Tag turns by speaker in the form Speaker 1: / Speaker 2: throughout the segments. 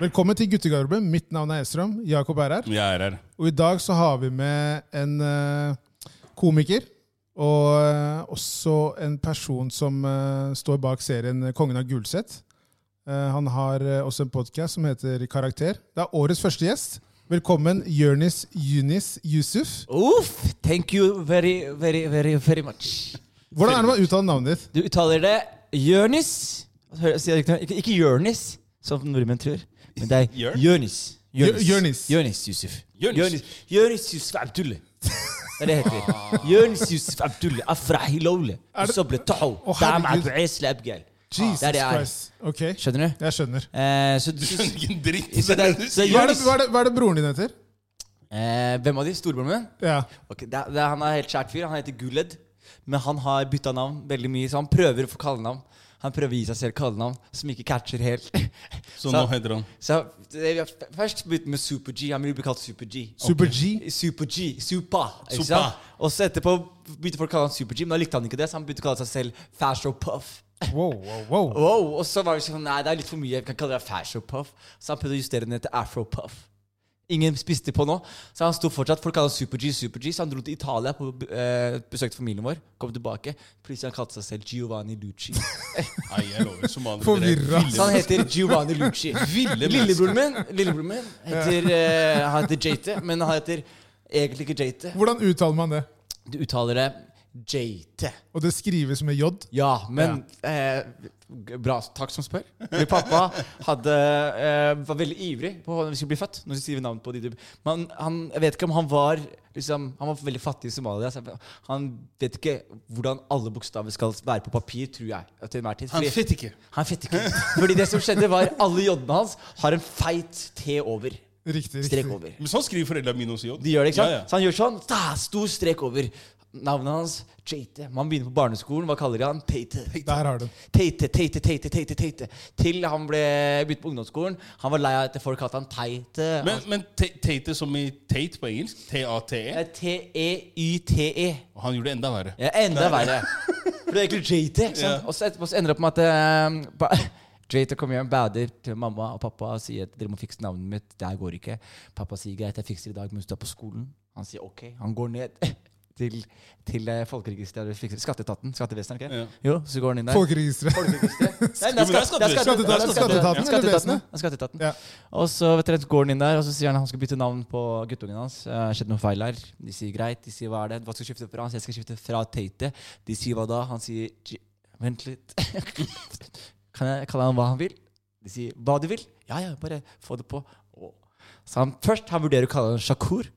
Speaker 1: Velkommen til guttegarderoben. Mitt navn er Estrøm. Jakob er her.
Speaker 2: Jeg er her.
Speaker 1: Og i dag så har vi med en uh, komiker. Og uh, også en person som uh, står bak serien Kongen av Gulset. Eh, han har også en podkast som heter Karakter. Det er årets første gjest. Velkommen, Jørnis Yunis Yusuf.
Speaker 3: Uff, thank you very, very, very, very much.
Speaker 1: Hvordan er det man uttaler navnet ditt?
Speaker 3: Du uttaler det Jørnis. Ikke Jørnis, som nordmenn tror. Men det er Jonis.
Speaker 1: Jonis. Jørnis
Speaker 3: Yusuf.
Speaker 2: Jørnis
Speaker 3: Yusuf Abdulle. Det det heter. Jørnis Yusuf Abdulle.
Speaker 1: Å,
Speaker 3: Dam
Speaker 1: herregud.
Speaker 3: ab'isle abgal.
Speaker 1: Jesus
Speaker 3: Det er.
Speaker 1: Ok,
Speaker 3: Skjønner du?
Speaker 1: jeg skjønner.
Speaker 3: Eh, så,
Speaker 2: Du skjønner ikke en dritt.
Speaker 3: så, det, er- så.
Speaker 1: Hva er det,
Speaker 3: Jørnis
Speaker 1: hva er det, hva er det broren din heter?
Speaker 3: eh, Hvem av de? Storebroren min?
Speaker 1: Ja.
Speaker 3: Ok, det, er- det, er- Han er helt skjært fyr. Han heter Guled. Men han har bytta navn veldig mye, så han prøver å få kallenavn. Han prøver å gi seg selv kallenavn som ikke catcher helt.
Speaker 2: Så nå heter han
Speaker 3: Så det, vi har Først begynte med Super G. Han ville bli kalt Super G.
Speaker 1: Super G.
Speaker 3: Super G. Supa.
Speaker 2: Supa.
Speaker 3: Og så etterpå begynte folk å kalle han Super G, men da likte han ikke det, så han begynte å kalle seg selv Fasho Puff.
Speaker 1: Wow, wow, wow.
Speaker 3: Wow, og så var det sånn Nei, det er litt for mye. Jeg kan kalle det Fasho Puff. Så han prøvde å justere den ned til Afro Puff. Ingen spiste på nå, så han sto fortsatt. Folk kaller Super G, Super G. Så han dro til Italia på eh, besøkte familien vår. Kom tilbake. Plutselig han kalte seg selv Giovanni Lucci.
Speaker 2: Nei, jeg lover. Somaliere
Speaker 1: Forvirra.
Speaker 3: Så han heter Giovanni Lucci. Lillebroren min, lillebroren min heter, eh, han heter Jate, men han heter egentlig ikke Jate.
Speaker 1: Hvordan uttaler man det?
Speaker 3: Du uttaler det Jate.
Speaker 1: Og det skrives med J?
Speaker 3: Ja, men eh, Bra, takk som spør. Min pappa hadde, eh, var veldig ivrig på når vi skulle bli født. Når vi skriver navn på de Men han, jeg vet ikke om han var liksom, Han var veldig fattig i Somalia. Så han vet ikke hvordan alle bokstaver skal være på papir, tror jeg. Til enhver tid.
Speaker 2: Han fett ikke.
Speaker 3: han fett ikke. Fordi det som skjedde, var alle j-ene hans har en feit T over.
Speaker 1: Riktig.
Speaker 3: Strek over.
Speaker 2: Men sånn skriver foreldra mine også.
Speaker 3: De gjør det, ikke sant?
Speaker 2: Ja, ja.
Speaker 3: Så han gjør sånn. Da, stor strek over. Navnet hans Jate. Man begynner på barneskolen. Hva kaller de han? Tate.
Speaker 1: Der har du Tate,
Speaker 3: Tate, Tate, teite, teite. Til han ble begynte på ungdomsskolen. Han var lei av at folk kalte han Teite.
Speaker 2: Men, men Tate som i Tate på engelsk, T-A-T-E,
Speaker 3: T-E-Y-T-E.
Speaker 2: og han gjorde det enda verre.
Speaker 3: Ja, enda verre. For det er egentlig Jate. Ikke sant? Og så etterpå så ender det opp med at eh, ba- Jate kommer hjem, bader til mamma og pappa og sier at dere må fikse navnet mitt. Det her går ikke. Pappa sier greit, jeg fikser det i dag mens du er på skolen. Han sier ok. Han går ned til, til eh, folkeregisteret, skatteetaten. Skattevesenet, ikke?
Speaker 2: Ja.
Speaker 3: Jo, så går han inn der.
Speaker 1: Folkeregisteret.
Speaker 2: Er
Speaker 3: er
Speaker 1: Skatteetaten, skatteetaten,
Speaker 3: Skatteetaten,
Speaker 1: eller vesenet?
Speaker 3: det skatteetaten.
Speaker 1: Ja.
Speaker 3: Og så vet dere, går han inn der og så sier han han skal bytte navn på guttungen hans. Det har skjedd noe feil her. De sier greit. De sier hva er det? Hva skal du skifte fra? Han sier jeg skal skifte fra Tate. De sier hva da? Han sier vent litt. kan jeg kalle han hva han vil? De sier hva du vil. Ja, ja, bare få det på. Så han, først han vurderer å kalle han Shakur,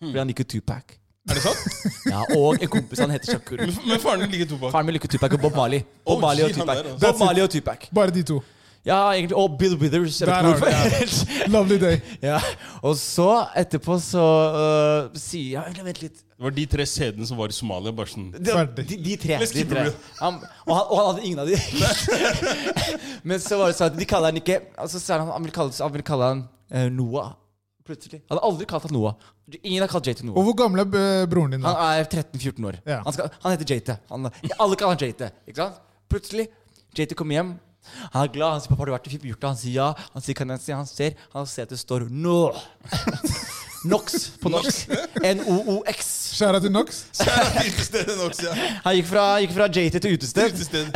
Speaker 3: fordi han liker Tupac.
Speaker 2: Er det sant?
Speaker 3: Ja, og en kompis han heter Shakur.
Speaker 2: Men, men faren din liker Tupac?
Speaker 3: Faren min liker Tupac og Bob Marley. Bob
Speaker 2: Oh,
Speaker 3: Marley og Tupac.
Speaker 2: altså.
Speaker 3: Bob Marley og Tupac.
Speaker 1: Bare de to.
Speaker 3: Ja, egentlig. Og Bill Withers. Jeg vet
Speaker 1: Der
Speaker 3: ikke hvorfor.
Speaker 1: Lovely day.
Speaker 3: ja. Og så etterpå så uh, sier jeg Vent litt.
Speaker 2: Det var de tre CD-ene som var i Somalia. Bare sånn
Speaker 3: De, de, de tre. De tre. Han, og, han, og han hadde ingen av de. Men så var det sånn at de kaller han ikke Altså så han, han vil kalle, han vil kalle han uh, Noah. Plutselig. Han hadde aldri kalt han Noah. Ingen har kalt
Speaker 1: JT
Speaker 3: Noah.
Speaker 1: Og hvor gammel er eh, broren din? da?
Speaker 3: Han er 13-14 år.
Speaker 1: Ja.
Speaker 3: Han, skal, han heter JT. Han, alle kaller han JT. Ikke sant? Plutselig JT kommer hjem. Han er glad. Han sier 'Pappa, har du vært i Fjorta?' Han sier ja. Han sier kan jeg si?' Han ser Han ser at det står NO. NOx på norsk. N-O-O-X.
Speaker 1: Skjæra til Nox?
Speaker 2: Ja.
Speaker 3: Han gikk fra, gikk fra JT til utested.
Speaker 2: utested.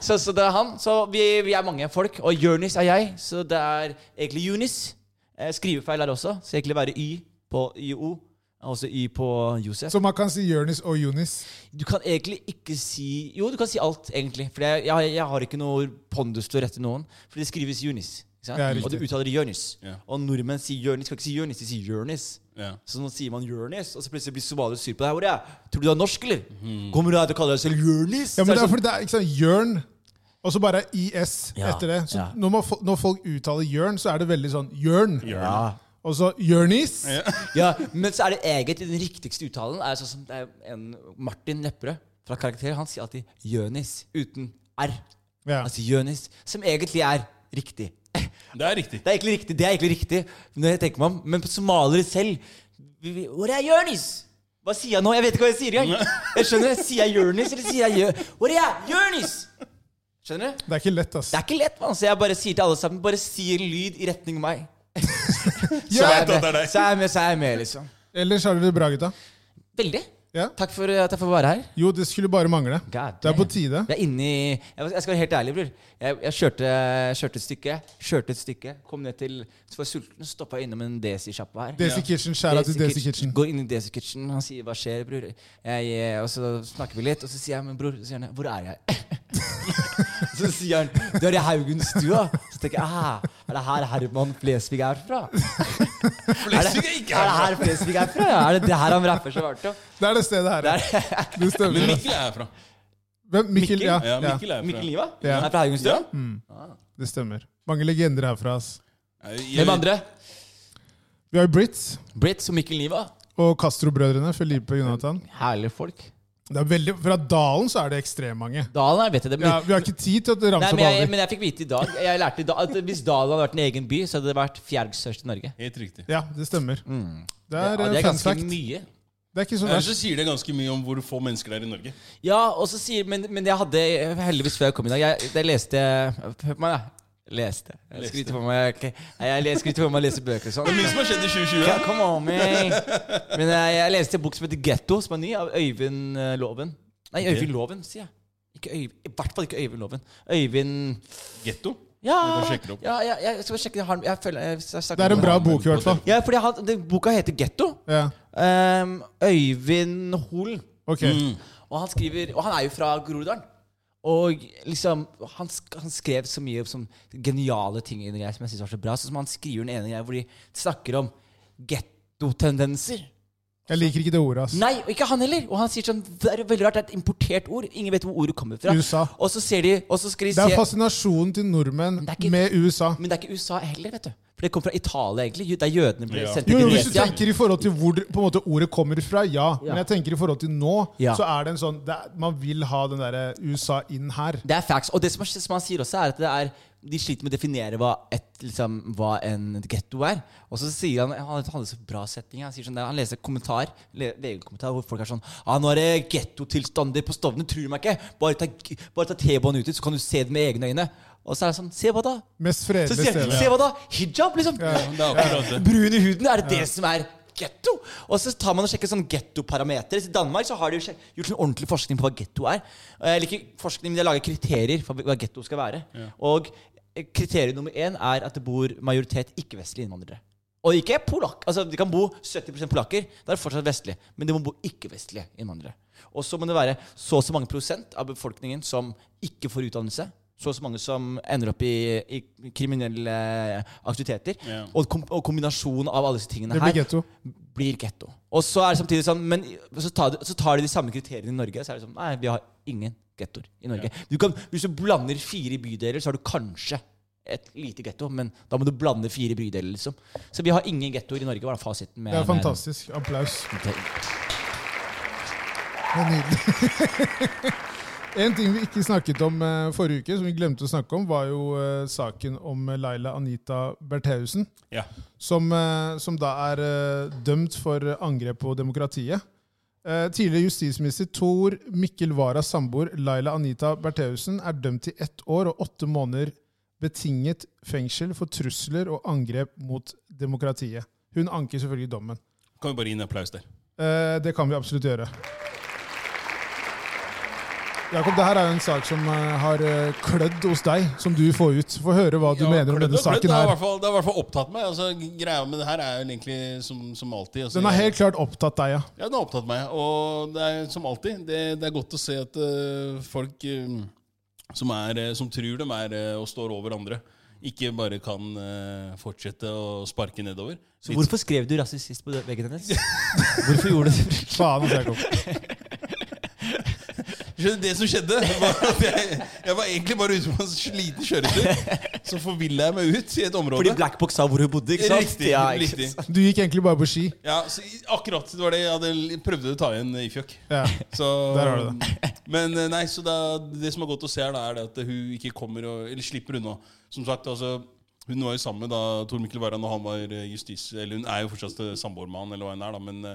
Speaker 3: Så, så det er han. Så vi, vi er mange folk. Og Jonis er jeg. Så det er egentlig Junis. Eh, skrivefeil er det også. Så egentlig være Y på YO. Altså Y på Josef.
Speaker 1: Så man kan si Jørnis og Jonis.
Speaker 3: Du kan egentlig ikke si Jo, du kan si alt, egentlig. For jeg, jeg, jeg har ikke noe pondus til å rette noen. For det skrives Jonis.
Speaker 1: Ja,
Speaker 3: og du uttaler Jonis.
Speaker 2: Ja.
Speaker 3: Og nordmenn sier Jonis. Skal ikke si Jonis, de sier Jonis.
Speaker 2: Ja.
Speaker 3: Så nå sier man Jonis, og så plutselig blir somaliere sur på deg. Hvor er jeg? Tror du du er norsk, eller? Kommer du her til å kalle deg selv Jonis?
Speaker 1: Ja, men det
Speaker 3: er det
Speaker 1: fordi det er ikke sant, Jørn, og så bare IS
Speaker 3: Ja,
Speaker 1: etter det. Så
Speaker 3: ja.
Speaker 1: når, man, når folk uttaler Jørn, så er det veldig sånn Jørn.
Speaker 3: ja.
Speaker 1: Og så Jørnis.
Speaker 3: ja, men så er det egentlig den riktigste uttalen er sånn som det er en Martin Lepperød fra Karakter. Han sier alltid Jørnis uten R.
Speaker 1: Ja.
Speaker 3: Altså Jørnis, som egentlig er riktig.
Speaker 2: Det er riktig.
Speaker 3: Det er egentlig riktig, det er egentlig riktig når jeg tenker meg om. Men på somaliere selv vi- vi- Hvor er Jørnis? Hva sier jeg nå? Jeg vet ikke hva jeg sier engang. Jeg skjønner, Sier jeg Jørnis, eller sier jeg Jø... Hvor er jeg? Jørnis! Skjønner du?
Speaker 1: Det er ikke lett, ass.
Speaker 3: Det er ikke lett, man. Så jeg bare sier til alle sammen Bare si en lyd i retning meg. så, er jeg med, så er jeg med, så er jeg med, liksom.
Speaker 1: Ellers har dere det bra, gutta.
Speaker 3: Veldig.
Speaker 1: Ja?
Speaker 3: Takk for at jeg får være her.
Speaker 1: Jo, det skulle bare mangle.
Speaker 3: God
Speaker 1: Det er på tide.
Speaker 3: Jeg er inne i Jeg skal være helt ærlig, bror. Jeg, jeg kjørte, kjørte et stykke. Kjørte et stykke Kom ned til Så var jeg sulten, stoppa innom en Desi-sjappa her.
Speaker 1: Desi Kitchen, skjæra til Desi Kitchen.
Speaker 3: Går inn i Desi Kitchen, han sier 'hva skjer, bror?' Jeg, eh, og så snakker vi litt, og så sier jeg 'men bror', så sier han 'hvor er jeg?' så sier han 'du er i Haugenstua'. Så tenker jeg ah, 'er det her Herman Flesvig er fra?'
Speaker 2: Flesvig er ikke
Speaker 3: Er det
Speaker 2: her.
Speaker 3: Flesvig er fra? Ja? Er det det her han rapper så hardt om?
Speaker 1: Det er det stedet her.
Speaker 3: Det er
Speaker 1: Det
Speaker 2: Men. Mikkel er herfra.
Speaker 1: Hvem? Mikkel?
Speaker 3: Mikkel?
Speaker 1: Ja,
Speaker 2: Ja, Mikkel er
Speaker 3: Mikkel. Liva?
Speaker 1: Ja.
Speaker 3: Han er fra Haugenstua?
Speaker 2: Ja.
Speaker 1: Mm, det stemmer. Mange legender herfra. ass.
Speaker 3: Hvem andre?
Speaker 1: Vi har Brits
Speaker 3: Brits og Mikkel Liva.
Speaker 1: og Castro-brødrene. Felipe og Jonathan.
Speaker 3: Herlige folk.
Speaker 1: Det er veldig, fra Dalen så er det ekstremt
Speaker 3: Dalen er, vet jeg det. Men,
Speaker 1: Ja, vi har ikke tid til å ramse opp
Speaker 3: men, jeg,
Speaker 1: alle.
Speaker 3: men jeg fikk vite i dag Jeg lærte i dag at Hvis Dalen hadde vært en egen by, så hadde det vært fjerde størst i Norge.
Speaker 2: Helt riktig.
Speaker 1: Ja, det stemmer. Det
Speaker 3: Ja,
Speaker 1: er,
Speaker 3: det
Speaker 1: eh,
Speaker 3: er ganske
Speaker 1: fact.
Speaker 3: mye.
Speaker 1: Det er ikke så
Speaker 2: Ellers så sier det ganske mye om hvor få mennesker det er i Norge.
Speaker 3: Ja, og så sier Men, men jeg hadde heldigvis før jeg kom i dag Jeg, jeg leste Hør på meg, da. Leste. Jeg skryter på meg okay. Jeg, skryter på meg å lese bøker og sånn.
Speaker 2: Det er mye som har skjedd i 2020.
Speaker 3: Ja, Come on, man. Men jeg, jeg leste en bok som heter Getto, som er ny, av Øyvind eh, Loven. Nei, Øyvind Loven, sier jeg. Ikke Øyvind, I hvert fall ikke Øyvind Loven. Øyvind
Speaker 2: Getto.
Speaker 3: Ja, ja, ja, jeg skal sjekke det. Jeg, føler, jeg, jeg,
Speaker 1: Det er en bra bok, i hvert fall.
Speaker 3: Ja, fordi han, den boka heter Getto.
Speaker 1: Ja.
Speaker 3: Um, Øyvind Holen.
Speaker 1: Ok.
Speaker 2: Mm.
Speaker 3: Og han skriver Og han er jo fra Groruddalen. Og liksom han, han skrev så mye som geniale ting i greier som jeg synes var så bra. Sånn som han skriver den ene greia hvor de snakker om gettotendenser.
Speaker 1: Jeg liker ikke det ordet. ass.
Speaker 3: Nei, og ikke han heller. Og han sier sånn Det er veldig rart, det er et importert ord. Ingen vet hvor ordet kommer fra.
Speaker 1: USA.
Speaker 3: Og så ser de Og så skal de
Speaker 1: Det er fascinasjonen til nordmenn
Speaker 3: ikke-
Speaker 1: med USA.
Speaker 3: Men det er ikke USA heller, vet du. For det kommer fra Italia, egentlig. Det er jødene ble
Speaker 2: Ja.
Speaker 3: sendt til
Speaker 1: jo, Hvis du tenker i forhold til hvor på en måte, ordet kommer fra, ja.
Speaker 3: Ja.
Speaker 1: Men jeg tenker i forhold til nå,
Speaker 3: Ja.
Speaker 1: så er det en sånn det er, Man vil ha den derre USA inn her.
Speaker 3: Det er facts. Og det som, som han sier også, er at det er de sliter med å definere hva, et, liksom, hva en getto er. Og så sier han Han hadde så bra setning. Han, sier sånn, der, han leser kommentar le- VG-kommentar hvor folk er sånn ah, 'Nå er det gettotilstander på Stovner. Tror du meg ikke? Bare ta, bare ta T-banen ut dit, så kan du se det med egne øyne.' Og så er det sånn 'Se hva da?'
Speaker 1: Mest
Speaker 3: Så sier. Se hva da? Hijab, liksom.
Speaker 2: Det er akkurat det.
Speaker 3: Brun i huden. Er det det som er getto? Og så tar man og sjekker sånn gettoparametere. I Danmark så har de jo gjort sånn ordentlig forskning på hva getto er. Jeg liker forskning, men de lager kriterier for hva getto skal være. Og eh, kriterium nummer én er at det bor majoritet ikke-vestlige innvandrere. Og ikke polakk. Altså, de kan bo 70 polakker. Da er det fortsatt vestlig. Men de må bo ikke-vestlige innvandrere. Og så må det være så og så mange prosent av befolkningen som ikke får utdannelse. Så og så mange som ender opp i, i kriminelle aktiviteter.
Speaker 2: Ja.
Speaker 3: Og, kom, og kombinasjonen av alle disse tingene her
Speaker 1: blir getto.
Speaker 3: blir getto. Og så er det samtidig sånn Men så tar, de, så tar de de samme kriteriene i Norge. Så er det sånn Nei, vi har ingen gettoer i Norge. Du kan, hvis du blander fire bydeler, så har du kanskje et lite getto, men da må du blande fire bydeler, liksom. Så vi har ingen gettoer i Norge, var fasiten. Med,
Speaker 1: Det er fantastisk. Applaus. Det er nydelig. en ting vi ikke snakket om eh, forrige uke, som vi glemte å snakke om, var jo eh, saken om Laila Anita Bertheussen.
Speaker 2: Ja.
Speaker 1: Som, eh, som da er dømt for angrep på demokratiet. Tidligere justisminister Tor Mikkel Waras samboer Laila Anita Bertheussen er dømt til ett år og åtte måneder betinget fengsel for trusler og angrep mot demokratiet. Hun anker selvfølgelig dommen.
Speaker 2: Kan vi bare gi en applaus der?
Speaker 1: Det kan vi absolutt gjøre. Jakob, det her er jo en sak som eh, har eh, klødd hos deg, som du får ut. Få høre hva du
Speaker 2: Ja,
Speaker 1: mener om denne
Speaker 2: klødd,
Speaker 1: saken
Speaker 2: Det har
Speaker 1: her.
Speaker 2: fall, det har i hvert fall opptatt meg. Altså, greia med det her er jo egentlig som, som alltid. Altså,
Speaker 1: Den har helt klart opptatt deg, ja.
Speaker 2: Ja, den har opptatt meg. Og det er som alltid. Det, det er godt å se at uh, folk um, som, er, som tror de er og står over andre, ikke bare kan uh, fortsette å sparke nedover.
Speaker 3: så hvorfor skrev du rasist på veggen hennes? Hvorfor gjorde du det?
Speaker 1: Faen, altså, Jakob.
Speaker 2: Skjønner Det som skjedde, var at jeg, jeg var egentlig bare ute på en sliten kjøretur. Så forvilla jeg meg ut i et område.
Speaker 3: Fordi Blackbox sa hvor hun bodde, ikke sant?
Speaker 2: Riktig,
Speaker 3: Ja, ikke
Speaker 2: riktig.
Speaker 3: sant?
Speaker 1: Du gikk egentlig bare på ski.
Speaker 2: Ja, så akkurat det var det jeg hadde prøvde å ta igjen i fjøk.
Speaker 1: Ja.
Speaker 2: Så,
Speaker 1: Der har du det.
Speaker 2: Men eh, nei, så da, det som er godt å se, her, da, er det at hun ikke kommer og, Eller slipper unna. Som sagt, altså hun var jo sammen med da Tor Mikkel Wæran, og han var eh, justis... Eller hun er jo fortsatt eh, samboermann, eller hva hun er, da, men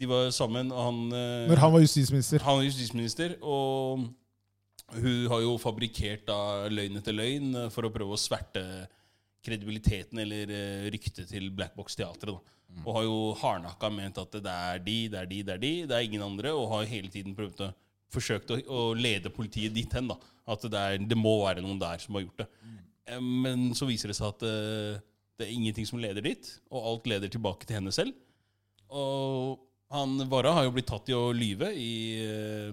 Speaker 2: de var sammen, og han eh,
Speaker 1: Når han var justisminister.
Speaker 2: Han var justisminister, og hun har jo fabrikkert da løgn etter løgn eh, for å prøve å sverte kredibiliteten eller eh, ryktet til Black Box Teatret. Mm. Og har jo hardnakka ment at det er de, det er de, det er de, det er ingen andre. Og har hele tiden prøvd å forsøkt å, å lede politiet dit hen. da. At det, er, det må være noen der som har gjort det. Mm. Men så viser det seg at det, det er ingenting som leder dit, og alt leder tilbake til henne selv. Og han Vara har jo blitt tatt i å lyve i, eh,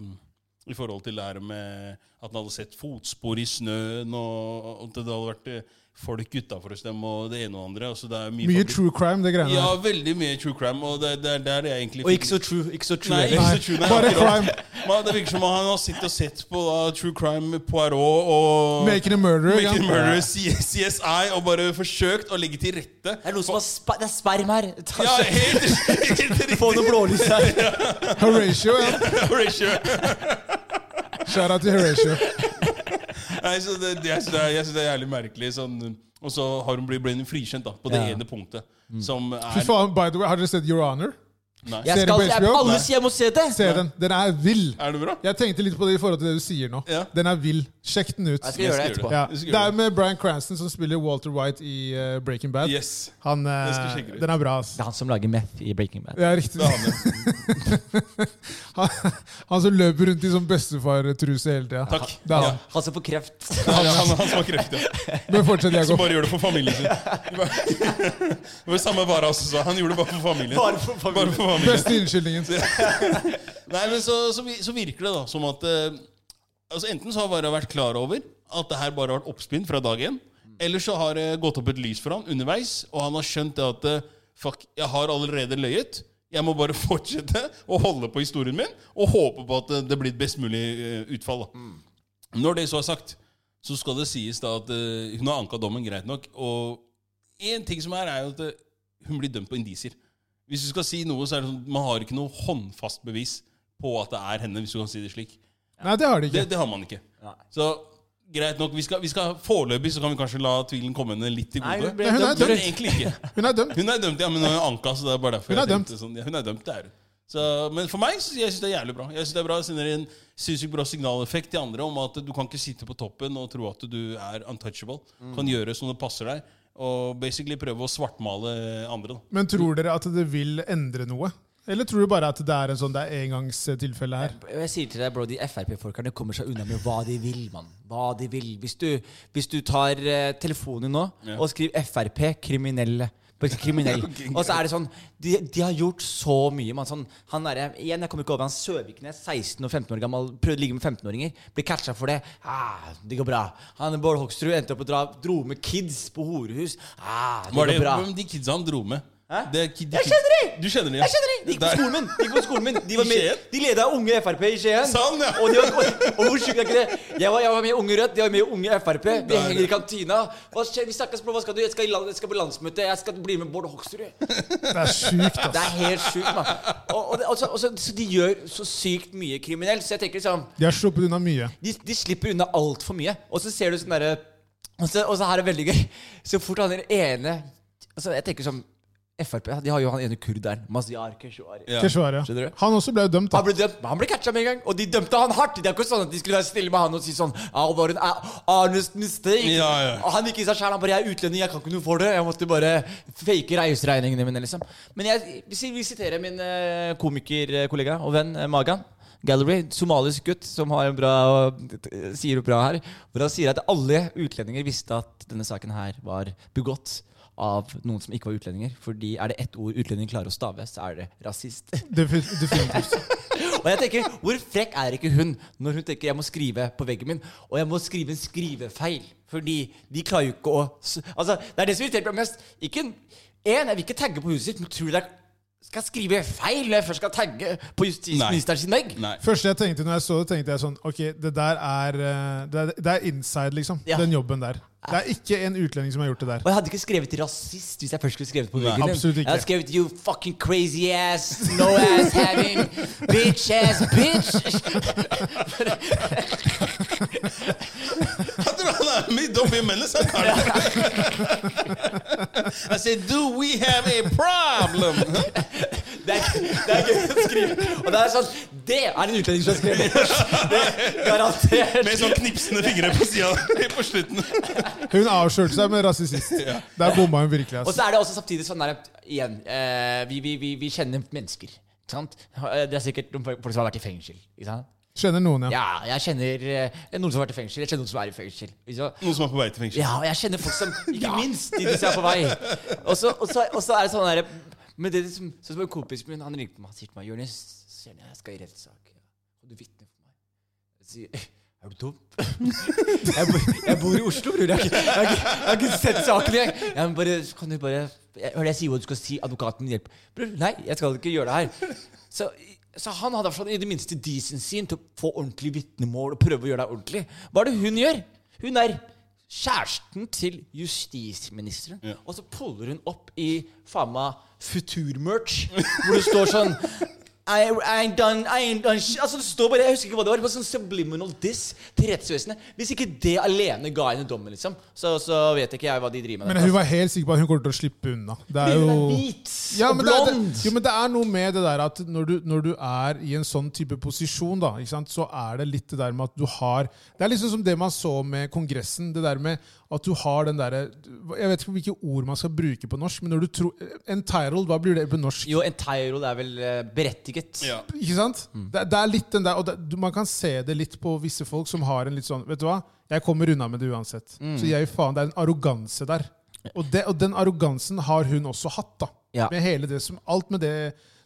Speaker 2: i forhold til det her med at han hadde sett fotspor i snøen, og, at det hadde vært eh, folk utafor hos dem, og det ene og andre. Altså, det er mye,
Speaker 1: Mye true crime, det greiene
Speaker 2: Ja, veldig mye true crime, og det, det er der jeg egentlig
Speaker 3: Og ikke så true. Ikke så true
Speaker 2: Nei, ikke så true, nei,
Speaker 1: Bare crime.
Speaker 2: Men Det virker som om han har sittet og sett på da, True Crime Poirot og
Speaker 1: Making a murderer.
Speaker 2: Making
Speaker 1: a
Speaker 2: Murderer, CSI, og bare forsøkt å legge til rette.
Speaker 3: Det er noe som har spa det er sperm her. Ta-
Speaker 2: Ja, helt, helt riktig.
Speaker 3: Få noe blålys her.
Speaker 1: Horatio, ja.
Speaker 2: Horatio.
Speaker 1: Shout out til Horatio.
Speaker 2: Nei, så det, det, jeg synes det er, jeg synes det er jævlig merkelig. Sånn, og så har hun blitt, blitt frikjent da, på det
Speaker 3: Ja.
Speaker 2: ene punktet. Som
Speaker 1: Fy
Speaker 2: er
Speaker 1: faen, by the way, Har dere sett Your Honor?
Speaker 2: Nei.
Speaker 3: Jeg
Speaker 1: Ser
Speaker 3: skal,
Speaker 1: du på
Speaker 3: jeg,
Speaker 1: HBO?
Speaker 3: alle
Speaker 2: Nei.
Speaker 3: sier jeg må se det.
Speaker 1: Se den. Den er vill.
Speaker 2: Er det bra?
Speaker 1: Jeg tenkte litt på det i forhold til det du sier nå.
Speaker 2: Ja.
Speaker 1: Den er vill. Sjekk den ut.
Speaker 3: Jeg skal gjøre det etterpå.
Speaker 1: Ja. Det er med Bryan Cranston som spiller Walter White i eh, Breaking Bad.
Speaker 2: Yes.
Speaker 1: Han, eh,
Speaker 2: Jeg skal sjekke det ut.
Speaker 1: den er bra, ass.
Speaker 3: Det er han som lager meth i Breaking Bad.
Speaker 1: Ja, riktig.
Speaker 2: Det er han, ja.
Speaker 1: Han, han som løper rundt i sånn bestefartruse hele tida.
Speaker 2: Takk.
Speaker 1: Det er
Speaker 2: Ja.
Speaker 1: han.
Speaker 3: Han som får kreft.
Speaker 2: Det er han, han som har kreft, ja.
Speaker 1: Men fortsett,
Speaker 2: Som
Speaker 1: Jakob.
Speaker 2: bare gjør det for familien sin. Det var samme bare altså, sa. Han gjorde det bare for familien.
Speaker 3: Bare for familien.
Speaker 2: Bare for familien.
Speaker 1: Beste unnskyldningen.
Speaker 2: Nei, men så, så, vi- så virker det da som at eh, altså Enten så har Vara vært klar over at det her bare har vært oppspinn fra dag én. Eller så har det gått opp et lys for han underveis, og han har skjønt det at eh, Fuck, jeg har allerede løyet. Jeg må bare fortsette å holde på historien min og håpe på at eh, det blir et best mulig eh, utfall. Mm. Når det så er sagt, så skal det sies da at hun har anka dommen, greit nok. Og én ting som er, er jo at hun blir dømt på indisier. Hvis du skal si noe, så er det sånn man har ikke noe håndfast bevis på at det er henne, hvis du kan si det slik.
Speaker 1: Nei, det har de
Speaker 2: Det,
Speaker 1: ikke.
Speaker 2: det har man ikke.
Speaker 3: Nei.
Speaker 2: Så greit nok. Vi skal, vi skal Foreløpig så kan vi kanskje la tvilen komme henne litt til gode.
Speaker 3: ble
Speaker 1: Nei, hun er
Speaker 3: dømt.
Speaker 2: Egentlig ikke.
Speaker 1: Hun er dømt.
Speaker 2: Hun er dømt, ja, men hun er anka, så det er bare derfor.
Speaker 1: Hun er dømt.
Speaker 2: Sånn, ja, hun er dømt, det er hun. Så, men for meg så jeg synes det er jævlig bra. Jeg synes Det er bra, det sender en sinnssykt bra signaleffekt til andre om at du kan ikke sitte på toppen og tro at du er untouchable. Kan gjøre som det passer deg, og basically prøve å svartmale andre. da.
Speaker 1: Men tror dere at det vil endre noe? Eller tror du bare at det er en sånn det er engangstilfelle her?
Speaker 3: Jeg sier til deg, bro, De Frp-folkene kommer seg unna med hva de vil. mann. Hva de vil. Hvis du, hvis du tar uh, telefonen nå
Speaker 2: Ja.
Speaker 3: og skriver Frp kriminelle kriminell. Og så er det sånn De, de har gjort så mye. Man, sånn, han er, igjen, jeg kommer ikke over han Søviknes, 16 og 15 år gammel, prøvde å ligge med 15-åringer. Ble catcha for det. Ah, det går bra. Han Bård Hoksrud endte opp å dra, dro med kids på horehus. Ah, det
Speaker 2: Var det
Speaker 3: går bra.
Speaker 2: hvem de kidsa han dro med?
Speaker 3: Hæ?
Speaker 2: Det de, de
Speaker 3: Jeg kjenner dem!
Speaker 2: Du kjenner dem, ja?
Speaker 3: Jeg kjenner dem! De gikk på skolen min! De gikk på skolen min De, var med, de leda Unge Frp i Skien.
Speaker 2: Sånn, ja.
Speaker 3: Og, de var, og, og hvor sjukt er ikke det? Jeg var, jeg var med i Unge Rødt, de var med i Unge Frp. Vi henger i kantina. Hva skjer? Vi snakkes, bro. Hva skal du? Jeg skal, land, jeg skal på landsmøte. Jeg skal bli med Bård Hoksrud.
Speaker 1: Det er sjukt,
Speaker 3: Det er helt sjukt, mann. Og, og, det- og, så, og så, så de gjør så sykt mye kriminelt. Så jeg tenker liksom
Speaker 1: De har sluppet unna mye.
Speaker 3: de, de slipper unna altfor mye. Og så ser du sånn derre og, så- og så her er det veldig gøy. Så fort han den ene altså Jeg tenker sånn Frp de har jo han ene kurderen. Mazyar Keshvari.
Speaker 2: Ja.
Speaker 1: Keshvari,
Speaker 3: Skjønner
Speaker 1: ja.
Speaker 3: du?
Speaker 1: Han også ble dømt,
Speaker 3: Han ble dømt, men han ble catcha med en gang. Og de dømte han hardt. Det er ikke sånn at de skulle være stille med han og si sånn oh, var en honest mistake.
Speaker 2: Ja, ja.
Speaker 3: Og han gikk i seg sjæl. Han bare 'Jeg er utlending, jeg kan ikke noe for det'. Jeg måtte bare fake reiseregningene mine, liksom. Men jeg vi vil sitere min eh, komikerkollega og venn eh, Magan. Gallery, somalisk gutt som har en bra, sier det bra her. Hvor han sier at alle utlendinger visste at denne saken her var begått av noen som ikke var utlendinger. Fordi er det ett ord utlendinger klarer å stave, så er det rasist. Og jeg tenker, Hvor frekk er ikke hun når hun tenker jeg må skrive på veggen min, og jeg må skrive en skrivefeil? Fordi de klarer jo ikke å Altså, Det er det som irriterer meg mest. Ikke en, en, Jeg vil ikke tagge på huset sitt, men tror du jeg skal skrive feil når jeg først skal tagge på justisministerens?
Speaker 2: Nei.
Speaker 1: Første jeg tenkte når jeg så det, tenkte jeg sånn Ok, det der er eh, Det er, det er inside, liksom.
Speaker 3: Ja.
Speaker 1: Den jobben der. Det er ikke en utlending som har gjort det der.
Speaker 3: Og jeg hadde ikke skrevet rasist hvis jeg først skulle skrevet på veggen.
Speaker 1: absolutt ikke.
Speaker 3: Jeg hadde skrevet 'you fucking crazy ass, no ass having, bitch ass bitch'.
Speaker 2: Jeg don't be a imellom seg, I said, do we have a problem?
Speaker 3: Det er det er gøy å skrive. Og det er sånn Det er en utlending som har skrevet det! Garantert.
Speaker 2: Med sånn knipsende fingre på sida på slutten.
Speaker 1: Hun avslørte seg med rasist. Der bomma hun virkelig.
Speaker 3: Og så er det også samtidig sånn der Igjen, eh, vi, vi, vi, vi kjenner mennesker. Sant? Det er sikkert noen folk som har vært i fengsel. Ikke sant?
Speaker 1: Kjenner noen, ja.
Speaker 3: Ja, jeg kjenner eh, noen som har vært i fengsel. Jeg kjenner noen som er i fengsel. Så.
Speaker 2: Noen som er på vei til fengsel.
Speaker 3: Ja, og jeg kjenner folk som Ikke minst de som er på vei. Og så, er det sånn der Men det som, sånn som en kompis min Han ringte meg og sier til meg Jonis, jeg skal i rettssak. Kan du vitne for meg? Jeg sier er du dum? Jeg bor, jeg bor i Oslo, bror. Jeg jeg jeg har ikke sett saken engang. Jeg men bare, kan du bare jeg, Hør det jeg sier, hva du skal si. Advokaten hjelper. Bror, nei, jeg skal ikke gjøre det her. Så, så han hadde i det minste decensyen til å få ordentlig vitnemål og prøve å gjøre det ordentlig. Hva er det hun gjør? Hun er kjæresten til justisministeren.
Speaker 2: Ja.
Speaker 3: Og så puller hun opp i faen meg Futur-merch, hvor det står sånn I, I ain't done, I ain't done Altså Det står bare, Jeg husker ikke hva det var. Det var sånn subliminal diss til rettsvesenet. Hvis ikke det alene ga henne dommen, liksom, så, så vet ikke jeg hva de driver med.
Speaker 1: Men hun var helt sikker på at hun kommer til å slippe unna. Det er jo
Speaker 3: hvit
Speaker 1: ja,
Speaker 3: og
Speaker 1: men det,
Speaker 3: blond.
Speaker 1: det, jo, men det er noe med det der at når du, når du er i en sånn type posisjon, da, så er det litt det der med at du har Det er liksom som det man så med Kongressen. Det der med at du har den derre Jeg vet ikke hvilke ord man skal bruke på norsk, men når du tror Entitled, hva blir det på norsk?
Speaker 3: Jo, entitled er vel eh, berettiget.
Speaker 2: Ja.
Speaker 1: Ikke sant? Det, det er litt den der, og det, Man kan se det litt på visse folk som har en litt sånn Vet du hva? Jeg kommer unna med det uansett. Så jeg faen, Det er en arroganse der. Og, det, og den arrogansen har hun også hatt. da.
Speaker 3: Ja.
Speaker 1: Med hele det som, alt med det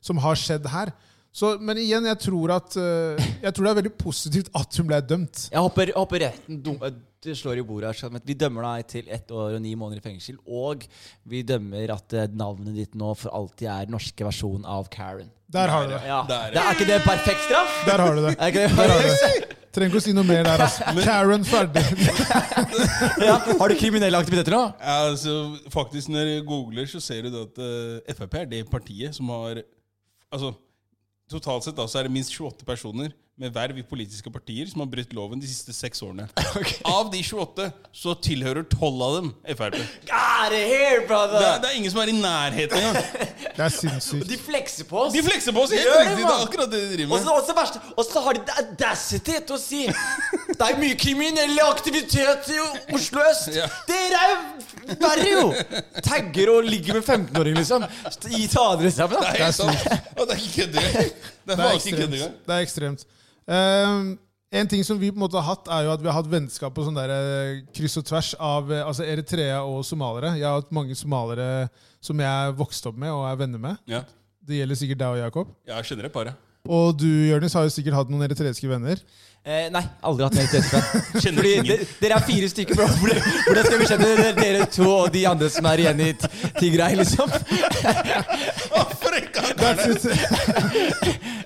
Speaker 1: som har skjedd her. Så, men igjen, jeg tror at eh, Jeg tror det er veldig positivt at hun ble dømt.
Speaker 3: Jeg håper, håper retten dum, eh, slår i bordet her. sånn Vi dømmer deg til ett år og ni måneder i fengsel. Og vi dømmer at eh, navnet ditt nå for alltid er norske versjon av Karen.
Speaker 1: Der har du det.
Speaker 3: Ja.
Speaker 2: Der, ja.
Speaker 3: Det er ikke det perfekt straff?
Speaker 1: Der har du det.
Speaker 3: Er ikke det perfekt?
Speaker 1: Trenger ikke å si noe mer der. altså. Karen, ferdig.
Speaker 3: Ja. Har du kriminelle aktiviteter nå?
Speaker 2: Ja, altså, faktisk Når du googler, så ser du det at uh, Frp er det partiet som har Altså, Totalt sett da, så er det minst 28 personer med verv i politiske partier som har brutt loven de siste seks årene. Av de 28 så tilhører 12 av dem Frp.
Speaker 3: It here,
Speaker 2: Det er, det er ingen som er i nærheten engang.
Speaker 1: Det er sinnssykt.
Speaker 3: De flekser på oss.
Speaker 2: De flekser på oss helt
Speaker 3: riktig. det!
Speaker 2: Det er akkurat det de driver
Speaker 3: Og
Speaker 2: med.
Speaker 3: så verste Og så har de audacity til å si Det er mye kriminell aktivitet i Oslo øst.
Speaker 2: Ja.
Speaker 3: Dere er jo verre, jo! Tagger og ligger med 15-åringer, liksom. I ta dere sammen,
Speaker 2: Det er helt sant. Og det er ikke kødd engang. Det er
Speaker 1: Det er
Speaker 2: ikke
Speaker 1: ekstremt. Ehm, en ting som vi på en måte har hatt, er jo at vi har hatt vennskap på sånn der eh, kryss og tvers av eh, altså Eritrea og somalere. Jeg har hatt mange somalere som jeg vokste opp med og er venner med.
Speaker 2: Ja.
Speaker 1: Det gjelder sikkert deg og Jakob.
Speaker 2: Jeg kjenner et par, ja.
Speaker 1: Og du, Jonis, har jo sikkert hatt noen eritreiske venner.
Speaker 3: Eh, nei, aldri hatt eritreisk
Speaker 2: venn.
Speaker 3: Fordi de, dere er fire stykker, bro. Hvordan skal vi kjenne dere, dere to og de andre som er igjen i Tigray, liksom?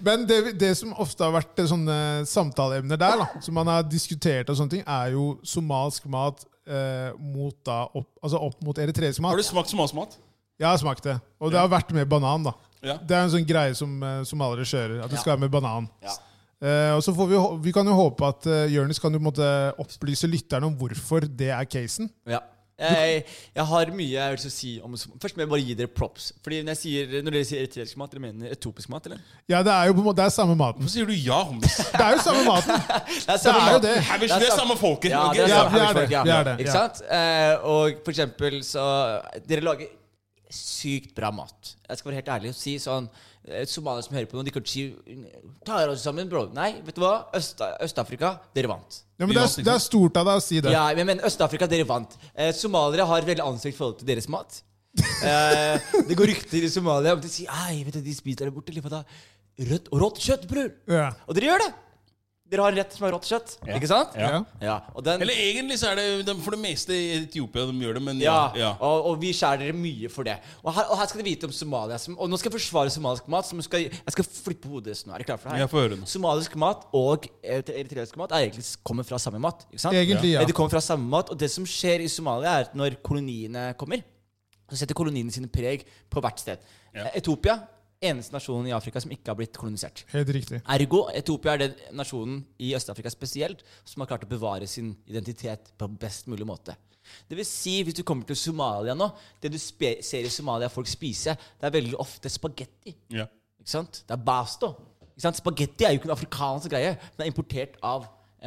Speaker 1: Men det, det som ofte har vært eh, sånne samtaleemner der, da, som man har diskutert, og sånne ting, er jo somalsk mat eh, mot da, opp, altså opp mot eritreisk mat.
Speaker 2: Har du smakt somalsmat?
Speaker 1: Jeg har smakt det. Og det har vært med banan, da.
Speaker 2: Ja.
Speaker 1: Det er en sånn greie som uh, somaliere kjører. At det
Speaker 3: Ja.
Speaker 1: skal være med banan.
Speaker 3: Ja.
Speaker 1: Eh, og så får vi, vi kan jo håpe at uh, Jonis kan jo måtte opplyse lytterne om hvorfor det er casen.
Speaker 3: Ja. Jeg, jeg har mye jeg vil si om Først må jeg bare gi dere props. Fordi når, jeg sier, når dere sier eritreisk mat, dere mener etopisk mat, eller?
Speaker 1: Ja, det er jo på en måte, det er samme maten.
Speaker 2: Hvorfor sier du ja, Homs?
Speaker 1: Det er jo samme maten!
Speaker 3: Det er,
Speaker 1: Det er jo det.
Speaker 2: Vi er samme folket.
Speaker 3: Ja, det er
Speaker 1: Ja,
Speaker 3: samme
Speaker 1: er det,
Speaker 3: folk, ja.
Speaker 1: det,
Speaker 3: Ikke sant? Eh, og for eksempel så Dere lager sykt bra mat. Jeg skal være helt ærlig og si sånn eh, Somaliere som hører på nå, de kan si Ta oss sammen, bro. Nei, vet du hva? Øst- Øst-Afrika, dere vant.
Speaker 1: Ja, men det er, det er stort av deg å si det.
Speaker 3: Ja, men, men Øst-Afrika, dere vant. Eh, somaliere har veldig anstrengt forhold til deres mat. Eh, det går rykter i Somalia om de sier Ei, vet du, de spiser der borte litt av rødt og rått kjøtt, bror.
Speaker 1: Ja.
Speaker 3: Og dere gjør det. Dere har rett som er rått kjøtt, ikke sant?
Speaker 1: Ja.
Speaker 3: Ja, og den
Speaker 2: Eller egentlig så er det de- for det meste i Etiopia de gjør det, men
Speaker 3: Ja,
Speaker 2: ja. ja.
Speaker 3: Og, og vi skjærer dere mye for det. Og her, og her skal dere vite om Somalia. Som, og nå skal jeg forsvare somalisk mat. Som skal, jeg skal flippe hodet deres nå. Er dere klare for det? her?
Speaker 2: Jeg får høre nå.
Speaker 3: Somalisk mat og eritreisk mat er egentlig kommer fra samme mat. Ikke sant?
Speaker 1: Egentlig, ja.
Speaker 3: De kommer fra samme mat Og det som skjer i Somalia, er at når koloniene kommer, så setter koloniene sine preg på hvert sted.
Speaker 2: Ja.
Speaker 3: Etiopia eneste nasjonen i Afrika som ikke har blitt kolonisert.
Speaker 1: Helt riktig.
Speaker 3: Ergo Etiopia er den nasjonen i Øst-Afrika spesielt som har klart å bevare sin identitet på best mulig måte. Det vil si, hvis du kommer til Somalia nå Det du spe ser i Somalia folk spise, det er veldig ofte spagetti.
Speaker 2: ja.
Speaker 3: Ikke sant? Det er basto. Spagetti er jo ikke en afrikansk greie. Den er importert av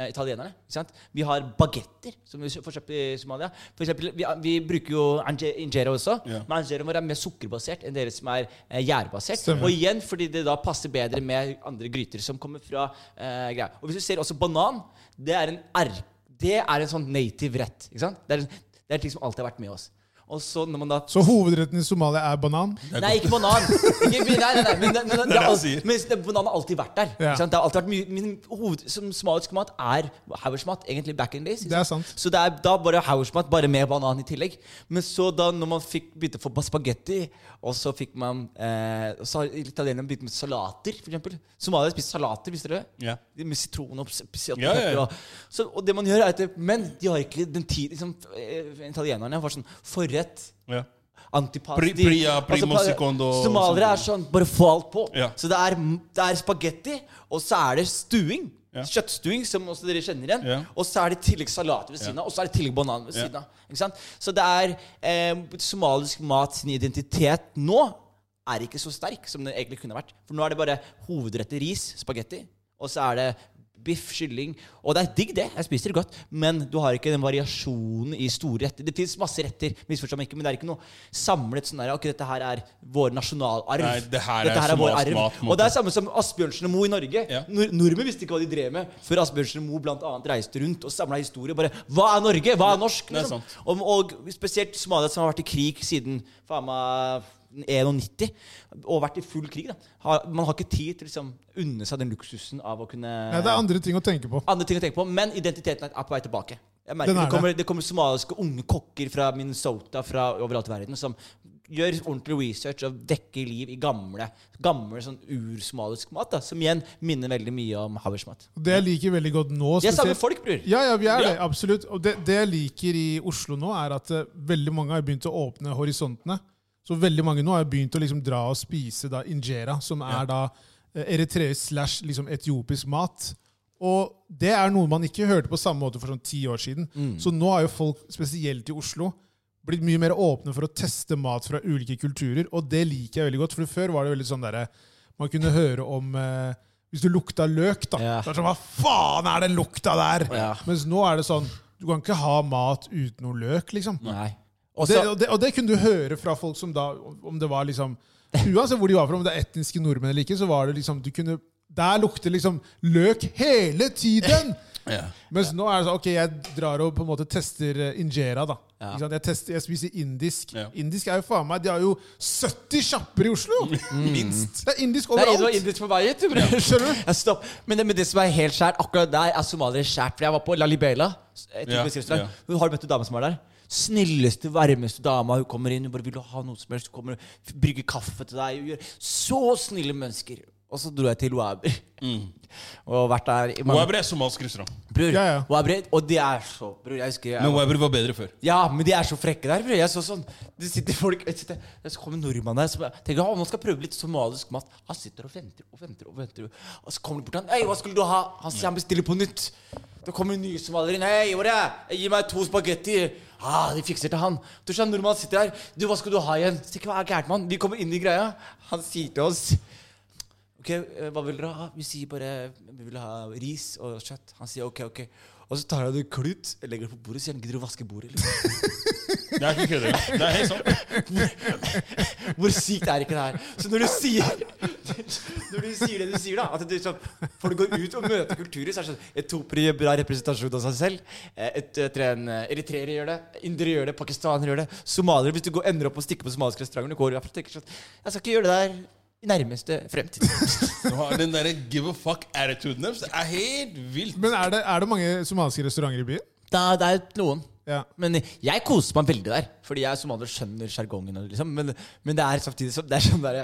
Speaker 3: italienerne. Ikke sant? Vi har bagetter, som vi får kjøpt i Somalia. For eksempel, vi, vi bruker jo injera også.
Speaker 2: Ja.
Speaker 3: Men injera vår er mer sukkerbasert enn deres som er eh, gjærbasert. Og igjen fordi det da passer bedre med andre gryter som kommer fra eh, greier. Og hvis du ser også banan, det er en er, Det er en sånn native rett. Ikke sant? Det er, en, det er ting som alltid har vært med oss. Og så når man da
Speaker 1: Så hovedretten i Somalia er banan?
Speaker 3: Nei, ikke banan. Ikke, nei, nei, nei, men, men, men,
Speaker 2: det
Speaker 3: det, er alt- men det, banan har alltid vært der.
Speaker 1: Ja.
Speaker 3: Det har alltid vært mye Min hoved, som somalisk mat er haugersmat, egentlig back in days.
Speaker 1: Det er
Speaker 3: sant? Så det er da bare haugersmat, bare med banan i tillegg. Men så da når man fikk begynte å få spagetti, og så fikk man eh, Så har italienerne begynt med salater, f.eks. Somaliere spiser salater, visste dere?
Speaker 2: Ja.
Speaker 3: Med sitron og ps-
Speaker 2: Ja, ja, ja.
Speaker 3: og- Så, og det man gjør, er at Men de har ikke den tid liksom, eh, Italienerne var sånn forrett
Speaker 2: Ja.
Speaker 3: antipasti.
Speaker 2: Pri- ja, primo,
Speaker 3: altså,
Speaker 2: secondo,
Speaker 3: Somaliere er sånn bare få alt på.
Speaker 2: Ja.
Speaker 3: Så det er, det er spagetti, og så er det stuing.
Speaker 2: Ja.
Speaker 3: Kjøttstuing, som også dere kjenner igjen.
Speaker 2: Ja.
Speaker 3: Og så er det i tillegg salater ved siden av, og så er det i tillegg banan ved siden av. Så det er eh, somalisk mat sin identitet nå er ikke så sterk som den egentlig kunne vært. For nå er det bare hovedretter ris, spagetti, og så er det biff, kylling. Og det er digg, det. Jeg spiser det godt. Men du har ikke den variasjonen i store retter. Det fins masse retter, misforstå meg ikke, men det er ikke noe samlet sånn der Ok, dette her er vår nasjonalarv.
Speaker 2: Nei, det her
Speaker 3: dette
Speaker 2: er
Speaker 3: her er vår arv.
Speaker 2: mat,
Speaker 3: Og det er samme som Asbjørnsen og Moe i Norge.
Speaker 2: Ja.
Speaker 3: Nord nordmenn visste ikke hva de drev med før Asbjørnsen og Moe annet reiste rundt og samla historier. Bare Hva er Norge? Hva er norsk? Liksom. Og, og spesielt Somalia, som har vært i krig siden faen meg 91 og vært i full krig. Har, man har ikke tid til å liksom, unne seg den luksusen av å kunne
Speaker 1: Nei, det er andre ting å tenke på.
Speaker 3: andre ting å tenke på, men identiteten er på vei tilbake. Jeg merker
Speaker 1: er
Speaker 3: det, kommer, det kommer somaliske unge kokker fra Minnesota fra overalt i verden som gjør ordentlig research og dekker liv i gamle gamle sånn ursomalisk mat. da Som igjen minner veldig mye om haversmat.
Speaker 1: Det jeg liker veldig godt nå
Speaker 3: De er samme folk, bror.
Speaker 1: Ja, ja, vi er det. Absolutt. Og det, det jeg liker i Oslo nå, er at eh, veldig mange har begynt å åpne horisontene. Så veldig mange nå har begynt å liksom dra og spise da injera, som er da eh, eritreisk slash liksom etiopisk mat. Og det er noe man ikke hørte på samme måte for sånn ti år siden. Så nå har jo folk, spesielt i Oslo, blitt mye mer åpne for å teste mat fra ulike kulturer. Og det liker jeg veldig godt, for før var det veldig sånn derre Man kunne høre om eh, Hvis du lukta løk, da.
Speaker 3: Ja.
Speaker 1: Så er det sånn, Hva faen er den lukta der?
Speaker 3: Ja.
Speaker 1: Mens nå er det sånn Du kan ikke ha mat uten noe løk, liksom.
Speaker 3: Nei.
Speaker 1: Og det, og, det, og det kunne du høre fra folk som da Om det var liksom Uansett hvor de var fra, om det er etniske nordmenn eller ikke, så var det liksom du kunne, Der lukter liksom løk hele tiden!
Speaker 2: Ja.
Speaker 1: Mens nå er det sånn Ok, jeg drar og på en måte tester eh, injera, da.
Speaker 3: Ja.
Speaker 1: Ikke sant? Jeg, tester, jeg spiser indisk.
Speaker 2: Ja.
Speaker 1: Indisk er jo faen meg De har jo 70 sjapper i Oslo!
Speaker 2: Minst.
Speaker 1: Det er indisk
Speaker 3: Det er det var indisk på vei hit. du,
Speaker 1: du?
Speaker 3: Ja, stopp. Men det, men det som er helt skjært, akkurat der er somaliere skjært. For jeg var på Lalibela.
Speaker 2: Ja,
Speaker 3: Ja,
Speaker 2: ja.
Speaker 3: Hun har møtt en dame som var der. Snilleste, varmeste dama. Hun kommer inn, hun bare vil ha noe som helst. Hun kommer og brygger kaffe til deg. Hun gjør så snille mennesker. Og så dro jeg til Waber. Og vært der i mange
Speaker 2: er somalisk restaurant.
Speaker 3: Bror,
Speaker 1: Ja, ja.
Speaker 3: Og de er så Bror, jeg husker jeg
Speaker 2: Men
Speaker 3: var-
Speaker 2: var bedre før.
Speaker 3: ja, men de er så frekke der. Bror. Jeg så sånn Det sitter folk jeg sitter, Så kommer en nordmann der som tenker «Å, nå skal jeg prøve litt somalisk mat. Han sitter og venter og venter. Og venter Og så kommer de bort til han. Hei, hva skulle du ha? Han sier han bestiller på nytt. Da kommer nye somaliere inn. Hei, hvor jeg? Gi meg to spagetti. Ah, de fikser til han. Du skjønner nordmannen sitter der. Du, hva skal du ha igjen? Så hva er gærent, mann? Vi kommer inn i greia. Han sier til oss Ok, eh, hva vil dere ha? Vi sier bare Vi vil ha ris og kjøtt. Han sier ok, ok. Og så tar han en klut, legger det på bordet, og sier gidder å vaske bordet. Eller?
Speaker 2: Det er ikke kødd engang. Det er helt sant.
Speaker 3: Hvor sykt er ikke det her? Så når du sier Når du sier det du sier, da At du, så, Folk går ut og møter kulturer, så er det sånn Etiopere gjør bra representasjon av seg selv. Eh, Et, et, en, eh, Eritreere gjør det. Indere gjør det. Pakistanere gjør det. Somaliere Hvis du går, ender opp og stikker på somaliske restauranter, du går du og tenker sånn Jeg skal ikke gjøre det der i nærmeste fremtid.
Speaker 2: Du har den der give a fuck-attituden deres. Det er helt vilt.
Speaker 1: Men er det, er det mange somaliske restauranter i byen?
Speaker 3: Da, det er noen.
Speaker 1: Ja.
Speaker 3: Men jeg koser meg veldig der. Fordi jeg som andre skjønner sjargongen. Liksom. Men, men det er samtidig så, det er sånn der,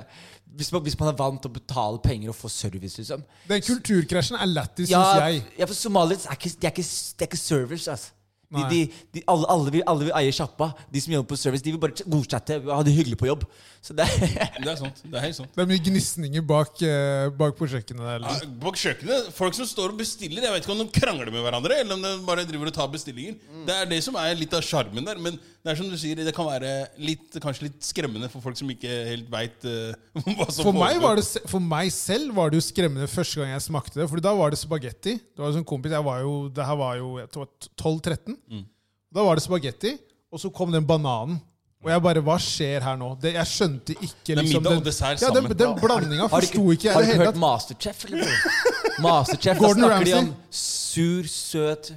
Speaker 3: hvis, man, hvis man er vant til å betale penger og få service, liksom.
Speaker 1: Den kulturkrasjen er lættis,
Speaker 3: Ja,
Speaker 1: syns jeg.
Speaker 3: ja, for somaliere er ikke, de er ikke, de er ikke service. altså. De, de, de, alle, alle, vil, alle vil eie sjappa. De som jobber på service, de vil bare godchatte ha det hyggelig på jobb. Så det
Speaker 2: Det er sant. Det er helt sant.
Speaker 1: Det er mye gnisninger bak, eh, bak på kjøkkenet Eller?
Speaker 2: Ja. Bak kjøkkenet, Folk som står og bestiller Jeg vet ikke om de krangler med hverandre, eller om de bare driver og tar bestillinger. Det er det som er litt av sjarmen der. Men Det er som du sier, det kan være litt, kanskje litt skremmende for folk som ikke helt veit hva som
Speaker 1: For meg, var det, for meg selv var det jo skremmende første gang jeg smakte det. for da var det spagetti. Det var jo sånn kompis, jeg var jo, Det her var jo 12-13.
Speaker 2: Mm.
Speaker 1: Da var det spagetti, og så kom den bananen. Og jeg bare Hva skjer her nå? Det, jeg skjønte ikke liksom
Speaker 2: middag og dessert
Speaker 1: ja, den,
Speaker 2: sammen.
Speaker 1: den blandinga
Speaker 3: Har du
Speaker 1: forsto ikke jeg
Speaker 3: har
Speaker 1: i
Speaker 3: du
Speaker 1: det
Speaker 3: ikke
Speaker 1: hele
Speaker 3: hørt
Speaker 1: tatt.
Speaker 3: Masterchef? Eller? Masterchef,
Speaker 1: Gordon
Speaker 3: Da snakker de
Speaker 1: Ramsay?
Speaker 3: om sur, søt,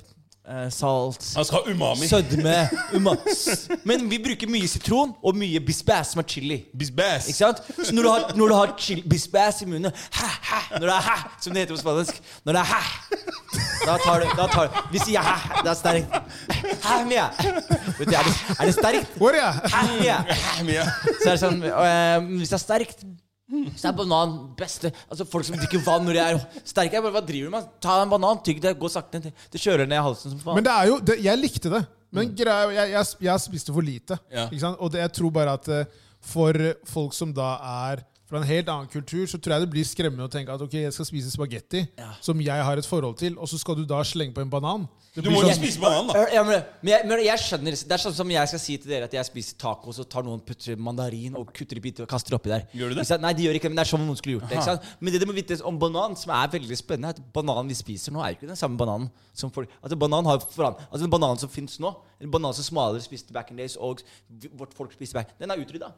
Speaker 3: salt
Speaker 2: Han skal ha umami.
Speaker 3: Sødme. umas. Men vi bruker mye sitron og mye bisbass, som er chili.
Speaker 2: Bisbass.
Speaker 3: Ikke sant? Så når du har, når du har chili, bisbass i munnen ha, ha, Når det er hæ, som det heter på spansk Når det er hæ, da tar du, da tar du Vi sier hæ. Det er sterkt. Hæ, mia. Vet du, er det, er det sterkt?
Speaker 1: Hvor er jeg?
Speaker 3: Hæ, mia.
Speaker 2: Hæ, Mia.
Speaker 3: Så er det sånn øh, Hvis det er sterkt så er banan beste Altså Folk som drikker vann når de er sterke. Jeg bare, Hva driver du med? Ta en banan, tygg det, gå sakte. Det, kjører ned i halsen som faen.
Speaker 1: Men det er jo, det, jeg likte det. Men greia, jeg, jeg, jeg spiste for lite.
Speaker 2: Ja.
Speaker 1: Og det, jeg tror bare at eh, for folk som da er fra en helt annen kultur, så tror jeg det blir skremmende å tenke at ok, jeg skal spise spagetti,
Speaker 3: Ja.
Speaker 1: som jeg har et forhold til, og så skal du da slenge på en banan. Det
Speaker 2: Du
Speaker 1: må
Speaker 2: må
Speaker 1: sånn-
Speaker 2: ikke spise banan, da.
Speaker 3: Ja, men, men, jeg, men jeg skjønner Det er sånn som jeg skal si til dere at jeg spiser taco, så tar noen putter mandarin og kutter i biter og kaster oppi der.
Speaker 2: Gjør du det?
Speaker 3: Ikke? Nei, de gjør ikke det, men det er sånn noen skulle gjort det. Ikke sant? Men det du må vite om banan, som er veldig spennende, er at bananen vi spiser nå, er jo ikke den samme bananen som folk Altså, banan har foran, altså den bananen som finnes nå, en banan som smalere spiste back in days, og vårt folk spiste back, den er utrydda.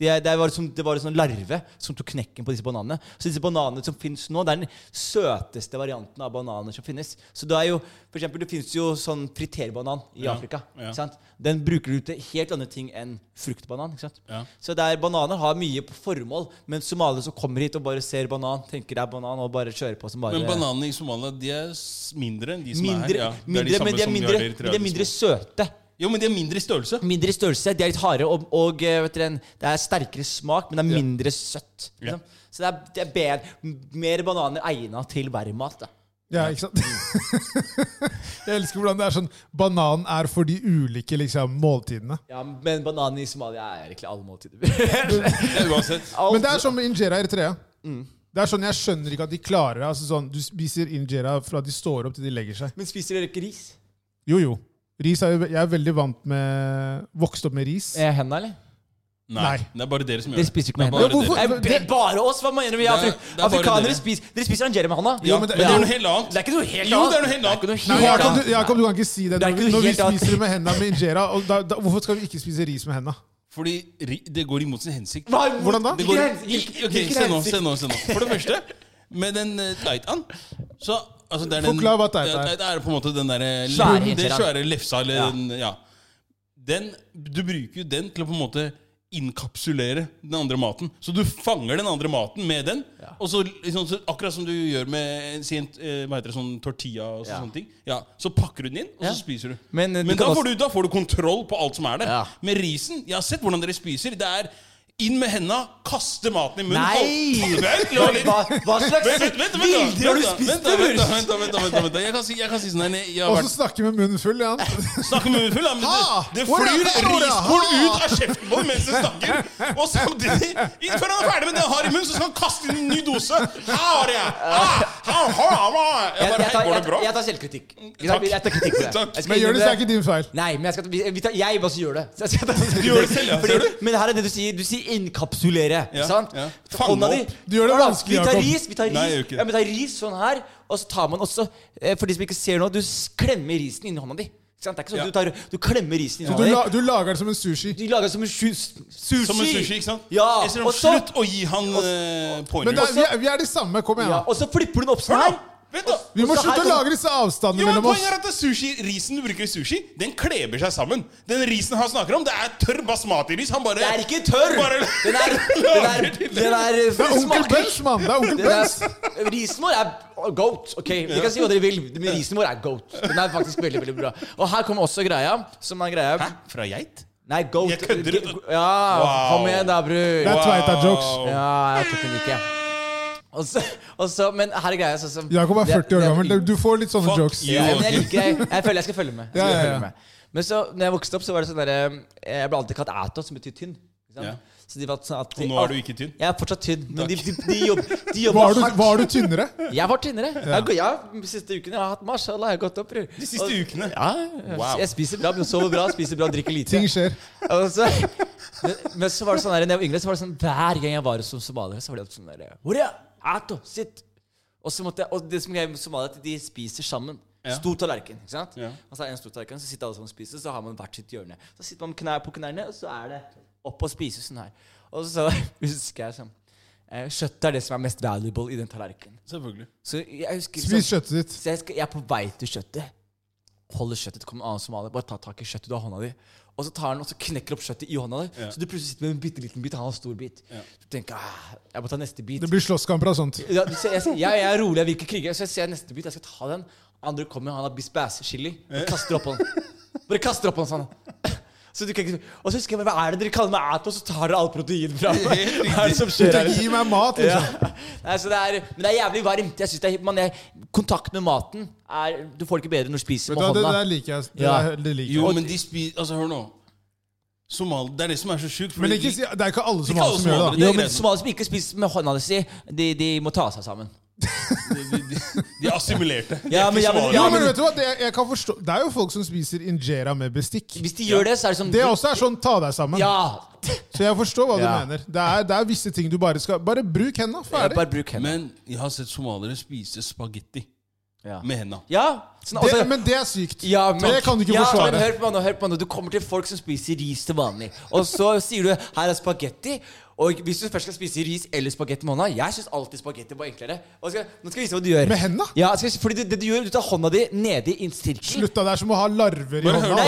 Speaker 3: Det, det, var som, det var en sånn larve som tok knekken på disse bananene. Så disse bananene som finnes nå, det er den søteste varianten av bananer som finnes. Så det er jo, for eksempel, det finnes jo sånn friterbanan i
Speaker 2: Ja,
Speaker 3: Afrika.
Speaker 2: ja.
Speaker 3: Ikke sant? Den bruker du til helt andre ting enn fruktbanan. Ikke sant?
Speaker 2: Ja.
Speaker 3: Så der bananer har mye på formål, men somaliere som kommer hit og bare ser banan, tenker det er banan, og bare kjører på som bare
Speaker 2: Men bananene i Somalia de er mindre enn de som
Speaker 3: mindre,
Speaker 2: er her. Ja,
Speaker 3: mindre,
Speaker 2: samme
Speaker 3: men de er mindre, de er mindre søte.
Speaker 2: Jo, men de er mindre i størrelse.
Speaker 3: Mindre i størrelse, de er litt harde, og, og eh, vet dere, det er sterkere smak, men det er
Speaker 2: Ja.
Speaker 3: mindre søtt.
Speaker 2: Ja.
Speaker 3: Liksom. Så det er, det er bedre, mer bananer egnet til værmat. da.
Speaker 1: Ja, ikke sant? jeg elsker hvordan det er sånn Banan er for de ulike liksom, måltidene.
Speaker 3: Ja, Men bananen i Somalia er egentlig alle måltider.
Speaker 1: Men det er som med injera i Eritrea. Det er sånn, Jeg skjønner ikke at de klarer det. Altså sånn, Du spiser injera fra de står opp til de legger seg.
Speaker 3: Men spiser dere ikke ris?
Speaker 1: Jo, jo. Ris er, jo- jeg er veldig vant med Vokst opp med ris.
Speaker 3: Er henda, eller?
Speaker 2: Nei.
Speaker 1: Nei.
Speaker 2: Det er bare dere som gjør
Speaker 3: Dere
Speaker 2: det.
Speaker 3: spiser ikke
Speaker 2: Det er
Speaker 3: med
Speaker 2: bare
Speaker 1: hendene.
Speaker 2: dere.
Speaker 1: er
Speaker 3: Nei, bare oss? Hva mener du? Vi
Speaker 2: Det er- det er bare
Speaker 3: afrikanere
Speaker 2: dere.
Speaker 3: spiser Dere spiser anjere med hånda?
Speaker 1: Ja, men det-
Speaker 2: Men det er noe helt annet.
Speaker 3: Det er ikke noe helt
Speaker 2: Jo, det er noe helt annet.
Speaker 3: Det
Speaker 1: Nei,
Speaker 3: noe helt
Speaker 1: Jakob,
Speaker 3: annet.
Speaker 1: du, Jakob, du kan ikke si det.
Speaker 3: Det er
Speaker 1: Når,
Speaker 3: ikke noe
Speaker 1: når vi
Speaker 3: helt annet.
Speaker 1: spiser med hendene med injera, og da, da, hvorfor skal vi ikke spise ris med hendene?
Speaker 2: Fordi ri- det går imot sin hensikt.
Speaker 3: Hva-
Speaker 1: Hvordan da?
Speaker 2: Det
Speaker 3: Hvilken
Speaker 2: går,
Speaker 3: hvilken-
Speaker 2: ok,
Speaker 3: hvilken
Speaker 2: se nå,
Speaker 3: hensikt?
Speaker 2: se nå, se nå. For det første, med den uh, taitaen så altså det er den,
Speaker 1: Forklar hva det er.
Speaker 2: Det, det er på en måte den derre
Speaker 3: Svære
Speaker 2: Det
Speaker 3: injeraen.
Speaker 2: svære lefsa, eller
Speaker 3: Ja.
Speaker 2: den Ja. Den, du bruker jo den til å på en måte inkapsulere den andre maten. Så du fanger den andre maten med den.
Speaker 3: Ja.
Speaker 2: Og så, liksom, så Akkurat som du gjør med si en, eh, hva heter det, sånn tortilla og så,
Speaker 3: Ja.
Speaker 2: sånne ting. Ja, så pakker du den inn, og
Speaker 3: Ja.
Speaker 2: så spiser du.
Speaker 3: Men, eh, du
Speaker 2: Men
Speaker 3: kan
Speaker 2: da
Speaker 3: også-
Speaker 2: får, du, da får du kontroll på alt som er der.
Speaker 3: Ja.
Speaker 2: Med risen Jeg har sett hvordan dere spiser. Det er inn med henda, kaste maten i munnen
Speaker 3: Nei!
Speaker 2: Vent, la litt.
Speaker 3: Hva, hva slags
Speaker 2: Vent, vent, vent, vent,
Speaker 3: bilder har du spist?
Speaker 2: vent vent vent vent vent vent. Jeg kan si, jeg kan si sånn her jeg har
Speaker 1: Og
Speaker 2: vært
Speaker 1: så snakke med munnen full. Ja.
Speaker 2: Snakker munnen full, da, men
Speaker 1: Ha!
Speaker 2: det, det
Speaker 1: Hvor er
Speaker 2: flyr
Speaker 1: det? Hvor er det?
Speaker 2: riskorn
Speaker 1: Ha!
Speaker 2: ut av kjeften på ham mens han snakker. Og samtidig, i- før han er ferdig med det han har i munnen, så skal han kaste inn en ny dose. Her har jeg! Ah, ha, ha, ha. Jeg
Speaker 3: Jeg,
Speaker 2: bare,
Speaker 3: jeg, tar,
Speaker 2: hei, går
Speaker 3: jeg,
Speaker 2: det bra?
Speaker 3: jeg tar selvkritikk. Vi tar, jeg tar kritikk for det.
Speaker 2: Takk.
Speaker 3: Jeg skal
Speaker 1: Men gjør det, så er ikke din feil.
Speaker 3: Nei, men jeg, skal, vi, vi tar, jeg bare gjør det. Så jeg skal ta
Speaker 2: gjør det selv, ja. Ser du?
Speaker 3: Men her er det du sier. Du sier inkapsulere.
Speaker 2: Ja,
Speaker 3: Ikke sant?
Speaker 2: ja. Fange
Speaker 3: Hånda di.
Speaker 2: opp.
Speaker 1: Du gjør det vanskelig,
Speaker 3: Vi tar
Speaker 1: Jakob.
Speaker 3: ris, vi tar ris,
Speaker 2: Nei, jeg gjør ikke det.
Speaker 3: ja, vi tar ris sånn her, og så tar man også eh, For de som ikke ser nå, du klemmer risen inni hånda di. Ikke sant? Det er ikke sånn
Speaker 2: Ja.
Speaker 3: du, tar, du klemmer risen inni
Speaker 1: du,
Speaker 3: hånda
Speaker 1: la,
Speaker 3: di.
Speaker 1: du lager det som en sushi.
Speaker 3: De lager det som en sushi.
Speaker 2: Som en sushi, ikke sant?
Speaker 3: Ja,
Speaker 2: Jeg sier,
Speaker 3: og så,
Speaker 2: Slutt å gi han uh,
Speaker 1: Men
Speaker 2: pointers.
Speaker 1: det er, vi, er, vi er de samme. Kom igjen.
Speaker 3: ja,
Speaker 1: da.
Speaker 3: og så flipper du den opp sånn
Speaker 2: Hør
Speaker 3: her.
Speaker 2: nå! Vent da!
Speaker 1: Vi må slutte å lage disse avstandene mellom oss.
Speaker 2: Poenget er at sushi, risen du bruker i sushi, den kleber seg sammen. Den risen han snakker om, det er tørr basmati-ris. Han bare
Speaker 3: Det er ikke tørr!
Speaker 2: Bare-
Speaker 3: Den er, den er, den er,
Speaker 1: Det er onkel Bens, mann! Det er onkel
Speaker 3: Bunch. Risen vår er goat. Ok, Vi kan si hva dere vil, men risen vår er goat. Den er faktisk veldig veldig bra. Og her kommer også greia. Som er greia
Speaker 2: Hæ? Fra geit?
Speaker 3: Nei, goat.
Speaker 2: Jeg kødder.
Speaker 3: Ja,
Speaker 2: Wow.
Speaker 3: kom igjen da, bror.
Speaker 1: Det er Tveita-jokes.
Speaker 3: Ja, jeg tok den ikke. Og så, og så, men her er greia sånn så,
Speaker 1: Jakob er 40 år gammel. Du får litt sånne
Speaker 2: Fuck
Speaker 1: jokes.
Speaker 2: you.
Speaker 3: Ja, men jeg liker jeg, Jeg føler jeg skal følge med. Skal
Speaker 1: Ja, ja, ja.
Speaker 3: følge med. Men så, når jeg vokste opp, så var det sånn der, Jeg ble alltid kalt ætos, som betyr tynn.
Speaker 2: Ja.
Speaker 3: Så de sånn at de,
Speaker 2: Og nå er du ikke tynn.
Speaker 3: Jeg er fortsatt tynn, men de, de, de, jobb, de jobber
Speaker 1: Var du,
Speaker 3: hardt.
Speaker 1: var du tynnere?
Speaker 3: Jeg var tynnere. Jeg, går- ja, de siste ukene jeg har hatt mashallah, jeg har gått opp. bror.
Speaker 2: De siste
Speaker 3: Og-
Speaker 2: ukene?
Speaker 3: Ja,
Speaker 2: Wow.
Speaker 3: jeg spiser bra, men sover bra, spiser bra, drikker lite.
Speaker 1: Ting skjer.
Speaker 3: Og så, men, men så var det sånn der, når jeg var yngre, så var det sånn hver gang jeg var hos somaliere, så var det sånn der Hvor er Ato, sitt! Og, så måtte jeg, og det som er Somalia, somaliere, at de spiser sammen.
Speaker 2: Ja.
Speaker 3: Stor tallerken. ikke sant?
Speaker 2: Ja.
Speaker 3: Og så er det en stor tallerken, så sitter alle sammen og spiser, så har man hvert sitt hjørne. Så sitter man med knær på knærne, og så er det opp og spise sånn her. Og så husker jeg sånn eh, Kjøttet er det som er mest valuable i den tallerkenen.
Speaker 2: Selvfølgelig.
Speaker 3: Så jeg husker
Speaker 1: Spis
Speaker 3: sånn,
Speaker 1: kjøttet ditt.
Speaker 3: så jeg, skal, jeg er på vei til kjøttet. Holder kjøttet, det kommer en annen somalier. Bare ta tak i kjøttet du har i hånda di. Og så tar han og så knekker opp kjøttet i hånda der.
Speaker 2: Ja.
Speaker 3: Så du plutselig sitter med en bitte liten bit, han har en stor bit.
Speaker 2: Ja.
Speaker 3: Du tenker ah, jeg må ta neste bit.
Speaker 1: Det blir slåsskamper og sånt.
Speaker 3: Ja, du ser- jeg, jeg, jeg er rolig, jeg vil ikke krige. Så jeg ser neste bit, jeg skal ta den. Andre kommer, han har bisbæs-chili. Og kaster opp på den. Bare kaster opp på den sånn. Så du kan ikke, og så husker jeg, hva er det dere kaller meg at, og så tar dere all protein fra meg. Hva er det som skjer her?
Speaker 1: gi meg mat,
Speaker 3: Ja.
Speaker 1: liksom.
Speaker 3: Nei, så det er, men det er jævlig varmt. Jeg synes det er, man er, kontakt med maten er Du får det ikke bedre når du spiser med
Speaker 1: det,
Speaker 3: hånda.
Speaker 1: det liker jeg. Det,
Speaker 3: Ja.
Speaker 1: er- det liker
Speaker 2: Jo, men de spiser Altså, hør nå. Somal, det er det som er så sjukt.
Speaker 1: Men ikke,
Speaker 2: de-
Speaker 1: si- det er ikke alle som, som gjør det. da.
Speaker 2: er
Speaker 3: Jo, men somaliere som ikke spiser med hånda si, de, de må ta seg sammen.
Speaker 2: De, de, de, er assimilerte. De
Speaker 3: Ja,
Speaker 2: er
Speaker 3: men- ja, men- Ja,
Speaker 1: men
Speaker 3: men-
Speaker 1: vet du hva? Det, jeg kan forstå, det er jo folk som spiser injera med bestikk.
Speaker 3: Hvis de gjør det, så er det sånn
Speaker 1: Det også er sånn ta deg sammen.
Speaker 3: Ja!
Speaker 1: Så jeg forstår hva du mener. Det er, det er visse ting du bare skal Bare bruk hendene. Ferdig.
Speaker 3: Bare bruk henda.
Speaker 2: Men jeg har sett somaliere spise spagetti
Speaker 3: Ja.
Speaker 2: med henda.
Speaker 3: ja sånn,
Speaker 1: Det, men det er sykt.
Speaker 3: Ja, men,
Speaker 1: det kan du ikke
Speaker 3: ja,
Speaker 1: forsvare.
Speaker 3: Men hør på meg nå, hør på meg nå. Du kommer til folk som spiser ris til vanlig. Og så sier du 'her er spagetti'. Og hvis du først skal spise ris eller spagetti med hånda Jeg syns alltid spagetti var enklere. Og skal, nå skal jeg vise hva du gjør.
Speaker 1: Med hendene?
Speaker 3: Ja, skal, fordi det, det du gjør, du tar hånda di nedi i en sirkel.
Speaker 1: Slutt av det er som å ha larver i
Speaker 2: Bare
Speaker 1: hånda.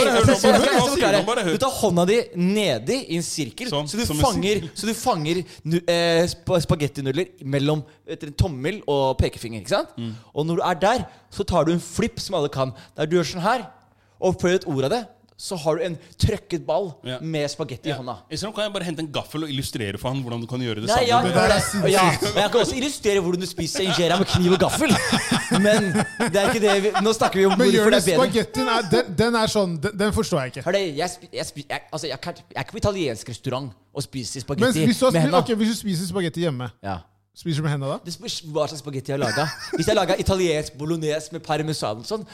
Speaker 3: Nei. Du tar hånda di nedi i en sirkel,
Speaker 2: Sånn,
Speaker 3: så du fanger, så du fanger eh, sp spagettinudler mellom etter en tommel og pekefinger. ikke sant?
Speaker 2: Mm.
Speaker 3: Og når du er der, så tar du en flipp som alle kan. Der du gjør sånn her, og før et ord av det, så har du en trøkket ball
Speaker 2: Ja.
Speaker 3: med spagetti i
Speaker 2: Ja.
Speaker 3: hånda.
Speaker 2: Isteden kan jeg bare hente en gaffel og illustrere for han hvordan du kan gjøre det
Speaker 3: Nei,
Speaker 2: samme.
Speaker 3: ja,
Speaker 1: Det
Speaker 3: ja, men Jeg kan også illustrere hvordan du spiser injera med kniv og gaffel. Men det er ikke det vi, nå snakker vi om
Speaker 1: Men
Speaker 3: hvorfor
Speaker 1: gjør
Speaker 3: det er bedre.
Speaker 1: spagettien er, den, den er sånn den, den forstår jeg ikke.
Speaker 3: Hør det, jeg, spi- jeg, spi- jeg, altså, jeg, kan, jeg er ikke på italiensk restaurant og spiser spagetti med
Speaker 1: spi-
Speaker 3: hendene.
Speaker 1: Okay, hvis du spiser spagetti hjemme,
Speaker 3: Ja.
Speaker 1: spiser du med hendene da?
Speaker 3: Det spørs hva slags spagetti jeg har laga. Hvis jeg laga italiensk bolognese med parmesan og sånn,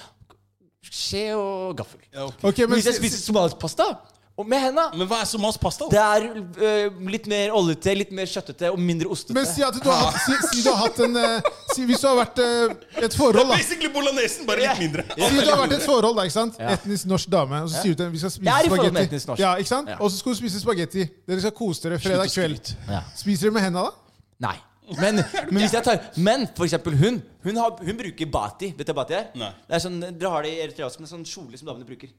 Speaker 3: skje og gaffel.
Speaker 2: Ja, okay.
Speaker 1: Okay,
Speaker 3: Men hvis jeg spiser somalisk pasta og med henda
Speaker 2: Men hva er somalisk pasta?
Speaker 3: Det er uh, litt mer oljete, litt mer kjøttete og mindre ostete.
Speaker 1: Men si at du har hatt, si, si du har hatt en uh, si, Hvis du har vært uh, et forhold, da.
Speaker 2: Basically bolognesen, bare litt mindre.
Speaker 1: Si du har vært et forhold, da, ikke sant?
Speaker 3: Ja.
Speaker 1: Etnisk norsk dame. Og så sier du til henne vi skal spise
Speaker 3: er
Speaker 1: spagetti. Ja, ikke sant?
Speaker 3: Ja.
Speaker 1: Og så skal du spise spagetti. Dere skal kose dere fredag kveld.
Speaker 3: Ja.
Speaker 1: Spiser dere med henda da?
Speaker 3: Nei. Men, men hvis jeg tar Men for eksempel hun. Hun, har, hun bruker bati. Vet du hva bati er?
Speaker 2: Nei.
Speaker 3: Det er sånn, Dere har det i Eritrea også, men sånn kjole som damene bruker.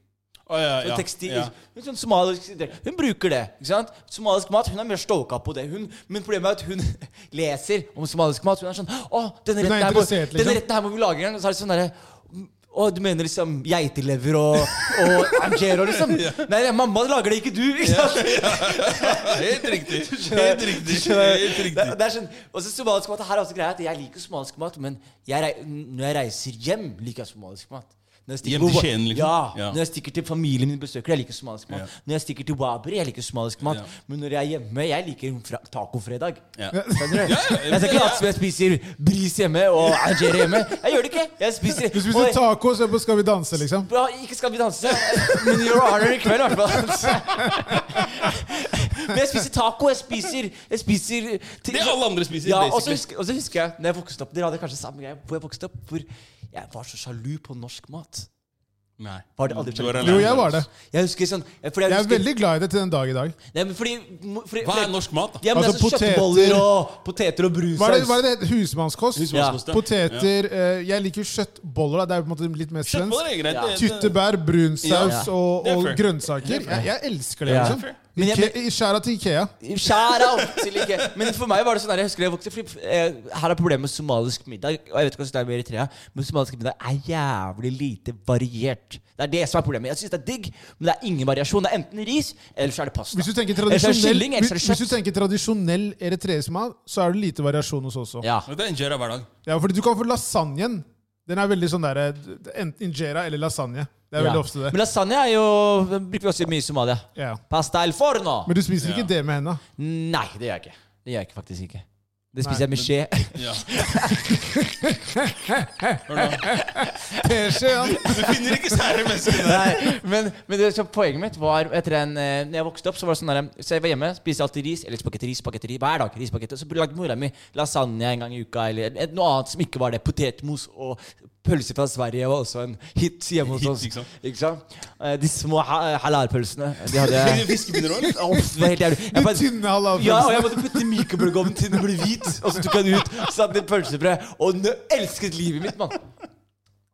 Speaker 2: Oh, ja,
Speaker 3: Sånn
Speaker 2: ja,
Speaker 3: tekstil,
Speaker 2: ja.
Speaker 3: hun, sånn somalisk, hun bruker det. ikke sant? Somalisk mat, Hun er mer stoka på det. Hun, men problemet er at hun leser om somalisk mat. Hun er sånn Å, denne retten, her må,
Speaker 1: liksom.
Speaker 3: denne retten her må vi lage en gang. Og så er det sånn derre å, du mener liksom geitelever og, og angero, liksom? Nei, nei, mamma lager det, ikke du! Ikke sant?
Speaker 2: Helt riktig. Helt riktig. Helt
Speaker 3: Det,
Speaker 2: riktig.
Speaker 3: det er sånn, og så somalisk mat, her er også greia at Jeg liker somalisk mat, men jeg, når jeg reiser hjem, liker jeg somalisk mat. Når jeg stikker
Speaker 2: til Skien, liksom?
Speaker 3: Ja,
Speaker 2: Ja.
Speaker 3: Når jeg stikker til familien min besøker, jeg liker somalisk mat.
Speaker 2: Ja.
Speaker 3: Når jeg stikker til Wabri, jeg liker somalisk mat.
Speaker 2: Ja.
Speaker 3: Men når jeg er hjemme, jeg liker tacofredag.
Speaker 2: Ja.
Speaker 3: Skjønner du?
Speaker 2: ja,
Speaker 3: Jeg skal ikke late som jeg spiser bris hjemme og angere hjemme. Jeg gjør det ikke. Jeg spiser,
Speaker 1: Du spiser taco, så på Skal vi danse, liksom.
Speaker 3: Bra, ikke skal vi danse, men Your Honor i kveld, i hvert fall. Men jeg spiser taco. Jeg spiser, jeg spiser til-
Speaker 2: Det alle andre spiser,
Speaker 3: Ja, og så husker, og så husker jeg Når jeg vokste opp Dere hadde kanskje samme greie hvor jeg vokste opp. Hvor jeg var så sjalu på norsk mat.
Speaker 2: Nei.
Speaker 3: Var det aldri
Speaker 2: var
Speaker 1: Jo, jeg var det.
Speaker 3: Jeg husker sånn jeg,
Speaker 1: Jeg er
Speaker 3: husker,
Speaker 1: veldig glad i det til den dag i dag.
Speaker 3: Nei, men fordi, fordi
Speaker 2: Hva er norsk mat, da?
Speaker 3: Ja, men
Speaker 1: Altså,
Speaker 3: altså,
Speaker 1: poteter-
Speaker 3: Kjøttboller og poteter og
Speaker 1: Hva er det, hva er det? Husmannskost?
Speaker 2: Husmannskost, ja.
Speaker 1: Poteter eh, Jeg liker kjøttboller. da Det er på en måte litt mer svensk.
Speaker 3: Ja.
Speaker 1: Tyttebær, brunsaus
Speaker 3: Ja.
Speaker 1: og, og grønnsaker.
Speaker 2: Er.
Speaker 1: Jeg, jeg elsker det,
Speaker 3: Ja.
Speaker 1: liksom.
Speaker 3: Men jeg-
Speaker 1: Skjæra til Ikea.
Speaker 3: Shout til Ikea Men for meg var det sånn der, Jeg husker jeg vokste fordi, eh, Her er problemet med somalisk middag. Og jeg vet ikke hvordan det er med Eritrea, men somalisk middag er jævlig lite variert. Det er det som er problemet. Jeg synes det er digg, men det er ingen variasjon. Det er enten ris, eller så er det pasta.
Speaker 1: Hvis du tenker
Speaker 3: Eller så er det
Speaker 1: tradisjonell,
Speaker 3: kylling, så det
Speaker 1: hvis, hvis du tenker tradisjonell eritreisk mat, så er det lite variasjon hos oss også.
Speaker 3: Ja.
Speaker 2: Det er injera hver dag.
Speaker 1: Ja, fordi du kan få lasagnen. Den er veldig sånn derre Enten injera eller lasagne. Det er
Speaker 3: Ja.
Speaker 1: veldig ofte det.
Speaker 3: Men lasagne er jo bruker vi også mye i Somalia.
Speaker 1: Ja.
Speaker 3: Pasta el forno.
Speaker 1: Men du spiser
Speaker 2: Ja.
Speaker 1: ikke det med henne?
Speaker 3: Nei, det gjør jeg ikke. Det gjør jeg ikke faktisk ikke. Det
Speaker 1: Nei,
Speaker 3: spiser jeg med skje.
Speaker 2: Ja. Hør nå.
Speaker 1: Teskje, ja.
Speaker 2: Du finner ikke sære mennesker der.
Speaker 3: Nei, men, men det, så poenget mitt var etter en eh, Når jeg vokste opp, så var det sånn der, Så jeg var hjemme, spiste alltid ris. Eller spagetti, ris, spagetti, ris, hver dag. ris, spagetti. Og så lagde mora mi lasagne en gang i uka, eller noe annet som ikke var det. Potetmos og pølser fra Sverige var også en hit hjemme hos
Speaker 2: Hit,
Speaker 3: oss.
Speaker 2: ikke sant?
Speaker 3: Ikke sant? Eh, De små halalpølsene. De hadde
Speaker 2: Fiskepinner òg, eller?
Speaker 3: Åh, det var helt jævlig. Jeg
Speaker 1: De tynne halalpølsene.
Speaker 3: ja, og jeg måtte putte i mikrobølgeovnen til den ble hvit. Og så tok han ut, satte den i pølsebrød, og nø elsket livet mitt, mann.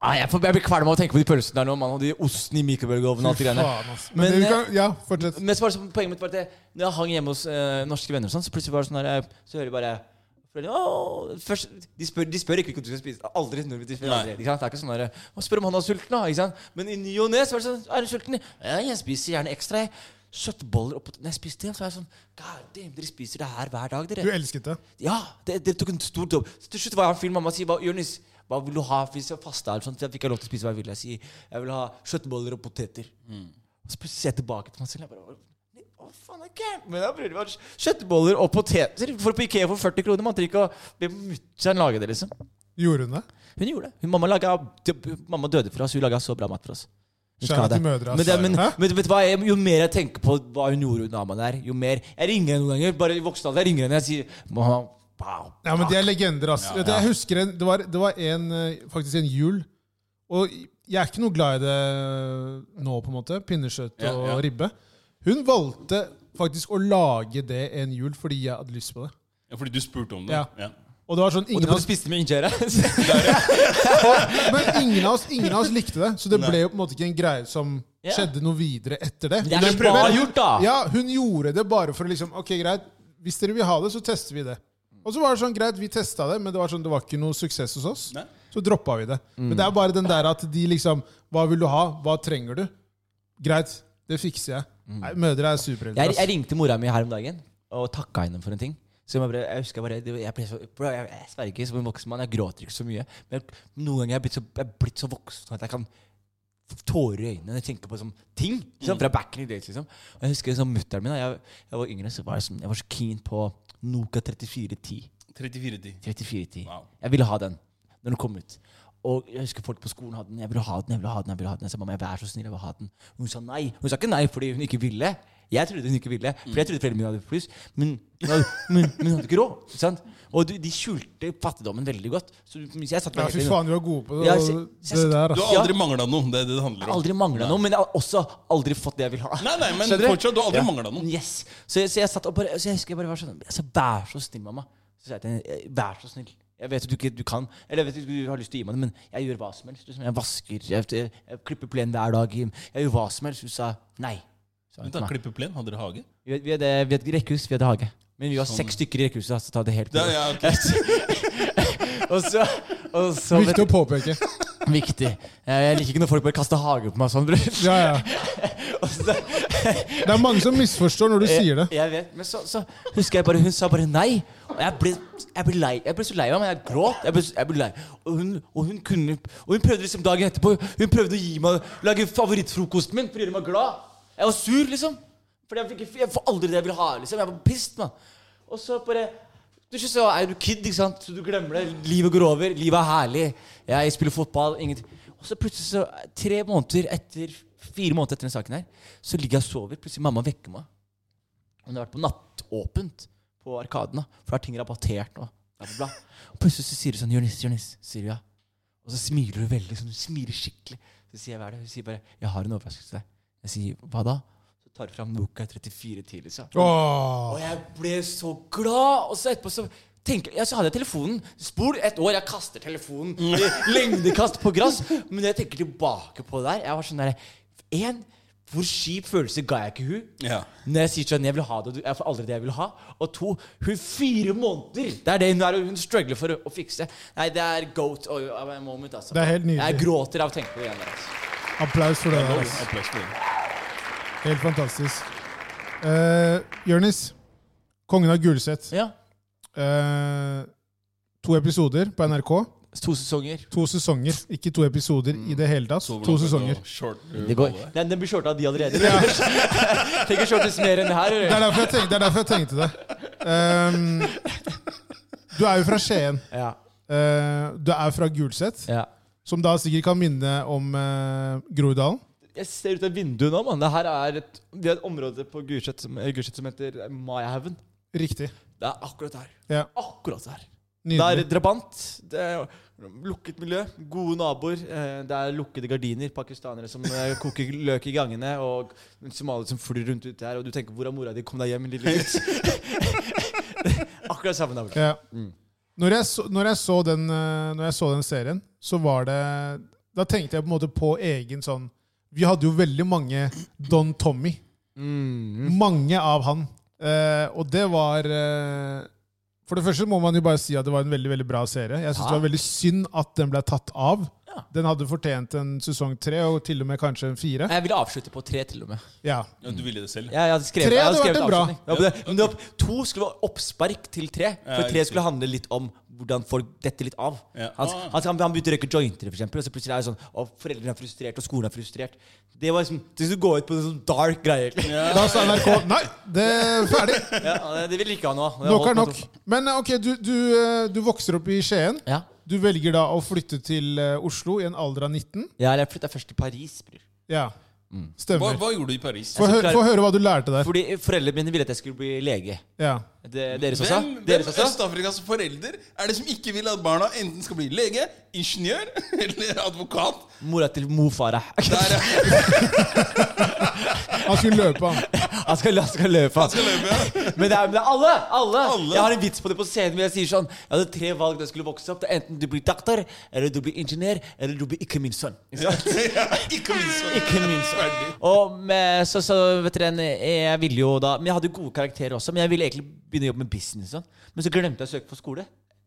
Speaker 3: Ah, jeg, får, jeg blir kvalm av å tenke på de pølsene der nå, mann. Og de osten i mikrobølgeovnen alt det greiene.
Speaker 1: Men,
Speaker 3: Men, eh,
Speaker 1: kan, ja, fortsett.
Speaker 3: Men så var det sånn, poenget mitt var at jeg, når jeg hang hjemme hos eh, norske venner, sånn, så plutselig var det sånn der, eh, Så hører jeg bare først, de, spør, de spør ikke hva du skal spise. Aldri. Når de spør aldri. Det er ikke sånn der, «Å, Spør om han er sulten, da. Ikke sant? Men i ny og ne så var det sånn Er du sulten? Ja, jeg spiser gjerne ekstra. jeg. Kjøttboller og Når jeg spiste det, så var jeg sånn God damn, dere spiser det her hver dag,
Speaker 1: Du elsket det.
Speaker 3: Ja, det, det tok en stor jobb. Så til slutt var jeg en film mamma sier hva, Jonis, hva vil du ha hvis jeg fasta? eller sånt? Jeg fikk jeg lov til å spise hva jeg ville. Jeg sier jeg vil ha kjøttboller og poteter. Og så ser jeg tilbake til meg selv. Jeg bare, hva faen er gærent med deg? Kjøttboller og poteter for på Ikea for 40 kroner. Man trenger ikke å be mutter'n lage det, liksom.
Speaker 1: Gjorde hun det?
Speaker 3: Hun gjorde det. Hun, mamma, laget, mamma døde for oss. Hun laga så bra mat for oss.
Speaker 1: Til mødre.
Speaker 3: Men, det, men, men vet du hva, jeg, jo mer jeg tenker på hva hun gjorde Aman der, jo mer Jeg ringer henne noen ganger. Bare i voksen alder. Jeg ringer henne og sier mamma, wow,
Speaker 1: Ja, men de er legender, ass.
Speaker 2: Ja,
Speaker 3: ja.
Speaker 1: Jeg husker en, det var, det var en, eh, faktisk en jul. Og jeg er ikke noe glad i det nå, på en måte. Pinnekjøtt og
Speaker 2: ja.
Speaker 1: ribbe. Hun valgte faktisk å lage det en jul fordi jeg hadde lyst på det.
Speaker 2: Ja, fordi du spurte om det?
Speaker 1: Ja. Og det var sånn,
Speaker 3: Og du
Speaker 1: ingen av oss,
Speaker 3: spiste med injera?
Speaker 1: men ingen av, oss, ingen av oss likte det, så det ble jo på en måte ikke en greie som skjedde noe videre etter det.
Speaker 3: Det er
Speaker 1: Men-
Speaker 3: bra
Speaker 1: men
Speaker 3: gjort, da!
Speaker 1: Ja, hun gjorde det bare for å liksom Ok, greit. Hvis dere vil ha det, så tester vi det. Og så var det sånn, greit, vi testa det, men det var sånn, det var ikke noe suksess hos oss.
Speaker 2: Nei.
Speaker 1: Så droppa vi det.
Speaker 3: Mm.
Speaker 1: Men det er bare den der at de liksom Hva vil du ha? Hva trenger du? Greit, det fikser jeg. Nei, mødre er superhelter.
Speaker 3: Mm. Jeg, jeg ringte mora mi her om dagen og takka henne for en ting. Så jeg, bare, jeg husker bare, jeg ble så, bro, jeg, jeg sverger ikke som en voksen mann. Jeg gråter ikke så mye. Men noen ganger er jeg blitt så, jeg blitt så voksen at jeg kan tårer i øynene når jeg tenker på sånn ting. Liksom, fra back in the days, liksom. Og jeg husker sånn mutter'n min jeg, jeg var yngre, så var jeg, sånn, jeg var så keen på Noka 3410.
Speaker 2: 34-10.
Speaker 3: 3410.
Speaker 2: Wow.
Speaker 3: Jeg ville ha den når den kom ut. Og jeg husker folk på skolen hadde den. Jeg ville ha den, jeg ville ha den. Jeg ville ha den. Jeg sa mamma, vær så snill, jeg vil ha den. Og hun sa nei. Hun sa ikke nei fordi hun ikke ville. Jeg trodde hun ikke ville, for jeg trodde foreldrene mine hadde pluss. Men, hun hadde- men, men hun hadde ikke råd. Ikke sant? Og de, de skjulte fattigdommen veldig godt. Så jeg satt
Speaker 1: Ja,
Speaker 3: meg
Speaker 1: fy faen, du er god på det,
Speaker 3: Ja,
Speaker 1: og
Speaker 3: se- se-
Speaker 1: det der.
Speaker 2: Du har aldri mangla noe. Det er det det handler om.
Speaker 3: aldri mangla noe, men jeg har også aldri fått det jeg vil ha.
Speaker 2: Nei, nei, men
Speaker 3: Skjønner
Speaker 2: fortsatt, du har aldri
Speaker 3: Ja.
Speaker 2: mangla noe.
Speaker 3: Yes. Så, jeg- så jeg satt og bare Så jeg husker jeg bare var sånn altså, Vær så snill, mamma. Så sa jeg til henne "Eh, Vær så snill. Jeg vet at du ikke du kan Eller jeg vet at du har lyst til å gi meg det, men jeg gjør hva som helst. Liksom. Jeg vasker, jeg, jeg, jeg klipper plenen hver dag. Jeg gjør hva som helst. Hun sa nei. Til
Speaker 2: da,
Speaker 3: meg.
Speaker 2: Klippe? Hadde dere hage?
Speaker 3: Vi, vi, hadde, vi hadde rekkehus, vi hadde hage. Men vi var
Speaker 2: Sånn.
Speaker 3: seks stykker i rekkehuset. Så ta det helt på.
Speaker 2: Ja, ja, ok.
Speaker 3: og så, og så
Speaker 1: Viktig å påpeke.
Speaker 3: Viktig. Jeg, liker ikke når folk bare kaster hage på meg sånn, bror.
Speaker 1: Ja, ja.
Speaker 3: Så-
Speaker 1: Det er mange som misforstår når du sier det.
Speaker 3: Jeg, jeg vet, men så, så husker jeg bare Hun sa bare nei. Og jeg ble, jeg ble, lei, jeg ble så lei av meg. Jeg gråt. Jeg ble, jeg ble lei. Og hun, og hun kunne Og hun prøvde liksom dagen etterpå Hun prøvde å gi meg lage favorittfrokosten min for å gjøre meg glad. Jeg var sur, liksom. For jeg, jeg får aldri det jeg vil ha. liksom Jeg var pissed, mann. Og så bare du så er du kid, ikke sant? Så du glemmer det. Livet går over. Livet er herlig. Jeg spiller fotball. Ingenting. Og så plutselig, så, tre måneder etter fire måneder etter den saken her, så ligger jeg og sover. Plutselig mamma vekker meg. Hun har vært på nattåpent på Arkaden. For da er ting rabattert. Og, og plutselig så sier hun sånn Jonis, Jonis, sier hun ja. Og så smiler hun veldig. sånn, hun smiler skikkelig. Så sier jeg hva er det? Hun sier bare 'Jeg har en overraskelse til deg'. Jeg sier 'Hva da?' Så tar fram Nokia 34 til, liksom. Og jeg ble så glad! Og så etterpå så tenker, ja, så hadde jeg telefonen. Spol et år. Jeg kaster telefonen i lengdekast på gress. Men jeg tenker tilbake på det der Jeg var sånn der En, hvor kjip følelse ga jeg ikke hun
Speaker 2: Ja.
Speaker 3: når jeg sier sånn Jeg vil ha det, jeg får aldri det jeg vil ha. Og to, hun fire måneder! Det er det hun er, og hun struggler for å, å fikse. Nei, det er goat moment, altså.
Speaker 1: Det er helt nydelig.
Speaker 3: Jeg gråter av å tenke på det igjen. Altså.
Speaker 1: Applaus for det.
Speaker 2: Applaus for det.
Speaker 1: Helt fantastisk. Uh, Jørnis, kongen av Gulset.
Speaker 3: Ja.
Speaker 1: Uh, to episoder på NRK.
Speaker 3: To sesonger.
Speaker 1: To sesonger, ikke to episoder i det hele tatt. To sesonger.
Speaker 2: det går short, uh,
Speaker 3: Det går,
Speaker 2: holde.
Speaker 3: den, blir shorta av de allerede. Tenker shortes mer enn det her.
Speaker 1: Det er derfor jeg tenkte det. Er derfor jeg tenkte det. Um, du er jo fra Skien.
Speaker 3: Ja,
Speaker 1: Uh, du er fra Gulset,
Speaker 3: ja.
Speaker 1: som da sikkert kan minne om uh, Groruddalen.
Speaker 3: Jeg ser ut av vinduet nå, mann. Det her er et, det er et område på Gulset som, eh, Gulset som heter Mayahaugen.
Speaker 1: Riktig.
Speaker 3: Det er akkurat her.
Speaker 1: Ja,
Speaker 3: Akkurat her. Det er drabant. Det er lukket miljø. Gode naboer. eh, Det er lukkede gardiner. Pakistanere som eh, koker løk i gangene. Og somaliere som flyr rundt ute her. Og du tenker 'Hvor er mora di? Kom deg hjem, lille gutt'. Akkurat samme navn.
Speaker 1: Ja.
Speaker 3: Mm.
Speaker 1: Når, jeg så, når, jeg så den, når jeg så den serien, så var det Da tenkte jeg på en måte på egen sånn Vi hadde jo veldig mange Don Tommy.
Speaker 3: Mm.
Speaker 1: Mange av han. Eh, og det var eh, For det første må man jo bare si at det var en veldig veldig bra serie. Jeg synes
Speaker 3: Ja.
Speaker 1: det var veldig synd at den ble tatt av.
Speaker 3: Ja.
Speaker 1: Den hadde fortjent en sesong tre, og til og med kanskje en fire.
Speaker 3: Jeg ville avslutte på tre, til og med.
Speaker 1: Ja.
Speaker 2: Ja, du ville det selv?
Speaker 3: Ja, jeg hadde skrevet,
Speaker 1: Tre
Speaker 3: jeg hadde
Speaker 1: vært en bra.
Speaker 3: avslutning. Ja, men det, men det var, to skulle være oppspark til tre. For tre skulle handle litt om hvordan folk detter litt av.
Speaker 2: Ja.
Speaker 3: Han,
Speaker 2: Ah.
Speaker 3: han, han, begynte å røyke jointer, for eksempel, og så plutselig er det sånn Og foreldrene er frustrert, og skolen er frustrert. Det var liksom Det skulle gå ut på en sånn dark greie. ja.
Speaker 1: Da sa NRK nei, det er ferdig.
Speaker 3: Ja, det vil ikke ha. Det
Speaker 1: Nok er nok. Men eh, ok, du, du, eh, du vokser opp i Skien.
Speaker 3: Ja.
Speaker 1: Du velger da å flytte til eh, Oslo i en alder av 19.
Speaker 3: Ja, jeg flytta først til Paris, bror.
Speaker 1: Ja,
Speaker 2: Hva,
Speaker 1: stemmer.
Speaker 2: hva gjorde du i Paris?
Speaker 1: Få hø få høre hva du lærte der.
Speaker 3: Fordi foreldrene mine ville at jeg skulle bli lege.
Speaker 1: Ja.
Speaker 3: Det, deres også?
Speaker 2: Hvem, hvem
Speaker 3: Deres også?
Speaker 2: Øst-Afrikas forelder er det som ikke vil at barna enten skal bli lege, ingeniør eller advokat?
Speaker 3: Mora til Mo Farah.
Speaker 2: Der, ja.
Speaker 1: Han skulle løpe, han.
Speaker 3: Han skal, han skal løpe, han.
Speaker 2: Skal løpe, ja.
Speaker 3: Men det er, men det er alle, alle!
Speaker 2: Alle.
Speaker 3: Jeg har en vits på det på scenen hvor jeg sier sånn Jeg hadde tre valg da jeg skulle vokse opp. Det er Enten du blir doktor, eller du blir ingeniør, eller du blir ikke min sønn. Ikke min
Speaker 2: sønn. Ikke
Speaker 3: min sønn. Og med, så, så vet dere, jeg ville jo da Men jeg hadde gode karakterer også, men jeg ville egentlig begynne å jobbe med business. Sånn. Men så glemte jeg å søke på skole.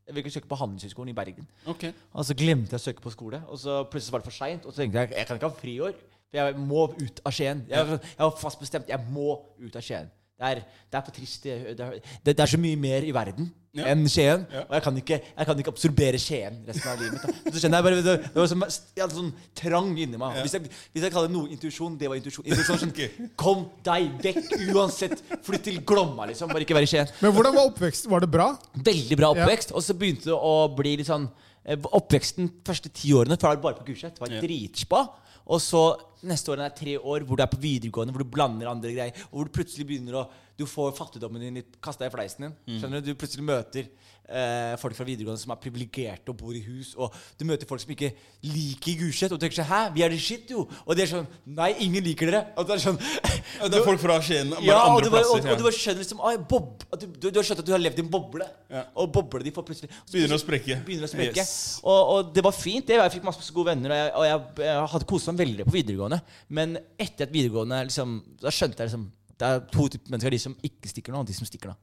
Speaker 3: Jeg ville ikke søke på Handelshøyskolen i Bergen.
Speaker 2: Ok.
Speaker 3: Og så glemte jeg å søke på skole, og så plutselig var det for seint. Og så tenkte jeg jeg kan ikke ha friår, for jeg må ut av Skien. Jeg, jeg var fast bestemt. Jeg må ut av Skien. Det er, det er for trist. Det, er- det, det er så mye mer i verden
Speaker 2: Ja.
Speaker 3: enn Skien.
Speaker 2: Ja.
Speaker 3: Og jeg kan, ikke, jeg kan ikke absorbere Skien resten av livet mitt. Så skjønner jeg bare, det, det var sånn, jeg hadde sånn trang inni meg. Hvis, jeg, hvis jeg kaller noe intuisjon, det var intuisjon. Sånn, Kom deg vekk uansett. Flytt til Glomma, liksom. Bare ikke være i Skien.
Speaker 1: Men hvordan var oppvekst? Var det bra?
Speaker 3: Veldig bra oppvekst. Og så begynte det å bli litt sånn Oppveksten Oppveksten første ti årene for da var det bare på Gulset var
Speaker 2: Ja.
Speaker 3: dritspa. Og så neste årene er tre år hvor du er på videregående, hvor du blander andre greier. Og hvor du plutselig begynner å Du får fattigdommen din litt kasta i fleisen din.
Speaker 2: Mm.
Speaker 3: Skjønner Du Du plutselig møter eh, folk fra videregående som er privilegerte og bor i hus. Og du møter folk som ikke liker Gulset. Og du tenker sånn Hæ, vi er det shit, jo! Og de er sånn Nei, ingen liker dere. Og det er sånn
Speaker 2: Det er folk fra Skien, bare
Speaker 3: ja,
Speaker 2: andre
Speaker 3: og bare, og,
Speaker 2: plasser.
Speaker 3: og du bare skjønner liksom ah, bob, du, du, du har skjønt at du har levd i en boble.
Speaker 2: Ja.
Speaker 3: Og bobla de får plutselig
Speaker 2: Begynner å sprekke.
Speaker 3: Begynner å sprekke.
Speaker 2: Yes.
Speaker 3: Og, og det var fint. det Jeg fikk masse gode venner, og jeg, og jeg, jeg hadde kost meg veldig på videregående. Men etter at videregående liksom, Da skjønte jeg liksom Det er to typer mennesker. De som ikke stikker nå, og de som stikker nå.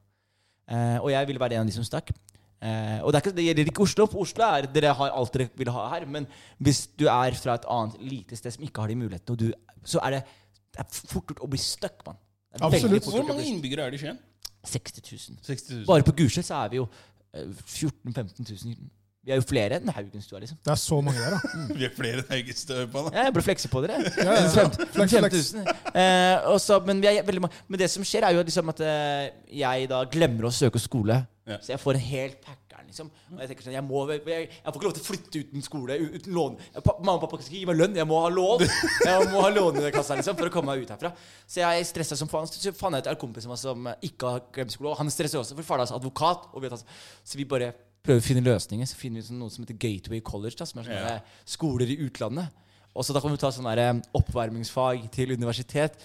Speaker 3: Eh, og jeg ville være en av de som stakk. Eh, og det, er ikke, det gjelder ikke Oslo. for Oslo er dere har alt dere vil ha her. Men hvis du er fra et annet lite sted som ikke har de mulighetene, og du, så er det, det er fort gjort å bli stuck, mann.
Speaker 1: Absolutt.
Speaker 2: Hvor mange innbyggere er det i Skien?
Speaker 3: 60 000.
Speaker 2: 60 000.
Speaker 3: Bare på Gulset så er vi jo eh, 14 000-15 000. Vi er jo flere enn Haugenstua, liksom.
Speaker 1: Det er så mange der, da.
Speaker 2: Vi er flere enn Haugenstua på da.
Speaker 3: Ja, Jeg burde flekse på dere.
Speaker 1: Ja, ja.
Speaker 3: ja.
Speaker 1: Flex,
Speaker 3: 5000. Eh, også, men, vi er veldig men det som skjer, er jo liksom at eh, jeg da glemmer å søke skole.
Speaker 2: Ja.
Speaker 3: Så jeg får en helt packeren, liksom. Og jeg tenker sånn, jeg, må, jeg, jeg får ikke lov til å flytte uten skole, uten lån. Pa, mamma og pappa skal ikke gi meg lønn, jeg må ha lån. Jeg må ha lån i den kassa liksom, for å komme meg ut herfra. Så jeg stressa som faen. Så fant jeg ut en kompis som ikke har glemt skole, og han stresser også, for faren hans er advokat. Og vi, altså, så vi bare prøver å finne løsninger. Så finner vi sånn noe som heter Gateway College, da, som er sånne
Speaker 2: Ja.
Speaker 3: skoler i utlandet. Og så da kan vi ta sånn oppvarmingsfag til universitet.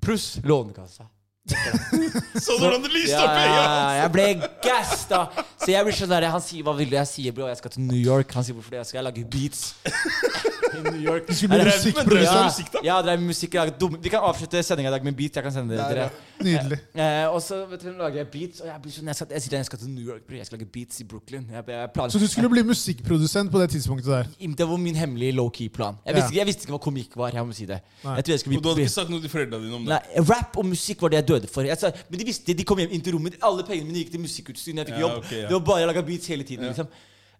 Speaker 3: Pluss Lånekassa.
Speaker 2: Så hvordan det lyste
Speaker 3: Ja,
Speaker 2: opp i øya!
Speaker 3: jeg ble gasta. Så jeg blir sånn der, Han sier hva vil du? Jeg sier bro, jeg skal til New York. Han sier hvorfor det? Jeg skal lage beats i New York.
Speaker 1: Du skulle bli musikkprodusent.
Speaker 3: Ja, ja, det er musikk. Vi kan avslutte sendinga i dag med beats. Jeg kan sende det til dere.
Speaker 1: Nydelig.
Speaker 3: Eh, og så vet du, lager jeg beats, og jeg blir sånn Jeg, skal, jeg sier jeg skal til New York. Jeg skal lage beats i Brooklyn. Jeg, jeg
Speaker 1: Så du skulle bli musikkprodusent på det tidspunktet der?
Speaker 3: Det var min hemmelige low-key-plan. Jeg,
Speaker 1: Ja.
Speaker 3: visste jeg visste ikke hva komikk var. Jeg må si det. Jeg tror jeg skulle
Speaker 2: Og du hadde ikke sagt noe til foreldrene dine om det?
Speaker 3: Nei, Rap og musikk var det jeg døde for. Jeg sa, men de visste, de kom hjem inn til rommet Alle pengene mine gikk til musikkutstyr. når Jeg fikk
Speaker 2: Ja,
Speaker 3: jobb
Speaker 2: Okay, ja.
Speaker 3: Det var bare jeg laga beats hele tiden. Liksom.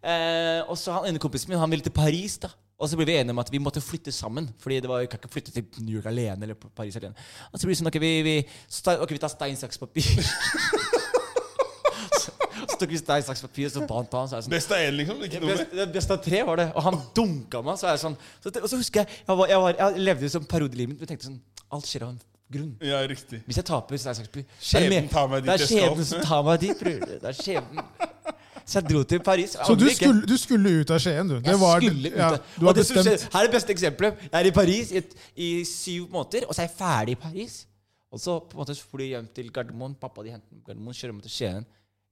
Speaker 3: Eh, og så han ene kompisen min Han ville til Paris. da Og så ble vi enige om at vi måtte flytte sammen. Fordi det var, vi kan ikke flytte til New York alene. Eller Paris alene Og så blir det sånn Ok, vi, vi, sta- ok, vi tar stein, saks, papir. så, så tok vi stein, saks, papir, og så bandt han. Så sånn
Speaker 2: Best av én, liksom? Ikke noe
Speaker 3: Best, det av tre var det. Og han dunka meg. Så sånn så, Og så husker jeg Jeg, var, jeg, var, jeg levde som parodilivet mitt. Jeg tenkte sånn Alt skjer av en grunn.
Speaker 2: Ja, riktig.
Speaker 3: Hvis jeg taper så er det
Speaker 2: Skjebnen tar meg dit
Speaker 3: Det er skjebnen som tar meg dit, bror. Det er skjebnen. Så jeg dro til Paris.
Speaker 1: Så du skulle, du skulle ut av Skien, du? Det
Speaker 3: Jeg
Speaker 1: var,
Speaker 3: skulle ut.
Speaker 1: ja,
Speaker 3: av-
Speaker 1: du har
Speaker 3: og det som skjer, her er det beste eksempelet. Jeg er i Paris i, i syv måneder, og så er jeg ferdig i Paris. Og så på en måte så flyr jeg hjem til Gardermoen. Pappa de henter meg Gardermoen, kjører meg til Skien.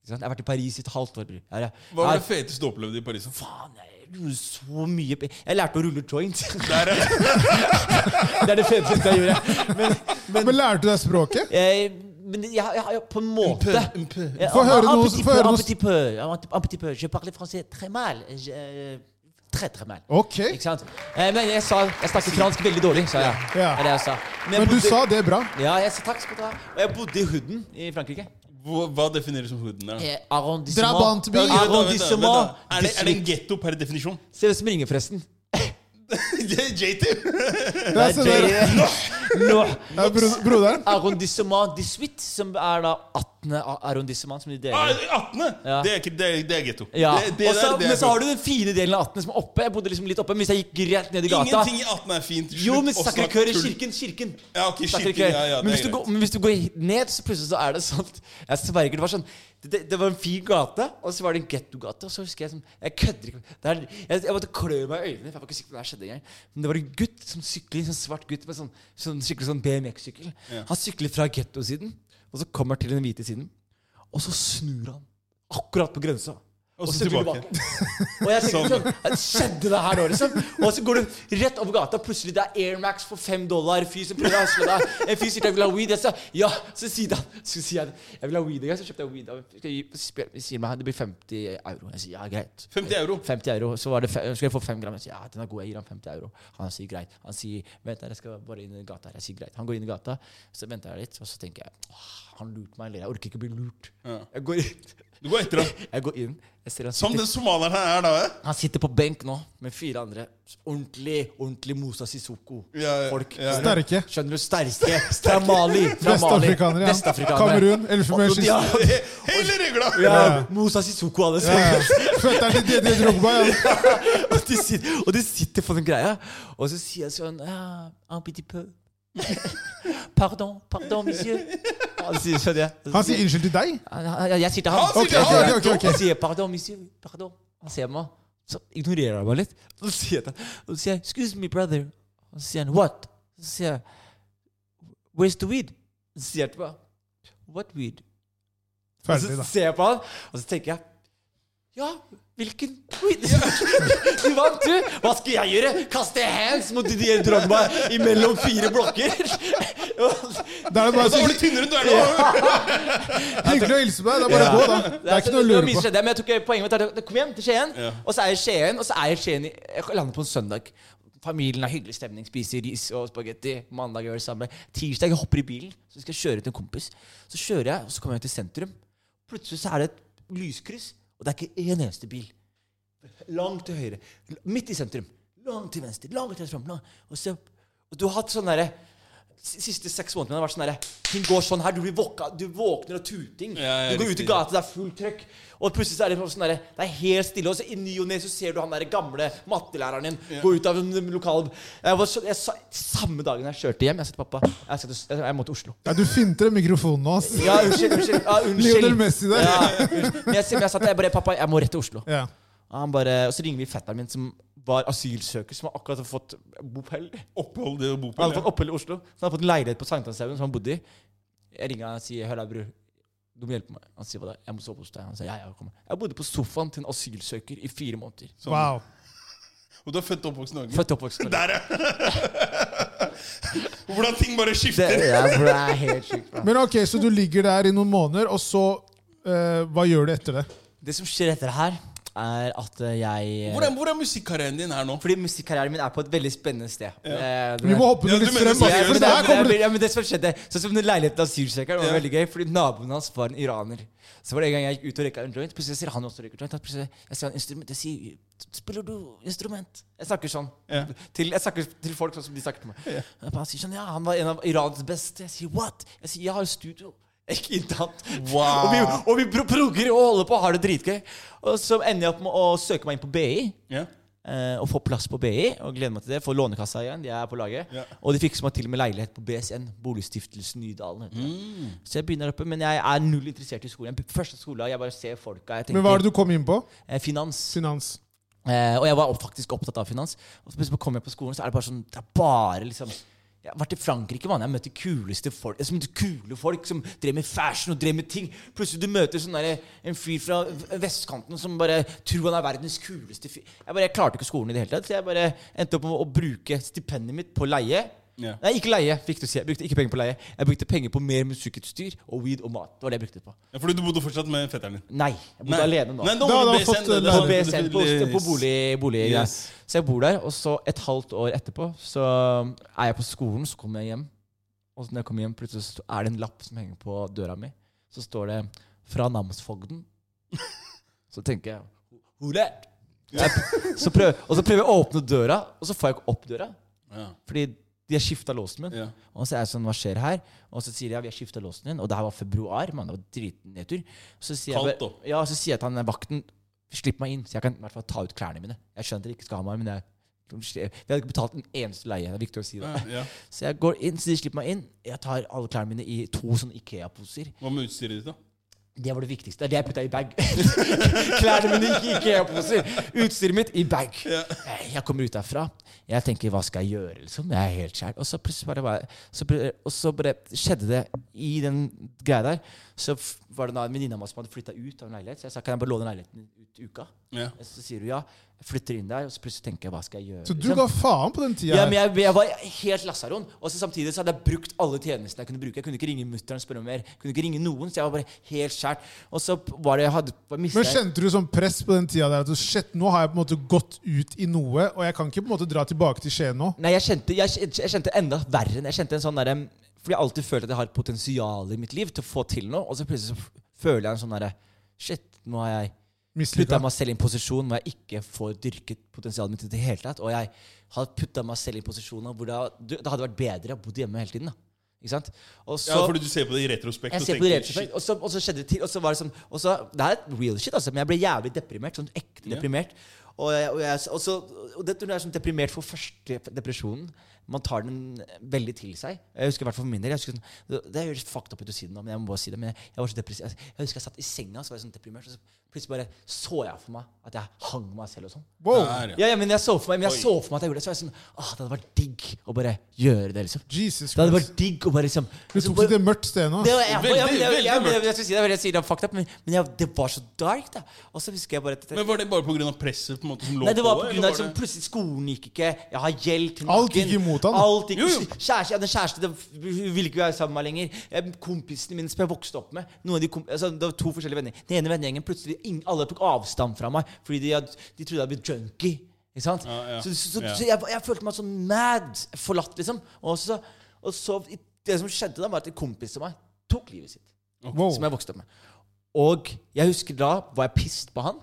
Speaker 3: Jeg har vært i Paris i et halvt år.
Speaker 2: Hva var det feteste du opplevde i Paris?
Speaker 3: faen, jeg gjorde så mye Jeg lærte å rulle joint. Det er det feteste jeg gjorde. Men, men,
Speaker 1: Men lærte du deg språket?
Speaker 3: jeg, men jeg, jeg, jeg, på en måte
Speaker 1: Få høre
Speaker 3: un
Speaker 1: noe-
Speaker 3: petit
Speaker 1: få
Speaker 3: peu,
Speaker 1: høre
Speaker 3: un
Speaker 1: noe-
Speaker 3: petit peu, un un petit peu. Je parle français très mal. Je, euh, très, très mal.
Speaker 1: Ok.
Speaker 3: Ikke sant? Eh, men jeg sa Jeg snakket fransk veldig dårlig, sa jeg.
Speaker 1: Ja.
Speaker 3: Det det jeg sa. jeg
Speaker 1: Men du
Speaker 3: bodde-
Speaker 1: sa det bra.
Speaker 3: Ja, jeg sa takk skal du ha. Og jeg bodde i Hooden i Frankrike.
Speaker 2: Hva, hva defineres som hooden?
Speaker 3: Eh, Arrondissement.
Speaker 1: Drabantby.
Speaker 3: Arrondissement.
Speaker 2: Er det, er det en getto per definisjon?
Speaker 3: Ser ut som ringer, forresten.
Speaker 2: JT!
Speaker 1: Det er sånn bro, broderen.
Speaker 3: Arrondissement 18, som er da 18. arrondissement, som de
Speaker 2: Ah,
Speaker 3: deler.
Speaker 2: 18.
Speaker 3: Ja.
Speaker 2: Det er, ikke, det er, det er getto.
Speaker 3: Ja.
Speaker 2: Det, det
Speaker 3: Og
Speaker 2: der, det er
Speaker 3: men så har du den fine delen av 18 som er oppe. Jeg bodde liksom litt oppe, men hvis jeg gikk rett ned i gata
Speaker 2: Ingenting i 18 er fint.
Speaker 3: Jo, men
Speaker 2: å snakke
Speaker 3: Sacré-Cœur i
Speaker 2: tull.
Speaker 3: kirken. Kirken.
Speaker 2: Ja, ok,
Speaker 3: Sacré-Cœur.
Speaker 2: kirken, ja, ja,
Speaker 3: men, hvis du går, men hvis du går ned, så plutselig så er det sånn Jeg sverger, det var sånn det, det, var en fin gate, og så var det en gettogate. Og så husker jeg sånn Jeg kødder ikke. Det er, jeg, jeg måtte klø meg i øynene, for jeg var ikke sikker på det skjedde engang. Men det var en gutt som sykler, en sånn svart gutt med sånn, sånn skikkelig sånn BMX-sykkel.
Speaker 2: Ja.
Speaker 3: Han sykler fra gettosiden, og så kommer han til den hvite siden. Og så snur han akkurat på grensa.
Speaker 2: Og så
Speaker 3: tilbake.
Speaker 2: tilbake.
Speaker 3: Og jeg tenker sånn Skjedde det her nå, liksom? Og så går du rett over gata, plutselig det er Air Max for fem dollar. Fyr som prøver å hasle deg. En fyr sier jeg vil ha weed. Jeg sa ja. Så sier han Så sier jeg jeg vil ha weed. en Så kjøpte jeg weed. Spør- sier meg det blir 50 euro. Jeg sier ja, greit.
Speaker 2: 50 euro.
Speaker 3: 50 euro, så var det fe skal jeg få 5 gram. Jeg sier ja, den er god, jeg gir ham 50 euro. Han sier greit. Han sier vent der, jeg skal bare inn i gata her. Jeg sier greit. Han går inn i gata, så venter jeg litt, og så tenker jeg han lurte meg, eller jeg orker ikke bli lurt.
Speaker 2: Ja.
Speaker 3: Jeg går inn.
Speaker 2: Du går etter ham.
Speaker 3: Jeg går inn.
Speaker 2: Som den somalieren her er, da. eh?
Speaker 3: han sitter på benk nå med fire andre. Ordentlig, ordentlig Musa Sissoko.
Speaker 2: Ja, ja,
Speaker 3: Folk.
Speaker 2: ja.
Speaker 1: Sterke.
Speaker 3: Skjønner du? Sterke. Fra Mali.
Speaker 1: Vestafrikanere. Ja.
Speaker 3: Vestafrikanere.
Speaker 1: Kamerun. Elfenbenskysten.
Speaker 3: Ja,
Speaker 2: Hele regla!
Speaker 3: Ja,
Speaker 1: Ja.
Speaker 3: Musa Sissoko, alle sammen.
Speaker 1: ja. Føtteren til Didier Drogba.
Speaker 3: Og, de sitter, og de sitter på den greia, og så sier jeg sånn ah, Un petit peu. Pardon, pardon, monsieur. Han sier skjønner jeg.
Speaker 1: Han sier unnskyld til deg?
Speaker 3: Han- Jeg sier til ham.
Speaker 2: Han sier til
Speaker 1: ok, ok, ok, ok.
Speaker 3: Jeg sier 'pardon, monsieur'. Pardon. Han ser meg. Så ignorerer han meg litt. Og så sier jeg, og så sier jeg 'excuse me, brother'. Og så sier han 'what'? Så sier jeg 'where's the weed'? Så sier jeg til meg 'what weed'? Og
Speaker 1: Ferdig,
Speaker 3: så
Speaker 1: da.
Speaker 3: ser jeg på han, og så tenker jeg Ja, hvilken? Du vant, du! Hva skal jeg gjøre? Kaste hands mot Didier Drogba imellom fire blokker?
Speaker 1: Da er det bare
Speaker 2: så blir du tynnere enn du er nå!
Speaker 1: hyggelig å hilse på deg. Det er bare å gå, da. Det er ikke noe å lure på.
Speaker 3: Det, men jeg tok poenget mitt er Kom hjem til Skien, og så er jeg i Skien, og så er jeg i Skien Jeg lander på en søndag. Familien har hyggelig stemning, spiser ris og spagetti. Mandag gjør det samme. Tirsdag jeg hopper i bilen, så skal jeg kjøre til en kompis. Så kjører jeg, og så kommer jeg til sentrum. Plutselig så er det et lyskryss, og det er ikke en eneste bil. Langt til høyre. Midt i sentrum. Langt til venstre. Langt til. Langt. Og, og du har hatt sånn derre siste seks månedene har vært sånn derre Ting går sånn her. Du, blir våka, du våkner av tuting.
Speaker 2: Ja, ja,
Speaker 3: du går ut i gata, det er fullt trøkk. Og plutselig så er det sånn der, Det er helt stille. Og så i ny og ne så ser du han der gamle mattelæreren din gå ut av en lokal jeg var så, jeg Samme dagen jeg kjørte hjem Jeg sa til pappa Jeg, skal jeg, jeg må til Oslo.
Speaker 1: Ja, du finter mikrofonen nå, ass.
Speaker 3: Ja, unnskyld. unnskyld, ja, unnskyld.
Speaker 1: Lionel Messi der.
Speaker 3: Ja, unnskyld. Men jeg, jeg sa til jeg bare Pappa, jeg må rett til Oslo.
Speaker 1: Ja.
Speaker 3: Og, han bare, og så ringer vi fetteren min, som var asylsøker, som akkurat hadde fått bopel.
Speaker 2: Opphold i
Speaker 3: Han
Speaker 2: bopel.
Speaker 3: hadde fått opphold i Oslo. Så han hadde fått en leilighet på Sankthanshaugen som han bodde i. Jeg ringer han og sier 'Hør da, bror. Du må hjelpe meg.' Han sier hva da? 'Jeg må sove hos deg.' Han sier ja, jeg. Jeg bodde på sofaen til en asylsøker i fire måneder.
Speaker 2: Som.
Speaker 1: Wow.
Speaker 2: Og du er født og oppvokst i Norge?
Speaker 3: Født og oppvokst i Norge.
Speaker 2: Der, ja! Hvordan ting bare
Speaker 3: Det,
Speaker 2: skifter.
Speaker 3: ja, bro, det er helt sykt. bro.
Speaker 1: Men ok, Så du ligger der i noen måneder, og så uh, Hva gjør du etter det?
Speaker 3: Det som skjer etter det her, er at eh, jeg
Speaker 2: Hvor er, hvor er musikkarrieren din her nå?
Speaker 3: Fordi musikkarrieren min er på et veldig spennende sted. Ja. det-
Speaker 1: Vi må hoppe
Speaker 2: Ja,
Speaker 1: litt frem.
Speaker 3: ja, men det som skjedde Sånn som den leiligheten asylsøkeren var
Speaker 2: Ja.
Speaker 3: veldig gøy, fordi naboen hans var en iraner. Så var det en gang jeg gikk ut og røyka en joint, plutselig sier han også røyker joint. at Plutselig, jeg ser han instrument, jeg sier 'Spiller du instrument?' Jeg snakker sånn.
Speaker 2: Ja.
Speaker 3: Til, jeg snakker til folk sånn som de snakker til meg. Jeg bare sier sånn, ja, Han var en av Irans beste. Jeg sier 'what?' Jeg sier 'jeg har studio'.
Speaker 2: Wow.
Speaker 3: Og vi, og vi pro- progger og holder på og har det dritgøy. Og så ender jeg opp med å søke meg inn på BI.
Speaker 2: Yeah.
Speaker 3: Eh, og få plass på BI, og gleder meg til det. Få Lånekassa igjen, de er på laget.
Speaker 2: Yeah.
Speaker 3: Og de fikser meg til og med leilighet på BSN, Boligstiftelsen Nydalen. heter det.
Speaker 2: Mm.
Speaker 3: Så jeg begynner oppe, men jeg er null interessert i skolen. Første skole, jeg bare ser folka. Jeg tenker,
Speaker 1: Men hva er det du kom inn på?
Speaker 3: eh, Finans.
Speaker 1: Finans.
Speaker 3: Eh, og jeg var faktisk opptatt av finans. Og så plutselig kommer jeg på skolen, så er det bare sånn Det er bare liksom jeg vært i Frankrike, mann. Jeg møtte kuleste folk Jeg møtte kule folk som drev med fashion og drev med ting. Plutselig du møter sånn der, en fyr fra vestkanten som bare tror han er verdens kuleste fyr. Jeg, bare, jeg klarte ikke skolen i det hele tatt, så jeg bare endte opp med å bruke stipendet mitt på leie.
Speaker 2: Ja.
Speaker 3: Nei, ikke leie. Fikk du si. Jeg brukte ikke penger på leie. Jeg brukte penger på mer musikkutstyr og weed og mat. Det var det jeg brukte på.
Speaker 2: Ja, fordi du bodde fortsatt med fetteren din?
Speaker 3: Nei, jeg bodde alene nå.
Speaker 2: Nei,
Speaker 1: Da
Speaker 2: var det
Speaker 1: han fått,
Speaker 3: på BSN, på, på bolig, bolig
Speaker 2: Yes.
Speaker 3: Så jeg bor der, og så et halvt år etterpå så er jeg på skolen, så kommer jeg hjem. Og så når jeg kommer hjem, plutselig så er det en lapp som henger på døra mi. Så står det 'Fra namsfogden'. Så tenker jeg Hore! og så prøver jeg å åpne døra, og så får jeg ikke opp døra.
Speaker 2: Ja.
Speaker 3: Fordi de har skifta låsen min.
Speaker 2: Ja.
Speaker 3: Og så er jeg sånn, hva skjer her? Og så sier de ja, vi har skifta låsen din. Og det her var februar. Man, det var dritnedtur. Så sier jeg, bare- ja, så sier jeg til han vakten Slipp meg inn, så jeg kan i hvert fall ta ut klærne mine. Jeg skjønner dere ikke skal ha meg, men jeg vi hadde ikke betalt en eneste leie. Det er viktig å si det.
Speaker 2: Ja, ja.
Speaker 3: Så jeg går inn, så de slipper meg inn. Jeg tar alle klærne mine i to sånne Ikea-poser.
Speaker 2: Hva med utstyret ditt, da?
Speaker 3: Det var det viktigste. Det er det jeg putta i bag. klærne mine i Ikea-poser. Utstyret mitt i bag. Jeg- Jeg kommer ut derfra. Jeg tenker, hva skal jeg gjøre? liksom? Jeg er helt skjær. Og så plutselig bare, så, og så bare skjedde det i den greia der. Så var det en venninne av meg som hadde flytta ut av en leilighet. Så jeg sa kan jeg bare låne leiligheten ut uka.
Speaker 2: Ja.
Speaker 3: Så sier hun ja. Flytter inn der, og så plutselig tenker jeg, hva skal jeg gjøre?
Speaker 1: Så du
Speaker 3: liksom?
Speaker 1: ga faen på den tida
Speaker 3: Ja, men jeg, jeg var helt lasaron. Og så samtidig så hadde jeg brukt alle tjenestene jeg kunne bruke. Jeg kunne ikke ringe mutter'n og spørre om mer. Jeg kunne ikke ringe noen, så jeg var bare helt skjært. Og så var det jeg hadde mistet
Speaker 1: Men Kjente du sånn press på den tida der at shit, nå har jeg på en måte gått ut i noe, og jeg kan ikke på en måte dra tilbake til Skien nå?
Speaker 3: Nei, jeg kjente, jeg, jeg kjente enda verre. Jeg kjente en sånn derre Fordi jeg har alltid følt at jeg har et potensial i mitt liv til å få til noe, og så plutselig så føler jeg en sånn derre Shit, nå har jeg putta meg selv i en posisjon hvor jeg ikke får dyrket potensialet mitt i det hele tatt. Og jeg har putta meg selv i posisjoner hvor det, hadde vært bedre å bo hjemme hele tiden. da Ikke sant? Og så,
Speaker 2: ja, fordi du ser på det i retrospekt
Speaker 3: Jeg ser på det
Speaker 2: i
Speaker 3: retrospekt, og så, og så skjedde det til. Og så var det sånn og så, Det er real shit, altså, men jeg ble jævlig deprimert. Sånn ekte
Speaker 2: Ja.
Speaker 3: deprimert. Og, jeg, og, jeg, og, så, og det, når jeg er sånn deprimert for første depresjonen Man tar den veldig til seg. Jeg husker i hvert fall for min del jeg husker sånn, Det, det høres fucked up ut å si det nå, men jeg må bare si det. Men jeg, jeg var så depressiv. Jeg, jeg husker jeg satt i senga så var jeg sånn deprimert, så plutselig bare så jeg for meg at jeg hang meg selv og sånn.
Speaker 1: Wow.
Speaker 2: Der, ja.
Speaker 3: Ja, ja, men jeg så for meg, men jeg
Speaker 2: Oi.
Speaker 3: så for meg at jeg gjorde det. Så var jeg sånn Åh, det hadde vært digg å bare gjøre det, liksom.
Speaker 1: Jesus
Speaker 3: Det hadde vært digg å bare liksom
Speaker 1: Du tok
Speaker 3: bare-
Speaker 1: det til et mørkt sted nå.
Speaker 3: jeg, skal si det, jeg sier det er fucked up, men, men jeg, det var så dark, da. Og så husker jeg bare at
Speaker 2: Men Var det bare pga. presset på en måte som lå
Speaker 3: Nei, det var
Speaker 2: på?
Speaker 3: på grunn av
Speaker 2: var
Speaker 3: liksom, Plutselig skolen gikk ikke. Jeg har gjeld til nakken.
Speaker 1: Imot han.
Speaker 3: Alt gikk,
Speaker 2: Jo, jo.
Speaker 3: Kjæreste, jeg hadde en kjæreste det, Hun ville ikke være sammen med meg lenger. Eh, Kompisene mine som jeg vokste opp med Noen av de kom, altså, Det var to forskjellige venner. Den ene vennegjengen plutselig ingen, Alle tok avstand fra meg fordi de, hadde, de trodde jeg hadde blitt junkie. Ikke sant?
Speaker 2: Ja, ja.
Speaker 3: Så, så,
Speaker 2: så,
Speaker 3: så jeg, jeg følte meg sånn mad forlatt, liksom. Og så, og så Det som skjedde da, var at en kompis av meg tok livet sitt
Speaker 1: Wow.
Speaker 3: som jeg vokste opp med. Og jeg husker da var jeg pissed på han.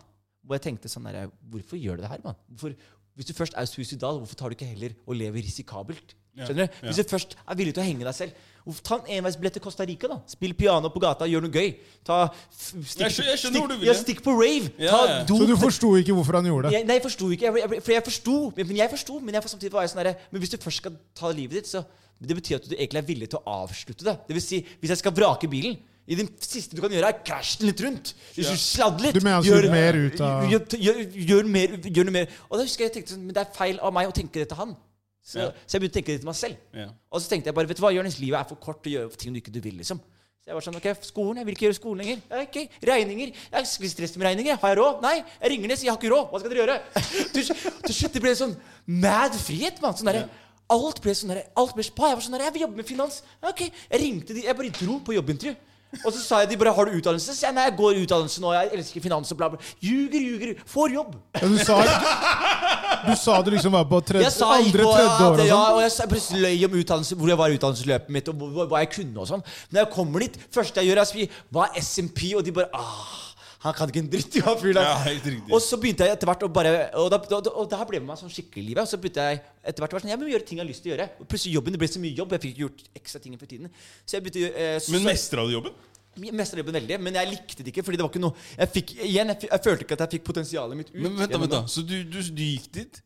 Speaker 3: Og jeg tenkte sånn der, Hvorfor gjør du det her, mann? Hvorfor, hvis du først er suicidal, hvorfor tar du ikke heller og lever risikabelt? Skjønner du?
Speaker 2: ja.
Speaker 3: Hvis du først er villig til å henge deg selv, hvorfor ta en enveisbillett til Costa Rica? da Spill piano på gata, gjør noe gøy. Ta, stikk,
Speaker 2: Jeg skjønner hvor du vil
Speaker 3: ja, stikk på rave.
Speaker 2: Ja,
Speaker 3: ta
Speaker 2: ja.
Speaker 1: Så du forsto ikke hvorfor han gjorde det?
Speaker 3: jeg, Nei, jeg forsto ikke. Jeg, jeg, for jeg forsto, men men jeg forsto, men jeg samtidig var jeg sånn derre Men hvis du først skal ta livet ditt, så Det betyr at du egentlig er villig til å avslutte det. Det vil si, hvis jeg skal vrake bilen i det siste du kan gjøre, er krasj den litt rundt. Hvis
Speaker 2: Ja.
Speaker 3: du sladder litt.
Speaker 1: Du mener altså gjøre mer ut av-
Speaker 3: gjør, gjør, gjør, mer, gjør noe mer. Og da husker jeg jeg tenkte sånn Men det er feil av meg å tenke det til han. Så,
Speaker 2: Ja.
Speaker 3: så jeg begynte å tenke det til meg selv.
Speaker 2: Ja.
Speaker 3: Og så tenkte jeg bare Vet du hva, Jonis, livet er for kort til å gjøre ting du ikke du vil. liksom Så jeg var sånn, ok, skolen, jeg vil ikke gjøre skolen lenger. Ok, Regninger. Jeg skal stress med regninger. Har jeg råd? Nei. Jeg ringer ned, sier jeg har ikke råd. Hva skal dere gjøre? Til, til slutt det ble sånn mad frihet, mann. Sånn derre Alt ble sånn der, Alt ble spa. Jeg var sånn der, Jeg vil jobbe med finans. Ok, Jeg ringte de Jeg bare dro på jobbintervju. Og så sa jeg de bare 'Har du utdannelse?' Så jeg nei, jeg går i utdannelse nå. Jeg elsker finans og bla, bla. Ljuger, ljuger. Får jobb.
Speaker 1: Ja, du, sa, du sa du liksom var på tredje,
Speaker 3: Jeg sa
Speaker 1: andre,
Speaker 3: på
Speaker 1: tredje år
Speaker 3: og
Speaker 1: og
Speaker 3: ja,
Speaker 1: sånn.
Speaker 3: og jeg plutselig løy om utdannelse, hvor jeg var i utdannelsesløpet mitt, og hva jeg kunne og sånn. Når jeg kommer dit, første jeg gjør, er å si 'Hva er SMP?' Og de bare ah, han kan ikke en dritt, jo, fyren der. Og så begynte jeg etter hvert å bare Og, da, og, og det her ble med meg sånn skikkelig i livet. Og så begynte jeg etter hvert å være sånn Jeg må gjøre ting jeg har lyst til å gjøre. Og plutselig jobben, Det ble så mye jobb. Jeg fikk ikke gjort ekstra ting for tiden. Så jeg begynte eh, så,
Speaker 2: Men mestra du jobben?
Speaker 3: Mestra jobben veldig, men jeg likte det ikke. Fordi det var ikke noe Jeg fikk, igjen, jeg, jeg følte ikke at jeg fikk potensialet mitt ut.
Speaker 2: Men vent da, vent da. Så du, du, du gikk dit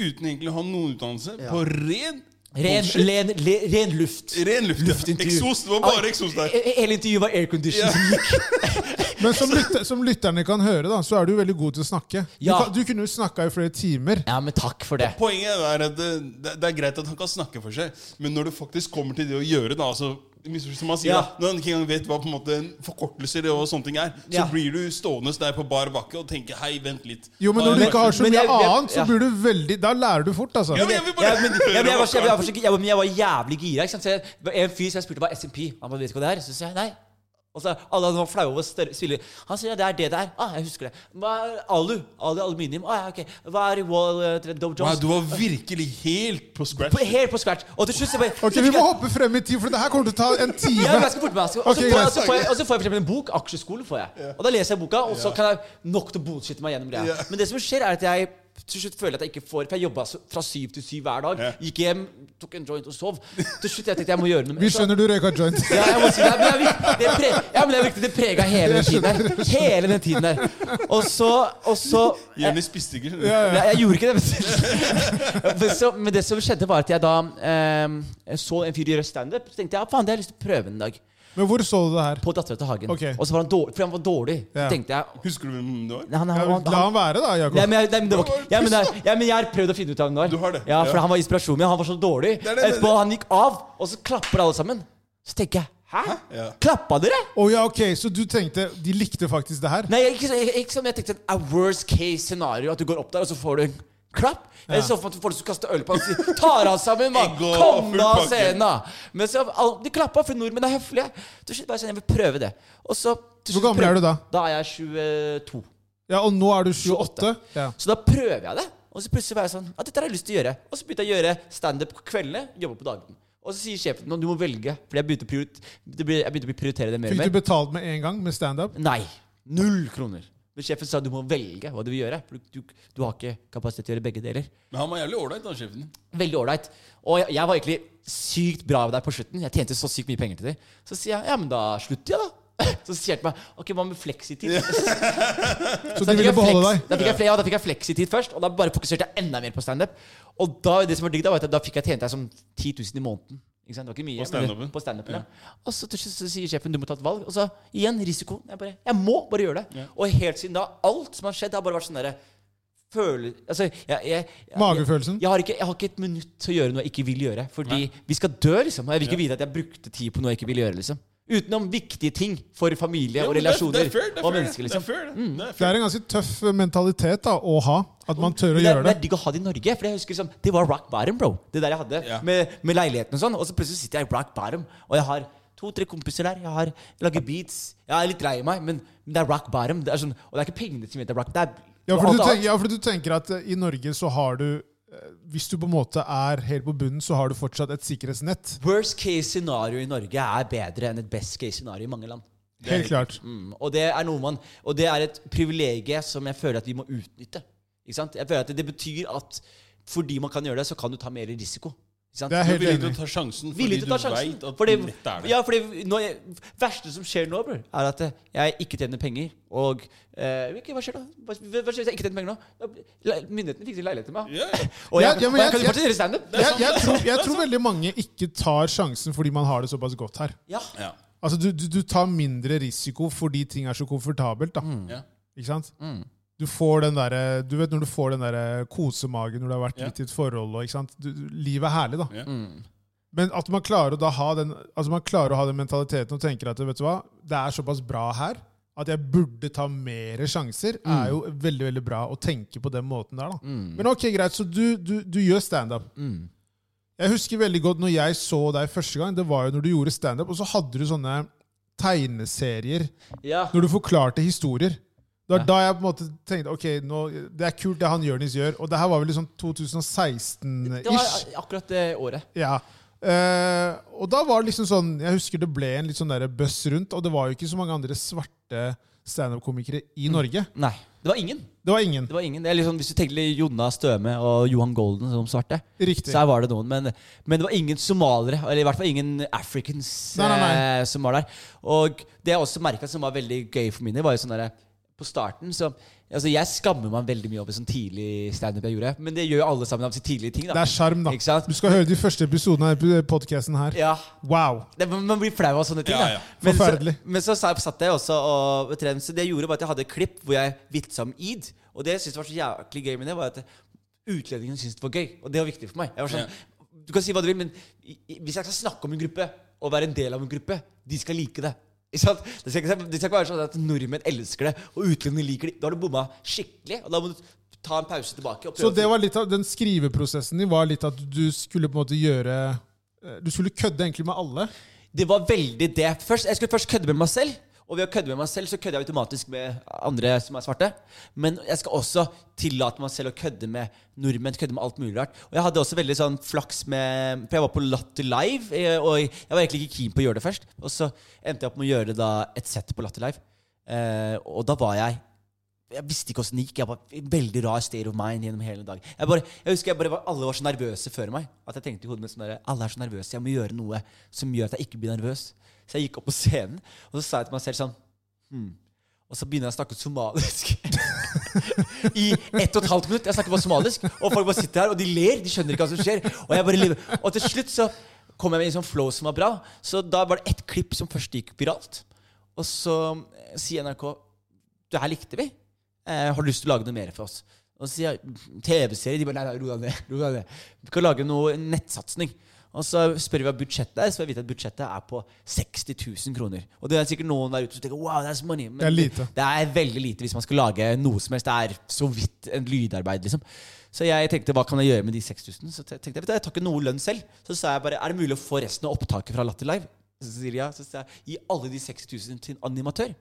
Speaker 2: uten egentlig å ha noen utdannelse?
Speaker 3: Ja.
Speaker 2: På ren
Speaker 3: Ren, len, le, ren luft.
Speaker 2: Ren luft. ja. Eksos. Det var bare eksos der.
Speaker 3: He- Hele intervjuet var aircondition som gikk.
Speaker 1: Men som, lytter, som lytterne kan høre, da, så er du veldig god til å snakke. Du,
Speaker 3: Ja.
Speaker 1: kan, du kunne jo snakka i flere timer.
Speaker 3: Ja, men takk for det.
Speaker 2: Poenget er at det, det, det er greit at han kan snakke for seg, men når du faktisk kommer til det å gjøre da, altså, som man sier
Speaker 3: Ja.
Speaker 2: da, Når han ikke engang vet hva på en måte forkortelser og sånne ting er, så
Speaker 3: Ja.
Speaker 2: blir du stående der på bar bakke og tenke Hei, vent litt.
Speaker 1: Jo, men når du ikke har så mye
Speaker 3: jeg- jeg-
Speaker 1: annet, så
Speaker 3: ja.
Speaker 1: blir du veldig Da lærer du fort, altså.
Speaker 2: Ja, men jeg bare
Speaker 3: men, jeg, var, jævlig gira. Ikke sant? Så jeg, en fyr som jeg spurte hva SMP Han bare vet ikke hva det er. Så sa jeg nei. Og så Alle var flaue over spille. Han sier ja, det er det det er. Ah, jeg husker det. Hva er alu? alu aluminium? Ah, ja, ok. Hva er wall uh, Dow Jones?
Speaker 2: Nei, du var virkelig helt på scratch.
Speaker 3: På, helt på scratch. Og til slutt så bare
Speaker 1: Ok, Vi må
Speaker 3: jeg-
Speaker 1: hoppe frem i tid, for det her kommer til å ta en time.
Speaker 3: Ja, jeg skal forte meg. Og så får,
Speaker 1: greit.
Speaker 3: så får jeg, så får jeg for eksempel en bok. Aksjeskole får jeg. Og da leser jeg boka, og så kan jeg nok til å bullshitte meg gjennom greia. Men det som skjer, er at jeg til slutt føler jeg at jeg ikke får For jeg jobba fra syv til syv hver dag.
Speaker 2: Ja.
Speaker 3: Gikk hjem, tok en joint og sov. Til slutt jeg tenkte jeg må gjøre noe
Speaker 1: Vi skjønner du røyka joint.
Speaker 3: Ja, jeg må si det, men det viktig. Det, pre ja, men det er viktig. Det prega hele den tiden der. Hele den tiden der. Og så, og så
Speaker 2: Jenny spiste ikke. skjønner du.
Speaker 1: Ja.
Speaker 3: Jeg gjorde ikke det. Men så, men det som skjedde, var at jeg da eh, så en fyr gjøre standup. Så tenkte jeg ja, faen, det har jeg lyst til å prøve en dag.
Speaker 1: Men hvor så du det her?
Speaker 3: På Dattera til Hagen.
Speaker 1: Okay.
Speaker 3: Og så var han dårlig, for han var dårlig.
Speaker 1: Ja.
Speaker 3: tenkte jeg
Speaker 2: Husker du hvem det var?
Speaker 3: Nei, han, han, han,
Speaker 1: La han være, da,
Speaker 3: Nei, men jeg, nei, men det var ja, men, jeg, ja, men jeg har prøvd å finne ut av det nå.
Speaker 2: Du har det?
Speaker 3: Ja, for
Speaker 2: Ja.
Speaker 3: han var inspirasjonen min. Han var så dårlig.
Speaker 2: Det det, det er
Speaker 3: Etterpå han gikk av, og så klapper alle sammen. Så tenker jeg Hæ?
Speaker 2: Ja.
Speaker 3: Klappa dere?
Speaker 1: Å ja, ok, Så du tenkte de likte faktisk det her?
Speaker 3: Nei, ikke, ikke, ikke som jeg tenkte A worst case scenario At du går opp der og så får du klapp Jeg så for meg folk som kaster øl på ham og sier Tar deg sammen, mann! Kom da av scenen! Men så, de klappa, for nordmenn er høflige. Så bare sånn, jeg vil prøve det. Så
Speaker 1: Hvor
Speaker 3: gammel
Speaker 1: gammel er du da?
Speaker 3: Da er jeg 22.
Speaker 1: Ja, Og nå er du 28? Ja.
Speaker 3: Så da prøver jeg det. Og så plutselig var jeg sånn At dette har jeg lyst til å gjøre. Og så begynte jeg å gjøre standup på kveldene, jobbe på dagene. Og så sier sjefen at du må velge. Fordi jeg begynte å, prioritere det mer og
Speaker 1: Fikk
Speaker 3: mer.
Speaker 1: du betalt med en gang med standup?
Speaker 3: Nei. Null kroner. Men sjefen sa du må velge hva du vil gjøre. Du, du, du har ikke kapasitet til å gjøre begge deler.
Speaker 2: Men han var jævlig ålreit, han sjefen.
Speaker 3: Veldig ålreit. Og jeg, jeg var egentlig sykt bra der på slutten. Jeg tjente så sykt mye penger til deg. Så sier jeg ja, men da slutter jeg, da. Så sier han til meg ok, hva med fleksitid?
Speaker 1: Så
Speaker 3: da
Speaker 1: de ville beholde deg?
Speaker 3: Da fikk jeg, ja, da fikk jeg fleksitid først, og da bare fokuserte jeg enda mer på standup. Og da, det som var digg da, var at da fikk jeg tjent deg som 10 000 i måneden. Ikke sant? Det var ikke mye.
Speaker 2: På stand-upen?
Speaker 3: På stand-upen, ja. Og så, til slutt så sier sjefen du må ta et valg. Og så igjen risiko. Jeg bare, jeg må bare gjøre det.
Speaker 2: Ja.
Speaker 3: Og helt siden da, alt som har skjedd, har bare vært sånn derre Føle Altså, jeg, jeg, jeg,
Speaker 1: Magefølelsen?
Speaker 3: jeg har, ikke, jeg har ikke et minutt til å gjøre noe jeg ikke vil gjøre. Fordi vi skal dø, liksom. Og jeg vil ikke vite at jeg brukte tid på noe jeg ikke vil gjøre. liksom Utenom viktige ting for familie
Speaker 2: Ja,
Speaker 3: og
Speaker 2: det er-
Speaker 3: relasjoner
Speaker 2: det er fair, det er
Speaker 3: og mennesker.
Speaker 2: det.
Speaker 3: liksom
Speaker 2: Det er fair, det. Det
Speaker 1: Det er en ganske tøff mentalitet da, å ha. At man tør å gjøre
Speaker 3: det
Speaker 1: det.
Speaker 3: er digg å ha det i Norge. For jeg husker liksom, Det var rock bottom, bro. Det der jeg hadde
Speaker 2: Ja.
Speaker 3: med, med leiligheten og sånn. Og så plutselig sitter jeg i rock bottom, og jeg har to-tre kompiser der. Jeg har jeg lager beats. Jeg er litt lei meg, men, men det er rock bottom. Det er sånn, og det er ikke pengene som heter rock. Det er
Speaker 1: Ja, for du tenker, ja, for du tenker at uh, i Norge så har du eh, Hvis du på en måte er helt på bunnen, så har du fortsatt et sikkerhetsnett.
Speaker 3: Worst case scenario i Norge er bedre enn et best case scenario i mange land.
Speaker 1: Helt klart.
Speaker 3: Mm, og det er noe man Og det er et privilegium som jeg føler at vi må utnytte. Ikke sant? Jeg føler at det, det betyr at fordi man kan gjøre det, så kan du ta mer risiko.
Speaker 1: Det er
Speaker 2: Du er
Speaker 1: helt
Speaker 2: villig til
Speaker 1: enig.
Speaker 2: å ta sjansen fordi
Speaker 3: til
Speaker 2: du
Speaker 3: sjansen.
Speaker 2: veit at
Speaker 3: Fordi,
Speaker 2: dette er det.
Speaker 3: ja, fordi nå, verste som skjer nå, bror, er at jeg ikke tjener penger. Og eh, Hva skjer da? Hva, hva skjer hvis jeg ikke tjener penger nå? Myndighetene fikser leilighet til meg.
Speaker 2: Ja, ja.
Speaker 3: Og jeg,
Speaker 1: Ja, ja, men
Speaker 3: jeg
Speaker 1: jeg- jeg-
Speaker 3: standup.
Speaker 1: Jeg, jeg, tror, jeg tror veldig mange ikke tar sjansen fordi man har det såpass godt her.
Speaker 3: Ja.
Speaker 2: Ja.
Speaker 1: Altså, du, du, du tar mindre risiko fordi ting er så komfortabelt. da.
Speaker 2: Ja.
Speaker 1: Ikke sant?
Speaker 3: Mm.
Speaker 1: Du får den der, du vet når du får den der kosemagen når du har vært
Speaker 2: yeah.
Speaker 1: litt i et forhold. Og, ikke sant? Du, livet er herlig, da.
Speaker 2: Yeah.
Speaker 3: Mm.
Speaker 1: Men at man klarer, å da ha den, altså man klarer å ha den mentaliteten og tenker at vet du hva, det er såpass bra her at jeg burde ta mer sjanser, er jo veldig veldig bra å tenke på den måten der. da.
Speaker 3: Mm.
Speaker 1: Men ok, greit, så du, du, du gjør standup.
Speaker 3: Mm.
Speaker 1: Jeg husker veldig godt når jeg så deg første gang, det var jo når du gjorde standup, og så hadde du sånne tegneserier
Speaker 3: Ja.
Speaker 1: når du forklarte historier. Det var
Speaker 3: Ja.
Speaker 1: da jeg på en måte tenkte ok, nå, det er kult det han Jonis gjør. Og det her var vel liksom 2016-ish.
Speaker 3: Det var akkurat det året.
Speaker 1: Ja. Uh, og da var det liksom sånn Jeg husker det ble en litt sånn buzz rundt, og det var jo ikke så mange andre svarte standup-komikere i Norge.
Speaker 3: Nei. Det var ingen.
Speaker 1: Det var ingen.
Speaker 3: Det var ingen. Det liksom, hvis du tenker Jonna Støme og Johan Golden som svarte,
Speaker 1: Riktig.
Speaker 3: så her var det noen. Men, men det var ingen somalere, eller i hvert fall ingen africans
Speaker 1: Nei, nei, nei.
Speaker 3: Eh, som var der. Og det jeg også merka som var veldig gøy for min del, var jo sånn derre På starten så Altså, jeg skammer meg veldig mye over sånn tidlig standup jeg gjorde. Men det gjør jo alle sammen av sine tidlige ting.
Speaker 1: Det er sjarm, da.
Speaker 3: Ikke sant?
Speaker 1: Du skal høre de første episodene av podkasten her.
Speaker 3: Ja,
Speaker 1: Wow.
Speaker 3: det, Man blir flau av sånne ting.
Speaker 2: Ja,
Speaker 3: da
Speaker 2: ja.
Speaker 3: Men så, men så satt jeg også og Så det jeg gjorde, var at jeg hadde et klipp hvor jeg vitsa om id. Og det jeg syntes var så jæklig gøy med det, var at utlendingene syntes det var gøy. Og det var viktig for meg. Jeg var sånn, Du kan si hva du vil, men hvis jeg skal snakke om en gruppe og være en del av en gruppe, de skal like det. Det skal ikke, det skal ikke være sånn at nordmenn elsker det, og utlendinger liker det. Da har du bomma skikkelig. Og da må du ta en pause tilbake.
Speaker 1: Så det var litt av den skriveprosessen din var litt at du skulle på en måte gjøre eh, Du skulle kødde egentlig med alle.
Speaker 3: Det var veldig det. Først, jeg skulle først kødde med meg selv. Og ved å kødde med meg selv så kødder jeg automatisk med andre som er svarte. Men jeg skal også tillate meg selv å kødde med nordmenn. Kødde med alt mulig rart. Og jeg hadde også veldig sånn flaks med For jeg var på Latter Live, eh, og jeg var egentlig ikke keen på å gjøre det først. Og så endte jeg opp med å gjøre da et sett på Latter Live. Eh, og da var jeg jeg visste ikke åssen det gikk. Jeg var veldig rar state of mind gjennom hele dagen. Jeg, bare, jeg husker jeg bare var, Alle var så nervøse før meg. At jeg tenkte i hodet mitt sånn der, Alle er så nervøse. Jeg må gjøre noe som gjør at jeg ikke blir nervøs. Så jeg gikk opp på scenen, og så sa jeg til meg selv sånn hmm. Og så begynner jeg å snakke somalisk. I ett og et halvt minutt. Jeg snakker bare somalisk, og folk bare sitter her og de ler. De skjønner ikke hva som skjer. Og, jeg bare og til slutt så kom jeg med en sånn flow som var bra. Så da var det ett klipp som først gikk viralt. Og så sier NRK Det her likte vi. Eh, har du lyst til å lage noe mer for oss? Og så sier jeg TV-serie. De bare nei, nei, ro deg ned. ro deg ned. Vi kan lage noe nettsatsing. Og så spør vi hva budsjettet er, så får jeg vite at budsjettet er på 60 000 kroner. Og det er sikkert noen der ute som tenker wow, that's money. Men
Speaker 1: Det er lite.
Speaker 3: det er veldig lite hvis man skal lage noe som helst. Det er så vidt en lydarbeid, liksom. Så jeg tenkte hva kan jeg gjøre med de 6000? Så tenkte jeg, vet du, jeg tar ikke noe lønn selv. Så sa jeg bare er det mulig å få resten av opptaket fra Latter Live? Så sier ja. Så sier jeg gi alle de 6000 til en animatør.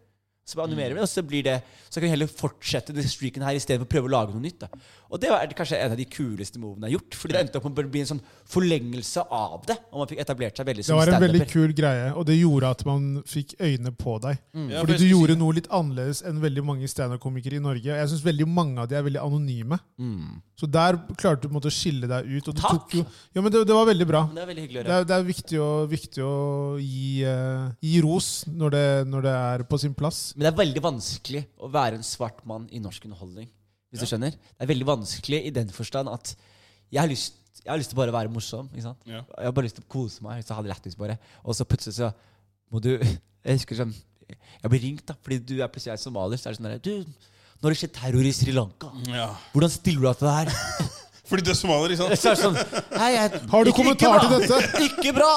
Speaker 3: Så bare animerer vi, og så blir det Så kan vi heller fortsette den streaken her istedenfor å prøve å lage noe nytt. da Og det var kanskje en av de kuleste movene jeg har gjort. Fordi det endte opp med å bli en sånn forlengelse av det. Og man fikk etablert seg veldig
Speaker 1: Det var en veldig kul greie, og det gjorde at man fikk øynene på deg.
Speaker 2: Ja,
Speaker 1: Fordi du gjorde noe litt annerledes enn veldig mange standup-komikere i Norge. Og Jeg syns veldig mange av de er veldig anonyme.
Speaker 3: Mm.
Speaker 1: Så der klarte du på en måte å skille deg ut. Og du
Speaker 3: Takk!
Speaker 1: tok jo, ja, men det, det var veldig bra.
Speaker 3: Det er veldig hyggelig å
Speaker 1: Det er, det er viktig å, viktig å gi, uh, gi ros når det, når det er på sin plass.
Speaker 3: Men det er veldig vanskelig å være en svart mann i norsk underholdning. Hvis du skjønner Det er veldig vanskelig i den forstand at jeg har lyst, jeg har lyst til bare å være morsom. Ikke sant?
Speaker 2: Ja.
Speaker 3: Jeg har bare lyst til å kose meg. Så ha det lættis bare Og så plutselig så må du Jeg husker sånn Jeg blir ringt da fordi du er plutselig er somalier. Så er det sånn der, Du, nå har det skjedd terror i Sri Lanka.
Speaker 2: Ja.
Speaker 3: Hvordan stiller du deg til det her?
Speaker 2: Fordi du er somalier, ikke sant?
Speaker 3: Så er det sånn Hei, jeg,
Speaker 1: Har du
Speaker 3: ikke-
Speaker 1: kommentar
Speaker 3: ikke bra.
Speaker 1: til dette?
Speaker 3: Ikke bra!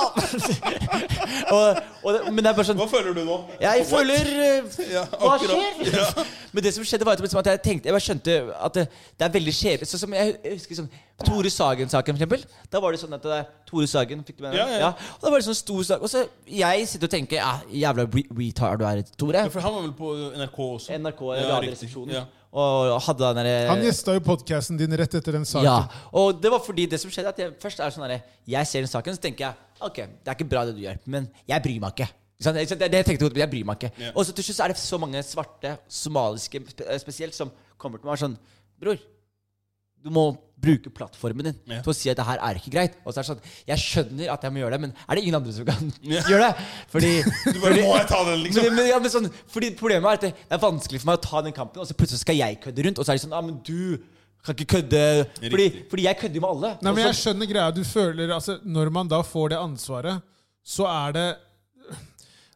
Speaker 3: og, og det, men det er bare sånn
Speaker 2: Hva føler du nå?
Speaker 3: Jeg føler eh,
Speaker 2: Ja,
Speaker 3: Hva
Speaker 2: akkurat.
Speaker 3: skjer? Men det som skjedde, var at liksom at jeg tenkte Jeg bare skjønte at det, det er veldig kjedelig. Sånn som jeg, jeg husker sånn Tore Sagen-saken, for eksempel. Da var det sånn at det er Tore Sagen fikk du med deg?
Speaker 2: Ja, ja, ja.
Speaker 3: Og da var det sånn stor sak. Og så jeg sitter og tenker Ja, jævla re- retard du er, Tore.
Speaker 2: Ja, for han var vel på NRK også?
Speaker 3: NRK,
Speaker 2: Ja,
Speaker 3: Radioresepsjonen.
Speaker 2: riktig. Ja.
Speaker 3: Og hadde den derre
Speaker 1: Han gjesta jo podkasten din rett etter den saken.
Speaker 3: ja, og det var fordi det som skjedde at jeg, Først er sånn der, Jeg ser den saken, så tenker jeg Ok, det er ikke bra det du gjør, men jeg bryr meg ikke. Sant? Det, det jeg tenkte jeg, jeg bryr meg ikke.
Speaker 2: Yeah.
Speaker 3: Og så til slutt er det så mange svarte, somaliske eh, spesielt, som kommer til meg og er sånn Bror, du må bruke plattformen din
Speaker 2: Ja.
Speaker 3: til å si at det her er ikke greit. Og så er det sånn Jeg skjønner at jeg må gjøre det, men er det ingen andre som kan
Speaker 2: Ja.
Speaker 3: gjøre det? Fordi,
Speaker 2: Du bare, må jeg ta den, liksom?
Speaker 3: men, men, ja, men sånn, fordi Problemet er at det, det er vanskelig for meg å ta den kampen, og så plutselig skal jeg kødde rundt. Og så er det sånn Ja, men du kan ikke kødde Fordi, fordi jeg kødder jo med alle.
Speaker 1: Nei, men jeg skjønner greia. Du føler, altså, Når man da får det ansvaret, så er det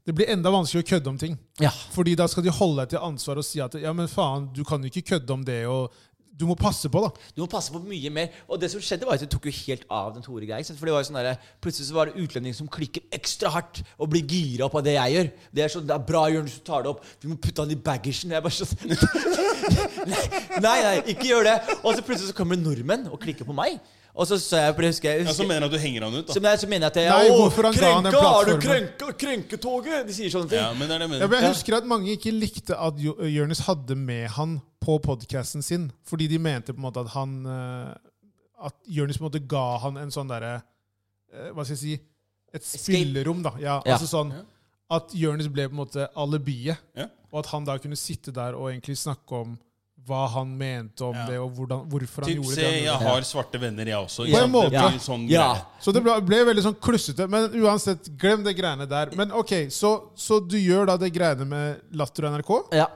Speaker 1: Det blir enda vanskeligere å kødde om ting.
Speaker 3: ja.
Speaker 1: Fordi da skal de holde deg til ansvar og si at ja, men faen, du kan jo ikke kødde om det. og Du må passe på, da.
Speaker 3: Du må passe på mye mer. Og det som skjedde var at det tok jo helt av den Tore-greia. For det var jo sånn der, Plutselig så var det utlendinger som klikker ekstra hardt og blir gira opp av det jeg gjør. Det er sånn, det er bra, Jonis, du tar det opp. Vi må putte han i baggersen. Jeg bare sånn Nei, nei, ikke gjør det. Og så plutselig så kommer det nordmenn og klikker på meg. Og så så jeg, jeg husker, jeg
Speaker 2: Ja,
Speaker 3: husker
Speaker 2: Så mener at du henger han ut, da?
Speaker 3: som jeg, så mener jeg at jeg,
Speaker 1: Nei, hvorfor han ga han den
Speaker 3: plattform? Har du krenka, krenketoget? De sier sånne ting.
Speaker 2: Ja, men det er det jeg
Speaker 1: Ja, men jeg husker at mange ikke likte at Jo- Jonis hadde med han på podkasten sin, fordi de mente på en måte at han eh, At Jonis på en måte ga han en sånn derre eh, Hva skal jeg si Et spillerom, da. Ja,
Speaker 3: Ja.
Speaker 1: altså sånn At Jonis ble på en måte alibiet,
Speaker 2: Ja.
Speaker 1: og at han da kunne sitte der og egentlig snakke om hva han mente om
Speaker 2: Ja.
Speaker 1: det, og hvordan, hvorfor han
Speaker 2: Typ,
Speaker 1: gjorde
Speaker 2: se,
Speaker 1: det. se,
Speaker 2: jeg har svarte venner, jeg også.
Speaker 1: På en måte.
Speaker 2: Ja. Sånn
Speaker 3: Ja.
Speaker 1: Så det ble, ble veldig sånn klussete. Men uansett, glem det greiene der. Men ok, så, så du gjør da det greiene med Latter og NRK?
Speaker 3: Ja.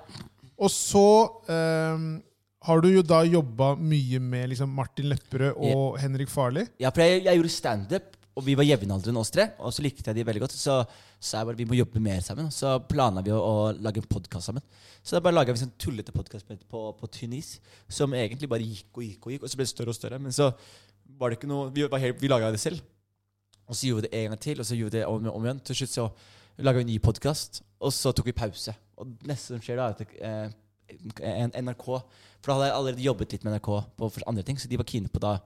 Speaker 1: Og så um, har du jo da jobba mye med liksom Martin Lepperød og Henrik Farli.
Speaker 3: Ja, for jeg, jeg gjorde standup, og vi var jevnaldrende oss tre. Og så likte jeg de veldig godt. Så sa jeg bare vi må jobbe mer sammen. Så planla vi å, å lage en podkast sammen. Så da bare laga vi en sånn tullete podkast på, på Tunis, som egentlig bare gikk og gikk og gikk, og så ble det større og større. Men så var det ikke noe Vi, helt- vi laga det selv. Og så gjorde vi det en gang til, og så gjorde vi det om, om igjen. Til slutt så laga vi en ny podkast, og så tok vi pause. Og det neste som skjer da, er at eh, NRK For da hadde jeg allerede jobbet litt med NRK på andre ting, så de var keen på da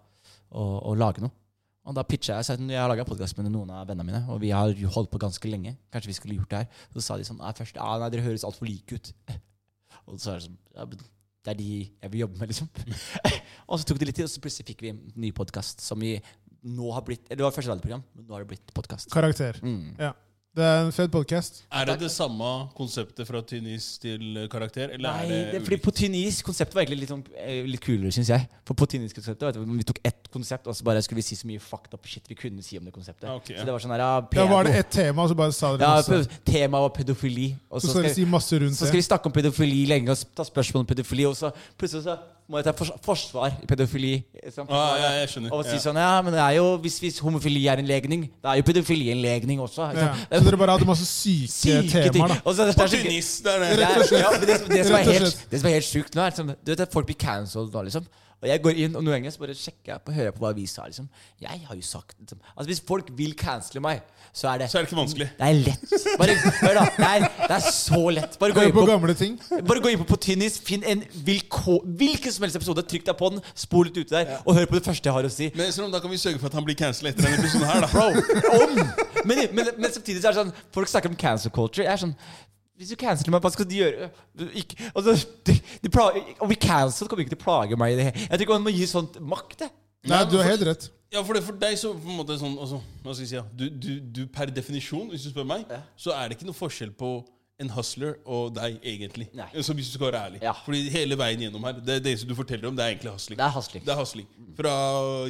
Speaker 3: å, å lage noe. Og da pitcha jeg at jeg har laga podkast med noen av vennene mine, og vi har holdt på ganske lenge. Kanskje vi skulle gjort det her. Så sa de sånn nei, først, ja, nei, dere høres altfor like ut. og så er det sånn ja, Det er de jeg vil jobbe med, liksom. og så tok det litt tid, og så plutselig fikk vi en ny podkast som vi nå har blitt eller Det var første radioprogram, men nå har det blitt podkast.
Speaker 1: Karakter.
Speaker 3: Mm.
Speaker 1: Ja. Det er en fed podkast.
Speaker 2: Er det det samme konseptet fra Tynis til karakter? Eller
Speaker 3: Nei,
Speaker 2: er det,
Speaker 3: det, fordi på Tynis konseptet var egentlig litt, sånn, eh, litt kulere, syns jeg. For på tynn is-konseptet vet du, Vi tok ett konsept, og så bare skulle vi si så mye fucked up shit vi kunne si om det konseptet.
Speaker 2: Okay, ja.
Speaker 3: Så det var sånn her, ja,
Speaker 1: ja, var det ett tema, og så bare sa dere
Speaker 3: ja,
Speaker 1: masse.
Speaker 3: Temaet var pedofili. Og
Speaker 1: Så
Speaker 3: så
Speaker 1: skal
Speaker 3: skal,
Speaker 1: si masse rundt
Speaker 3: så skal vi snakke om pedofili lenge og ta spørsmål om pedofili, og så plutselig så må jeg ta for, forsvar i pedofili. sant?
Speaker 2: Ah, ja, jeg skjønner.
Speaker 3: Og si
Speaker 2: Ja.
Speaker 3: sånn, ja, men det er jo, hvis, hvis homofili er en legning, da er jo pedofili en legning også.
Speaker 1: Ja. Så dere bare hadde masse syke,
Speaker 3: Syke
Speaker 1: temaer, da.
Speaker 3: Det,
Speaker 2: På
Speaker 3: er!
Speaker 2: Det er det.
Speaker 3: det, er, ja, men det, som- det, som er helt, det som er helt sjukt nå, er liksom, du vet at folk blir cancelled nå, liksom. Og jeg går inn og noen ganger så bare sjekker jeg på, hører jeg på hva vi sa. liksom. Jeg har jo sagt liksom. Altså Hvis folk vil cancele meg, så er det
Speaker 2: Så er det ikke vanskelig.
Speaker 3: Det er lett. Bare, hør da, det er, det er så lett. Bare gå inn
Speaker 1: på
Speaker 3: på,
Speaker 1: gamle ting.
Speaker 3: bare gå inn på, på Tynnis, finn en vilkå, hvilken som helst episode, trykk deg på den, spol litt ute der, og hør på det første jeg har å si.
Speaker 2: Men sånn, da kan vi sørge for at han blir cancela etter denne episoden her, da.
Speaker 3: Bro, om! Men, men, men samtidig så er det sånn Folk snakker om cancel culture. Jeg er sånn Hvis du canceler meg, hva skal du gjøre? Du, ikke, altså, de, de plager, om vi cancel kommer ikke til å plage meg i det hele Jeg tenker man må gi sånt makt, det.
Speaker 1: Nei, du har helt rett.
Speaker 2: Ja, for, det, for deg så på en måte sånn altså, Hva skal jeg si? Ja. Du, du, du per definisjon, hvis du spør meg,
Speaker 3: Ja.
Speaker 2: så er det ikke noe forskjell på en hustler og deg, egentlig.
Speaker 3: Nei.
Speaker 2: Så hvis du skal være ærlig.
Speaker 3: Ja.
Speaker 2: Fordi hele veien gjennom her, det, det som du forteller om, det er egentlig hustling.
Speaker 3: Det er hustling.
Speaker 2: Det er hustling. Fra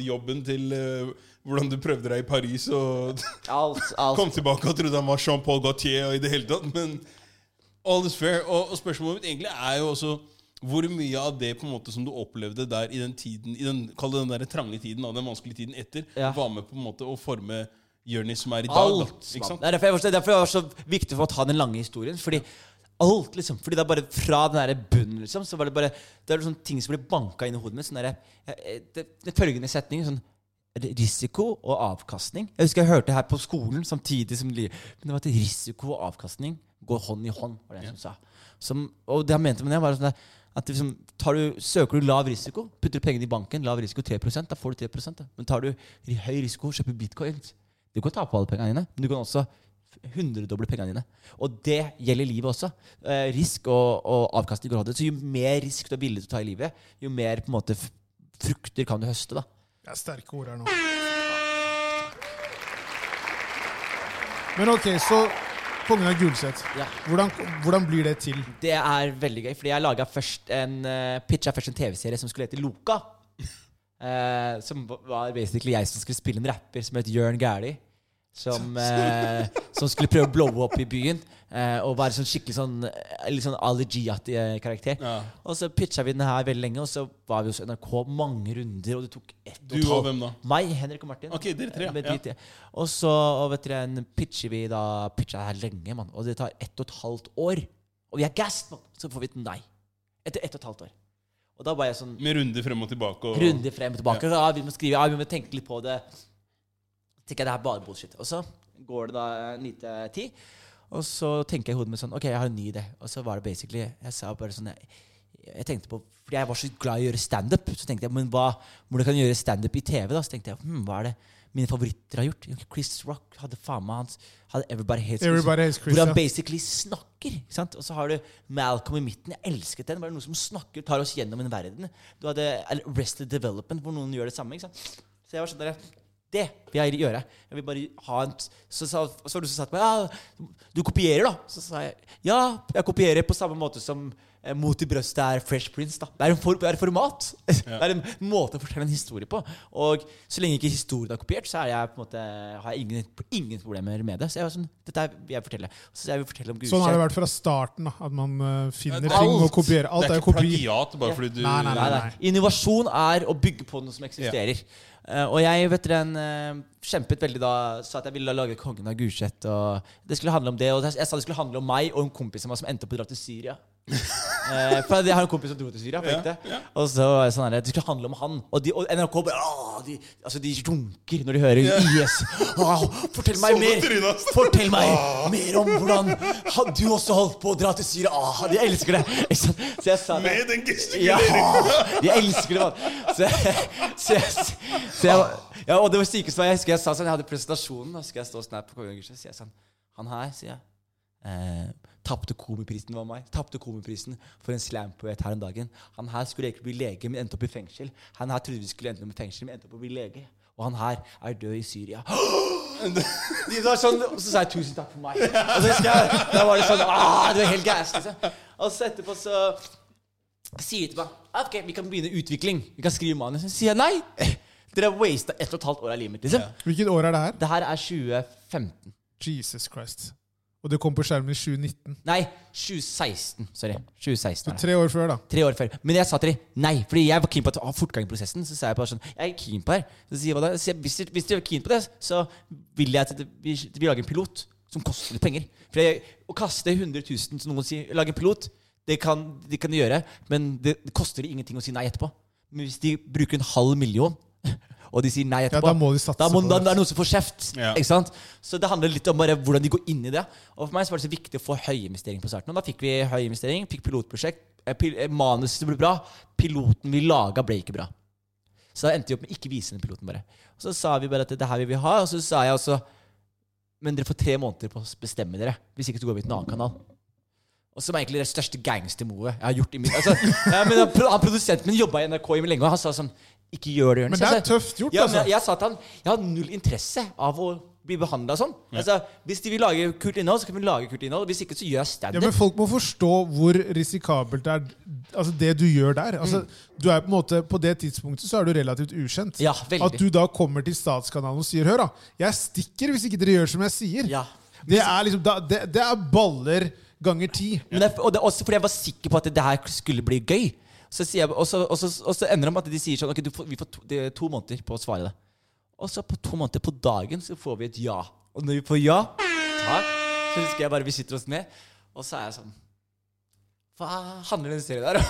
Speaker 2: jobben til uh, hvordan du prøvde deg i Paris og
Speaker 3: Alt, alt.
Speaker 2: kom tilbake og trodde han var Jean-Paul Gaultier og i det hele tatt. Men all is fair. Og, og spørsmålet mitt egentlig er jo også hvor mye av det på en måte som du opplevde der i den tiden, i den, kall det den der trange tiden, den vanskelige tiden etter,
Speaker 3: Ja.
Speaker 2: var med på en måte å forme Jonis som er i dag. da, ikke sant?
Speaker 3: Det er derfor jeg, var- derfor jeg var så viktig for å ta den lange historien. Fordi alt, liksom. Fordi det er bare fra den der bunnen, liksom, så var det bare Det er sånne ting som ble banka inn i hodet mitt. Sånn der, det, det følgende setning sånn Risiko og avkastning. Jeg husker jeg hørte det her på skolen samtidig som Men det var til risiko og avkastning går hånd i hånd, var det jeg som sa. Som, og det han mente med det, var sånn der, at liksom, tar du, søker du lav risiko, putter du pengene i banken, lav risiko 3% da får du 3 da. Men tar du høy risiko, kjøper bitcoins Du kan tape alle pengene dine, men du kan også hundredoble pengene dine. Og det gjelder livet også. Eh, risk og, og avkastning går hånd. Så jo mer risk du er villig til å ta i livet, jo mer på en måte frukter kan du høste. da
Speaker 1: Det er sterke ord her nå. Men ok, så Kongen av Gulset.
Speaker 3: Ja.
Speaker 1: Hvordan, hvordan blir det til?
Speaker 3: Det er veldig gøy, fordi jeg laga først en uh, pitcha først en TV-serie som skulle hete Loka. Uh, som var basically jeg som skulle spille en rapper som het Jørn Gæli. Som, uh, som skulle prøve å blowe opp i byen. Eh, og være sånn skikkelig sånn eh, Litt sånn Ali G-aktig eh, karakter.
Speaker 2: Ja.
Speaker 3: Og så pitcha vi den her veldig lenge, og så var vi hos NRK mange runder. Og det tok ett og
Speaker 2: Du og hvem da?
Speaker 3: Meg, Henrik og Martin.
Speaker 2: Ok, dere tre, ja. Ja.
Speaker 3: Og så og vet dere, pitcher vi da pitcha her lenge, mann. Og det tar ett og et halvt år. Og vi er gassed, mann. Så får vi et nei. Etter ett og et halvt år. Og da var jeg sånn
Speaker 2: Med runder frem og tilbake. Og,
Speaker 3: runder frem og tilbake. Ja. vi må skrive, ja, vi må tenke litt på det. tenker jeg det er bare bullshit. Og så går det da ni til ti. Og så tenker jeg i hodet mitt sånn Ok, jeg har en ny idé. Og så var det basically Jeg sa bare sånn Jeg, jeg tenkte på, Fordi jeg var så glad i å gjøre standup. Så tenkte jeg, men hva, hvordan kan jeg gjøre standup i TV? da? Så tenkte jeg, hm, hva er det mine favoritter har gjort? Chris Rock hadde faen meg hans hadde Everybody Hates Chris.
Speaker 1: Everybody Hates Chris,
Speaker 3: Hvor han basically snakker. Ikke sant? Og så har du Malcolm i midten. Jeg elsket den. Bare noen som snakker, tar oss gjennom en verden. Du hadde Arrested Development, hvor noen gjør det samme. Ikke sant? Så jeg var sånn der, Det vil jeg gjøre. Jeg vil bare ha en Så, sa, så var det du som sa til meg ja, Du kopierer, da. Så sa jeg ja, jeg kopierer på samme måte som eh, Mot i brøstet er Fresh Prince. da Det er, en for, det er et format. Det er en måte å fortelle en historie på. Og så lenge ikke historien er kopiert, så er jeg på en måte har jeg ingen, ingen problemer med det. Så jeg var sånn Dette vil jeg fortelle. Så jeg vil fortelle om
Speaker 1: Sånn har det vært fra starten. da, At man eh, finner
Speaker 2: Alt.
Speaker 1: ting og kopierer. Alt
Speaker 2: det
Speaker 1: er
Speaker 2: er ikke
Speaker 1: kopi.
Speaker 2: plagiat bare fordi du
Speaker 1: Nei, nei,
Speaker 3: Nei, nei. Innovasjon er å bygge på noe som eksisterer. Eh, og jeg vet dere, eh, kjempet veldig da sa at jeg ville lage Kongen av Gulset. Og det skulle handle om det. Og jeg sa det skulle handle om meg og en kompis av meg som endte opp å dra til Syria. Eh, for jeg har en kompis som dro til Syria. på ekte. Og så var det sånn her, Det skulle handle om han. Og, de, og NRK bare «Åh, de, altså de runker når de hører IS. Åh, fortell meg mer. Fortell meg mer om hvordan han- du også holdt på å dra til Syria. Åh, de elsker det. Så jeg sa det.
Speaker 2: Med den
Speaker 3: Ja, de elsker det, mann. Så, så, jeg- så jeg, ja, og det var sykeste jeg husker jeg sa sånn, jeg hadde presentasjonen, og så skal jeg stå snart på Kongen Gulset, sier jeg sånn, han her, sier jeg, eh, tapte komiprisen var meg, tapte komiprisen for en slampoet her en dagen. Han her skulle egentlig bli lege, men endte opp i fengsel. Han her trodde vi skulle ende opp i fengsel, men endte opp å bli lege. Og han her er død i Syria. De var sånn, og så sa jeg tusen takk for meg. Og så husker jeg, da var det sånn, ah, det var helt gæren. liksom. Og så etterpå så sier de til meg Ok, vi kan begynne utvikling. Vi kan skrive manus. Så sier jeg nei! Dere har wasta ett og et halvt år av livet mitt. liksom.
Speaker 1: Hvilket år er det her?
Speaker 3: Det her er 2015.
Speaker 1: Jesus Christ. Og det kom på skjermen i 2019.
Speaker 3: Nei, 2016. Sorry. 2016 Så.
Speaker 1: Tre år før, da.
Speaker 3: Tre år før. Men jeg sa til dem nei, fordi jeg var keen på å ha fortgang i prosessen. Så sa jeg bare sånn Jeg er keen på her. Så sier jeg? Så jeg, hvis, dere- hvis dere er keen på det, så vil jeg at vi, vi lager en pilot som koster litt penger. For jeg, å kaste 100 000 som noen sier, si lage en pilot, det kan de kan gjøre, men det, det koster ingenting å si nei etterpå. Men hvis de bruker en halv million, og de sier nei
Speaker 1: Ja,
Speaker 3: etterpå
Speaker 1: da må de satse
Speaker 3: da må,
Speaker 1: på
Speaker 3: da,
Speaker 1: det.
Speaker 3: det er noen som får kjeft.
Speaker 2: Ja.
Speaker 3: Ikke sant? Så det handler litt om bare hvordan de går inn i det. Og for meg så var det så viktig å få høyinvestering på starten. Og da fikk vi høyinvestering, fikk pilotprosjekt. Eh, Pil eh, manuset ble bra. Piloten vi laga, ble ikke bra. Så da endte vi opp med ikke vise den piloten, bare. Og så sa vi bare at det her vil vi ha. Og så sa jeg også Men dere får tre måneder på å bestemme dere. Hvis ikke så går vi til en annen kanal. Og som er egentlig det største gangstermoet jeg har gjort i min altså, ja, men han, han Produsenten min jobba i NRK i lenge, og han sa sånn Ikke gjør det, Jonis.
Speaker 1: Men det er tøft gjort,
Speaker 3: ja,
Speaker 1: altså.
Speaker 3: men jeg sa til han Jeg har null interesse av å bli behandla sånn. Altså, hvis de vil lage kult innhold, så kan vi lage kult innhold. Hvis ikke, så gjør jeg
Speaker 1: Ja, men Folk må forstå hvor risikabelt det er altså det du gjør der. Altså, du er På en måte, på det tidspunktet så er du relativt ukjent.
Speaker 3: Ja, veldig.
Speaker 1: At du da kommer til Statskanalen og sier 'Hør, da, jeg stikker hvis ikke dere gjør som jeg sier'.
Speaker 3: Ja.
Speaker 1: Det, er liksom, da, det, det er baller ganger ti.
Speaker 3: Men det, og det er også fordi jeg var sikker på at det her skulle bli gøy. Så jeg, og, så, og, så, og så ender det med at de sier sånn Ok, får, vi får to, to måneder på å svare det. Og så på to måneder på dagen så får vi et ja. Og når vi får ja, takk, så husker jeg bare vi sitter oss ned, og så er jeg sånn Hva handler den serien der om?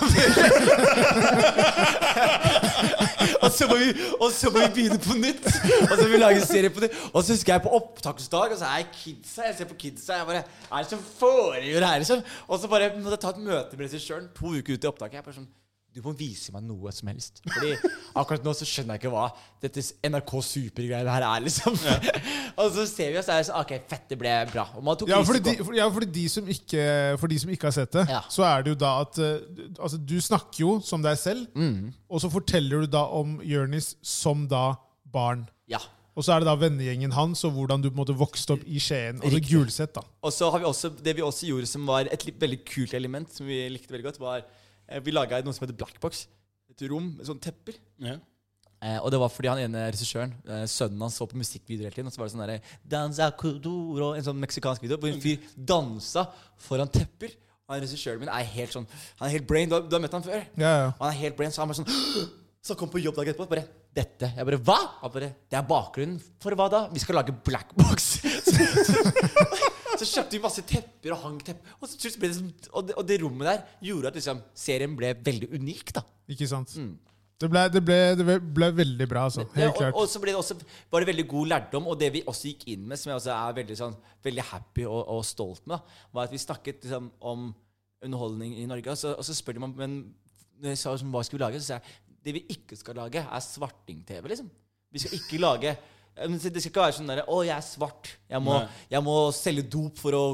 Speaker 3: og, så må vi, og så må vi begynne på nytt. Og så må vi lage en serie på nytt. Og så husker jeg på opptaksdag, og så er jeg kidsa. Jeg ser på kidsa, jeg bare er det som foregår her, liksom? Og så bare måtte jeg ta et møte med regissøren to uker ut i opptaket. Jeg bare sånn du må vise meg noe som helst. Fordi akkurat nå så skjønner jeg ikke hva dette NRK Super-greiene her er, liksom. og så ser vi oss, her, så det Ok, fett, det ble bra. Og man tok
Speaker 1: Ja, fordi de, for, ja, fordi de som ikke, for de som ikke har sett det,
Speaker 3: Ja.
Speaker 1: så er det jo da at eh, altså, Du snakker jo som deg selv,
Speaker 3: Mm.
Speaker 1: og så forteller du da om Jonis som da barn.
Speaker 3: Ja.
Speaker 1: Og så er det da vennegjengen hans, og hvordan du på en måte vokste opp i Skien. Altså
Speaker 3: Riktig.
Speaker 1: Gulset, da.
Speaker 3: Og så har vi også, det vi også gjorde som var et veldig kult element, som vi likte veldig godt, var Vi laga noe som heter Blackbox. Et rom med sånne tepper.
Speaker 2: Ja.
Speaker 3: Eh, og det var fordi han ene regissøren, eh, sønnen hans, så på musikkvideoer hele tiden. Og så var det sånn derre Danza Kuduro, En sånn meksikansk video hvor en fyr dansa foran tepper. Og han regissøren min er helt sånn Han er helt brain. Du har, du har møtt han før?
Speaker 1: Ja, ja.
Speaker 3: Og han er helt brain, så han bare sånn Så kom på jobb dagen etterpå bare Dette. Jeg bare Hva? Han bare Det er bakgrunnen. For hva da? Vi skal lage blackbox. så kjøpte vi masse tepper og hang tepper. Og, det sånn, og, det, og det rommet der gjorde at liksom, serien ble veldig unik. da
Speaker 1: Ikke sant? Det, ble, det, ble, det ble veldig bra, altså.
Speaker 3: Mm.
Speaker 1: Helt
Speaker 3: og,
Speaker 1: klart.
Speaker 3: og så ble det også, var det veldig god lærdom. Og det vi også gikk inn med, som jeg også er veldig, sånn, veldig happy og, og stolt med, da, var at vi snakket liksom, om underholdning i Norge. Og så, og så spør de meg men når jeg sa sånn, hva skal vi lage, så sa jeg det vi ikke skal lage, er svarting-TV. liksom. Vi skal ikke lage Det skal ikke være sånn derre Å, jeg er svart. Jeg må, jeg må selge dop for å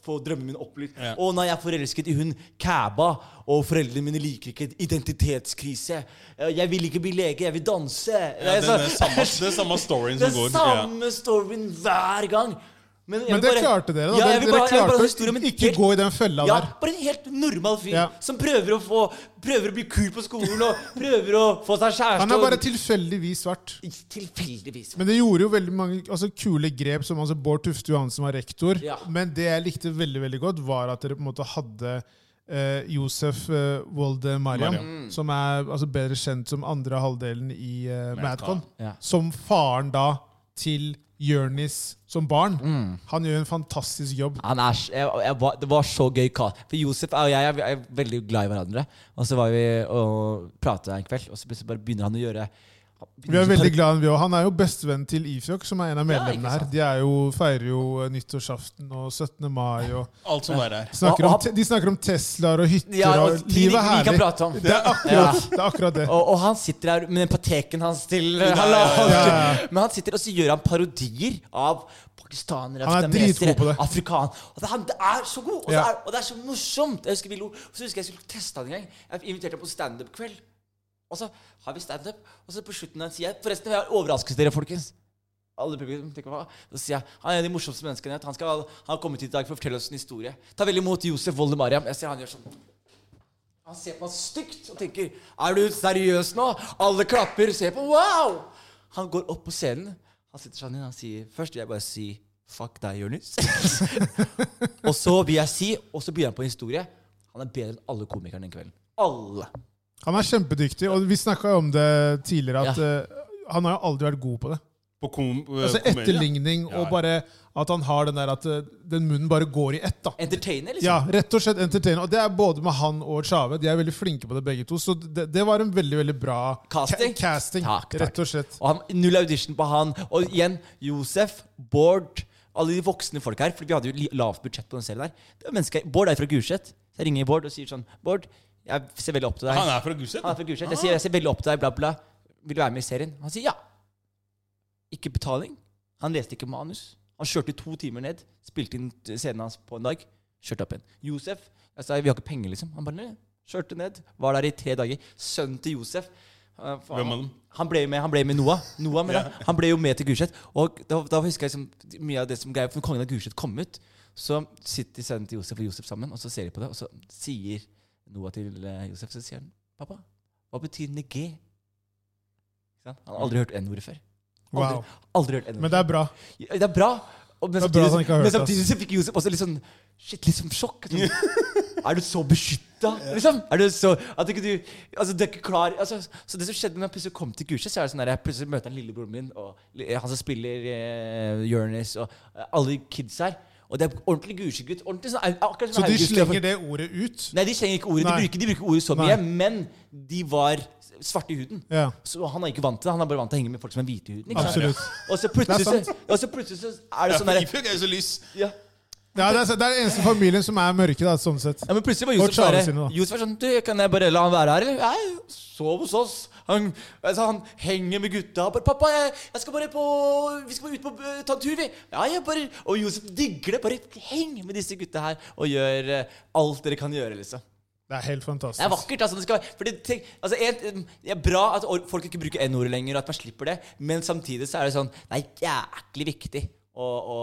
Speaker 3: få drømmene mine opplyst.
Speaker 2: Ja.
Speaker 3: Å nei, jeg er forelsket i hun Kæba, og foreldrene mine liker ikke identitetskrise. Eh, Jeg vil ikke bli lege, jeg vil danse.
Speaker 2: Ja,
Speaker 3: Det er
Speaker 2: den, samme, samme storyen
Speaker 3: det
Speaker 2: som
Speaker 3: er
Speaker 2: Det er
Speaker 3: samme storyen hver gang. Men, jeg
Speaker 1: Men det
Speaker 3: bare-
Speaker 1: klarte dere. da.
Speaker 3: Ja,
Speaker 1: dere
Speaker 3: bare, jeg
Speaker 1: klarte
Speaker 3: bare historie
Speaker 1: ikke
Speaker 3: helt-
Speaker 1: gå i den fella
Speaker 3: Ja,
Speaker 1: der.
Speaker 3: bare en helt normal fyr
Speaker 1: Ja.
Speaker 3: som prøver å, få, prøver å bli kul på skolen og prøver å få seg kjæreste.
Speaker 1: Han er bare tilfeldigvis svart.
Speaker 3: Tilfeldigvis.
Speaker 1: Men det gjorde jo veldig mange altså, kule grep, som altså Bård Tufte Johansen var rektor.
Speaker 3: Ja.
Speaker 1: Men det jeg likte veldig veldig godt, var at dere på en måte hadde eh, Josef eh, Wolde Mariam,
Speaker 2: Mariam.
Speaker 1: som er altså, bedre kjent som andre halvdelen i eh,
Speaker 2: Madcon.
Speaker 1: Madcon.
Speaker 3: Ja.
Speaker 1: Som faren da til Jørnis som barn.
Speaker 3: Mm.
Speaker 1: Han gjør en fantastisk jobb.
Speaker 3: Han er, jeg, jeg var, det var så gøy. For Josef og jeg er, er veldig glad i hverandre. Og så var vi og prata en kveld, og så plutselig bare begynner han å gjøre
Speaker 1: Vi er veldig glad i han. Han er jo bestevenn til Ifjok, som er en av medlemmene her. De er jo, feirer jo nyttårsaften og 17. mai. Og
Speaker 2: Alt som er her.
Speaker 1: snakker om, de snakker om Teslaer og hytter.
Speaker 3: Ja, og
Speaker 1: og livet er
Speaker 3: vi kan
Speaker 1: herlig.
Speaker 3: prate om.
Speaker 1: Det er akkurat det. Er akkurat det.
Speaker 3: Og, og han sitter her med den pateken hans til
Speaker 2: Ja, ja,
Speaker 1: ja, ja.
Speaker 3: Men han sitter og så gjør han parodier av pakistanere,
Speaker 1: Han er
Speaker 3: afghanesere,
Speaker 1: dritgod på det.
Speaker 3: afrikan. Og det, han, er så god! Og,
Speaker 1: Ja.
Speaker 3: det er, og det er så morsomt! Jeg husker vi lo. Så husker jeg jeg skulle teste han en gang. Jeg inviterte ham på standup-kveld. Og så har vi standup, og så på slutten sier jeg Forresten, jeg har overrasket dere, folkens. Alle publikum tenker hva? Så sier jeg han er en av de morsomste menneskene. jeg vet. Han, han har kommet hit i dag for å fortelle oss en historie. Ta vel imot Josef Voldemariam. Jeg ser han gjør sånn. Han ser på meg stygt og tenker Er du seriøs nå? Alle klapper. Ser på. Wow! Han går opp på scenen. Han sitter sånn inn og sier Først vil jeg bare si Fuck deg, Jonis. og så vil jeg si Og så begynner han på en historie. Han er bedre enn alle komikerne den kvelden. Alle.
Speaker 1: Han er kjempedyktig, og vi snakka om det tidligere, at uh, han har jo aldri vært god på det.
Speaker 2: På kom, uh,
Speaker 1: Altså. Etterligning,
Speaker 2: Ja,
Speaker 1: og bare at han har den der at eh, den munnen bare går i ett. da.
Speaker 3: Entertainer, liksom.
Speaker 1: Ja, rett og slett entertainer. Og det er både med han og Chave. De er veldig flinke på det, begge to. Så det, det var en veldig veldig bra
Speaker 3: Casting?
Speaker 1: ca- casting
Speaker 3: Takk, takk.
Speaker 1: Rett og slett.
Speaker 3: Og han, null audition på han. Og igjen, Josef, Bård Alle de voksne folk her. For vi hadde jo lavt budsjett på den serien der. Det var mennesker, Bård er fra Gulset. Så jeg ringer Bård og sier sånn Bård, jeg ser veldig opp til deg.
Speaker 2: Han er fra Gulset?
Speaker 3: Han er fra Gulset. Jeg sier jeg ser veldig opp til deg, bla, bla. Vil du være med i serien? Han sier ja. Ikke betaling. Han leste ikke manus. Han kjørte to timer ned, spilte inn scenen hans på en dag, kjørte opp igjen. Josef Jeg sa vi har ikke penger, liksom. Han bare «Nei». kjørte ned, var der i tre dager. Sønnen til Josef eh,
Speaker 2: Hvem av dem?
Speaker 3: Han ble med, han ble med Noah. Noah men han, han ble jo med til Gulset. Og da, da husker jeg liksom, mye av det som greier For Kongen av Gulset kom ut, så sitter sønnen til Josef og Josef sammen, og så ser de på det, og så sier Noah til eh, Josef, så sier han Pappa, hva betyr nege? Han har aldri hørt N-ordet før. Aldri,
Speaker 1: Wow.
Speaker 3: aldri hørt N-ordet
Speaker 1: Men det er bra.
Speaker 3: ja, Det er bra. Og, men
Speaker 1: bra
Speaker 3: samtidig,
Speaker 1: har
Speaker 3: men samtidig så fikk Josef også litt sånn Shit, litt sånn sjokk. Sånn, er du så beskytta? Liksom? Er du så At ikke du Altså, du er ikke klar altså, Så det som skjedde når jeg plutselig kom til kurset, så er det sånn der jeg plutselig møter han lillebroren min, og han som spiller eh, Jonis, og eh, alle kids her. Og det er ordentlig. Ordentlig sånn
Speaker 1: Så de
Speaker 3: Haugesund-
Speaker 1: slenger det ordet ut?
Speaker 3: Nei, de slenger ikke ordet. De bruker, de bruker ordet så
Speaker 1: Nei.
Speaker 3: mye, men de var svarte i huden.
Speaker 1: Ja,
Speaker 3: Så han er ikke vant til det. Han er bare vant til å henge med folk som er hvite i huden. Ikke sant?
Speaker 1: absolutt.
Speaker 3: Og så plutselig, så, og så, plutselig så er det sånn
Speaker 2: for
Speaker 3: der,
Speaker 2: er jo så lys.
Speaker 3: ja.
Speaker 1: Ja, det er, det er den eneste familien som er mørke, da, sånn sett.
Speaker 3: ja, men plutselig var Josef bare,
Speaker 1: sine.
Speaker 3: Josef var sånn du, Kan jeg bare la han være her, eller? Nei, sov hos oss. Han, altså, han henger med gutta. Bare, 'Pappa, jeg, jeg skal bare på Vi skal bare ut på uh, ta en tur, vi.' Ja, jeg bare Og Josef digger det. Bare heng med disse gutta her og gjør uh, alt dere kan gjøre, liksom.
Speaker 1: Det er helt
Speaker 3: Det er
Speaker 1: fantastisk.
Speaker 3: vakkert. altså, det skal, fordi, tenk, altså en, Det er bra at folk ikke bruker N-ordet lenger, og at man slipper det, men samtidig så er det sånn Det er jæklig viktig å, å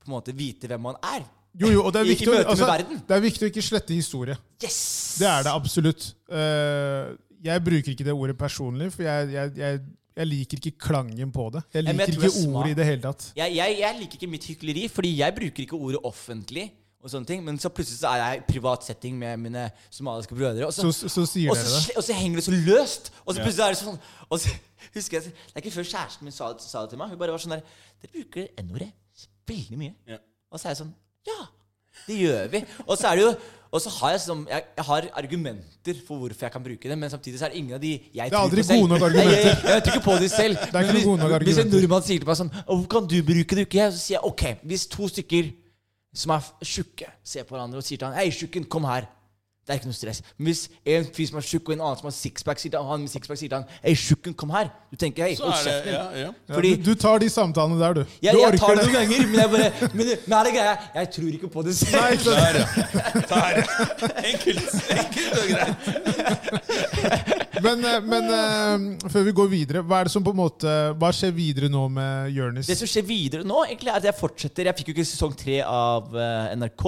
Speaker 3: på en måte vite hvem man er.
Speaker 1: Jo, jo, og det er
Speaker 3: I- i
Speaker 1: viktig, altså, det er viktig å ikke slette historie.
Speaker 3: Yes!
Speaker 1: Det er det absolutt. Eh, jeg bruker ikke det ordet personlig, for jeg, jeg, jeg, jeg liker ikke klangen på det. Jeg liker
Speaker 3: er
Speaker 1: ikke ordet i det hele tatt.
Speaker 3: Jeg, jeg, jeg liker ikke mitt hykleri, fordi jeg bruker ikke ordet offentlig. og sånne ting Men så plutselig så er jeg i privat setting med mine somaliske brødre. Og så,
Speaker 1: Så, så sier
Speaker 3: og
Speaker 1: dere det.
Speaker 3: og så henger det så løst. Og så plutselig er det sånn Og så husker jeg Det er ikke før kjæresten min sa, sa det til meg. Hun bare var sånn der Dere bruker N-ordet veldig mye.
Speaker 2: Ja.
Speaker 3: Og så er jeg sånn Ja, det gjør vi. Og så er det jo og så har jeg, som, jeg, jeg har argumenter for hvorfor jeg kan bruke det, men samtidig så er det ingen av de jeg
Speaker 1: Det er aldri
Speaker 3: på selv.
Speaker 1: gode nok argumenter.
Speaker 3: jeg, jeg tror ikke på de selv.
Speaker 1: er ikke noen gode nok
Speaker 3: hvis, hvis en nordmann sier til meg sånn Hvorfor kan du bruke det, ikke jeg? Så sier jeg ok, hvis to stykker som er tjukke, ser på hverandre og sier til han Hei, tjukken, kom her. Det er ikke noe stress. Men hvis en fyr som er tjukk, og en annen som har sixpack, sier til han med sixpack sier til han Hei, tjukken, kom her. Du tenker hei, hold
Speaker 2: er
Speaker 3: kjeften din.
Speaker 2: ja, ja.
Speaker 1: Ja, du, du tar de samtalene der, du.
Speaker 3: Jeg,
Speaker 1: du
Speaker 3: jeg tar det noen ganger, men jeg bare Men, men er det greia? Jeg tror ikke på det selv.
Speaker 1: Nei, ikke sant?
Speaker 2: Der, ja. Der. Enkelt. Enkelt og greit.
Speaker 1: Men, eh, men uh, før vi går videre, hva er det som på en måte Hva skjer videre nå med Jonis?
Speaker 3: Det som skjer videre nå, egentlig er at jeg fortsetter. Jeg fikk jo ikke sesong tre av uh, NRK.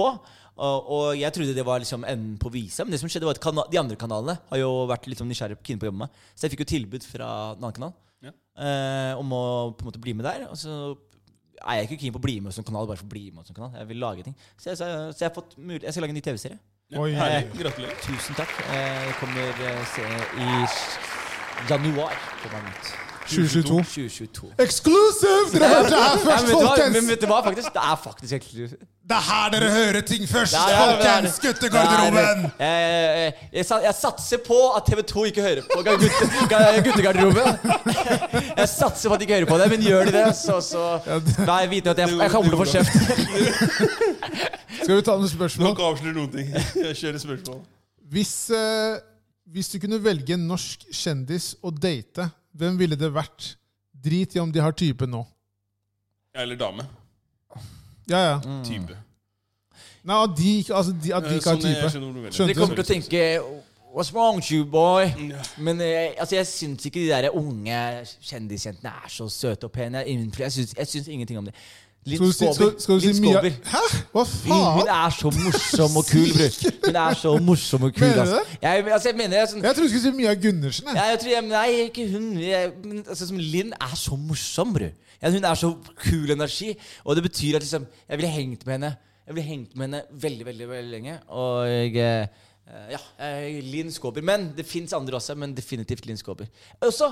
Speaker 3: Og, og jeg trodde det var liksom enden på visa, men det som skjedde var at de andre kanalene har jo vært litt sånn nysgjerrige på å jobbe med. Så jeg fikk jo tilbud fra en annen kanal
Speaker 2: Ja.
Speaker 3: eh, om å på en måte bli med der. Og så er jeg ikke keen på å bli med som kanal bare for å bli med som kanal. Jeg vil lage ting. Så jeg, så, så jeg har fått mulighet Jeg skal lage en ny TV-serie.
Speaker 2: Ja,
Speaker 1: Oi.
Speaker 2: herlig. Gratulerer.
Speaker 3: Tusen takk. Eh, kommer eh, se i januar. Kommer den ut.
Speaker 1: 2022.
Speaker 3: 2022.
Speaker 1: Exclusive! Dere hørte det her
Speaker 3: Nei,
Speaker 1: først,
Speaker 3: du men vet du hva, faktisk? Det er faktisk eksklusivt.
Speaker 1: Det er her dere hører ting først, folkens! Guttegarderoben!
Speaker 3: Er- Jeg, jeg, jeg satser på at TV2 ikke hører på gutte, guttegarderoben. Jeg satser på at de ikke hører på det, men gjør de det, så, så da jeg vite at jeg, jeg kommer til å få kjeft.
Speaker 1: Skal vi ta noen spørsmål?
Speaker 2: ikke avsløre noen ting. Jeg kjører spørsmål.
Speaker 1: Hvis, eh, hvis du kunne velge en norsk kjendis å date, hvem ville det vært? Drit i om de har type nå.
Speaker 2: Eller dame.
Speaker 1: Ja, ja.
Speaker 3: Mm.
Speaker 2: Type.
Speaker 1: Nei, at de, ikke- altså, de, at de ikke har
Speaker 2: Sånn, jeg
Speaker 1: type.
Speaker 2: skjønner hvor du.
Speaker 1: Skjønte
Speaker 3: Dere kommer til å tenke What's wrong with you, boy? Men eh, altså, jeg syns ikke de der unge kjendisjentene er så søte og pene. Jeg, jeg, syns, jeg syns ingenting om det. Linn
Speaker 1: Skal du si, skal,
Speaker 3: Skåber.
Speaker 1: skal du si
Speaker 3: Linn
Speaker 1: mye
Speaker 3: Skåber.
Speaker 1: Hæ? Hva
Speaker 3: faen? hun er så morsom og kul, bror. Hun er så morsom og kul.
Speaker 1: Mener du
Speaker 3: Altså.
Speaker 1: det?
Speaker 3: Jeg, altså, jeg mener jeg, sånn,
Speaker 1: Jeg trodde du skulle si Mia Gundersen. Jeg.
Speaker 3: ja, jeg tror jeg, Nei, ikke hun. Jeg, men, altså, som Linn er så morsom, bror. Ja, hun er så kul energi. Og det betyr at liksom, jeg ville hengt med henne Jeg ville hengt med henne veldig, veldig veldig lenge. Og eh, ja, jeg, Linn Skåber. Men det fins andre også, men definitivt Linn Skåber. Også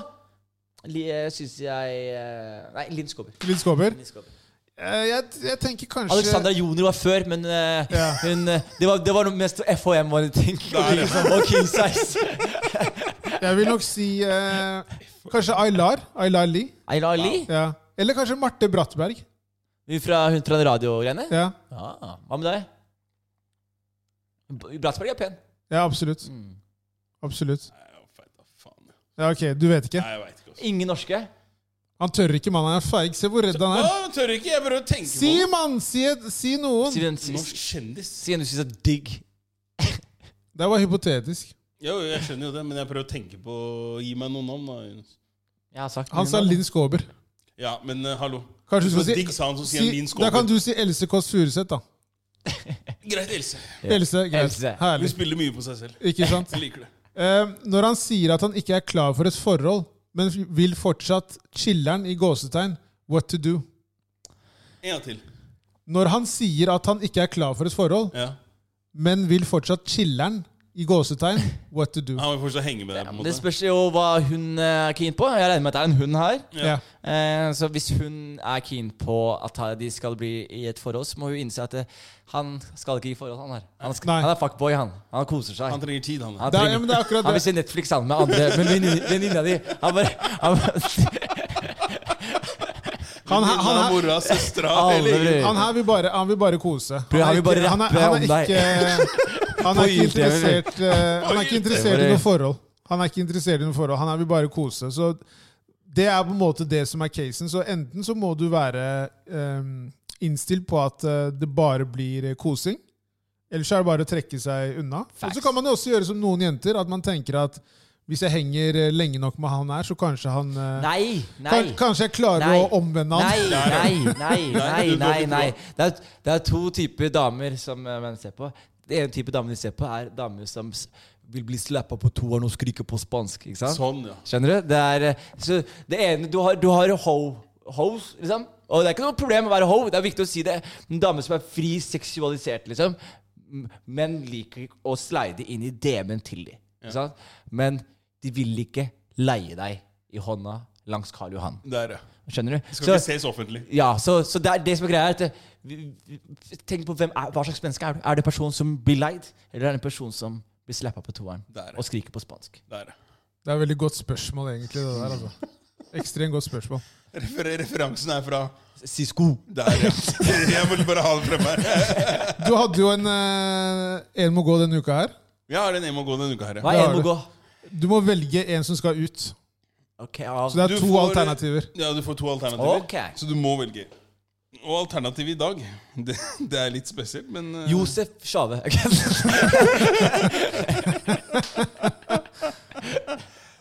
Speaker 3: syns jeg eh, Nei, Linn Skåber.
Speaker 1: Linn Skåber.
Speaker 3: Linn Skåber.
Speaker 1: Eh, Jeg, jeg tenker kanskje
Speaker 3: Alexandra Joner var før, men uh,
Speaker 1: Ja.
Speaker 3: hun, eh, det, var, det var noe mest FHM var ting.
Speaker 2: Der,
Speaker 3: og King Size.
Speaker 1: Jeg vil nok si uh, kanskje Aylar. Aylar Lie.
Speaker 3: Aylar Lee?
Speaker 1: Ja. Eller kanskje Marte Brattberg.
Speaker 3: Fra, hun fra radiogreiene?
Speaker 1: Ja,
Speaker 3: Ja. Hva med deg? Brattberg er pen.
Speaker 1: ja absolutt.
Speaker 3: Mm.
Speaker 1: Absolutt.
Speaker 2: Nei, faen.
Speaker 1: Ja, ok, Du vet ikke?
Speaker 2: Nei, jeg vet ikke. også.
Speaker 3: Ingen norske?
Speaker 1: Han tør ikke, mann. Han er feig. Se hvor redd han er.
Speaker 2: Han tør ikke. Jeg prøver å tenke
Speaker 1: Si,
Speaker 2: på
Speaker 1: mann! Si, et- si noen.
Speaker 3: Si en.
Speaker 2: Norsk kjendis.
Speaker 3: si en du syns er digg.
Speaker 1: Det var hypotetisk.
Speaker 2: Jo, jeg skjønner jo det, men jeg prøver å tenke på Gi meg noen navn, da. Jonas.
Speaker 3: Jeg har sagt
Speaker 1: Han sa
Speaker 3: da.
Speaker 1: Linn Skåber.
Speaker 2: Ja, men eh, hallo.
Speaker 1: Kanskje du
Speaker 2: Så
Speaker 1: skal si,
Speaker 2: digg sa han, så sier han Linn
Speaker 1: si Da kan du si Else Kåss Furuseth, da.
Speaker 2: Greit, Else.
Speaker 3: Ja.
Speaker 1: Else, greit.
Speaker 3: Else.
Speaker 2: Hun
Speaker 1: Herlig.
Speaker 2: spiller mye på seg selv.
Speaker 1: Ikke sant?
Speaker 2: Jeg liker det.
Speaker 1: Eh, når han sier at han ikke er klar for et forhold, men vil fortsatt chiller'n i gåsetegn, what to do?
Speaker 2: En gang til.
Speaker 1: Når han sier at han ikke er klar for et forhold,
Speaker 2: Ja.
Speaker 1: men vil fortsatt chiller'n i gåsetegn, what to do?
Speaker 2: Han vil fortsatt henge med deg, på en
Speaker 3: Det spørs jo hva hun er keen på. Jeg regner med at det er en hund her.
Speaker 1: Ja.
Speaker 3: Eh, så hvis hun er keen på at de skal bli i et forhold, så må hun innse at det, han skal ikke i forhold, han her. Han, skal, han er fuckboy, han. Han koser seg.
Speaker 2: Han trenger tid, han.
Speaker 3: Han,
Speaker 1: Det er, ja, men det er akkurat
Speaker 3: han vil
Speaker 1: det.
Speaker 3: se Netflix sammen med andre men venninna di. Han bare han,
Speaker 1: Han, her- han, her-
Speaker 2: mora, søstera
Speaker 1: han her vil bare, han vil bare kose.
Speaker 3: Han vil bare
Speaker 1: ikke- han er,
Speaker 3: rappe
Speaker 1: han
Speaker 3: om
Speaker 1: er
Speaker 3: deg.
Speaker 1: ikke, han er ikke interessert eh, Han er ikke interessert i noe forhold. Han er ikke interessert i noe forhold. Han her vil bare kose. Så det er på en måte det som er casen. Så enten så må du være um, innstilt på at eh, det bare blir kosing. Eller så er det bare å trekke seg unna. Og så kan man jo også gjøre som noen jenter, at man tenker at hvis jeg henger eh, lenge nok med han her, så kanskje han eh,
Speaker 3: Nei, nei.
Speaker 1: kan, Kanskje jeg klarer
Speaker 3: Nei.
Speaker 1: å omvende han.
Speaker 3: Nei, nei, nei, nei, nei, nei. Det er, det er to typer damer som man menn ser på. Det ene type damer de ser på, er damer som vil bli slappa på toeren og skrike på spansk. Ikke sant?
Speaker 2: Sånn, ja.
Speaker 3: Skjønner du? Det er eh, så det ene Du har, du har ho, hoes, liksom. Og det er ikke noe problem å være ho. Det er viktig å si det. En dame som er fri seksualisert, liksom. Men liker å slide inn i DM-en til dem. Sant? Men de vil ikke leie deg i hånda langs Karl Johan.
Speaker 2: Der, ja.
Speaker 3: Skjønner du?
Speaker 2: Det skal ikke ses offentlig.
Speaker 3: Ja, så, så det, er det som er greia, at eh, Tenk på hvem er, hva slags menneske er du. Er det en person som blir leid, eller er det en person som blir slappa på toeren og skriker på spansk?
Speaker 2: der. ja.
Speaker 1: Det er et veldig godt spørsmål, egentlig. det der, altså. Ekstremt godt spørsmål.
Speaker 2: Refer referansen er fra
Speaker 3: Sisko.
Speaker 2: der, ja. Jeg må bare ha det fremme her.
Speaker 1: Du hadde jo en eh, En må gå denne uka her.
Speaker 2: Ja, det er en En må gå denne uka her.
Speaker 3: Hva er en må gå?
Speaker 1: Du må velge en som skal ut.
Speaker 3: Okay, ja.
Speaker 1: Så det er to
Speaker 2: får-
Speaker 1: alternativer.
Speaker 2: Ja, du får to alternativer.
Speaker 3: Okay.
Speaker 2: Så du må velge. Og alternativet i dag, det, det er litt spesielt, men uh...
Speaker 3: Josef Sjave.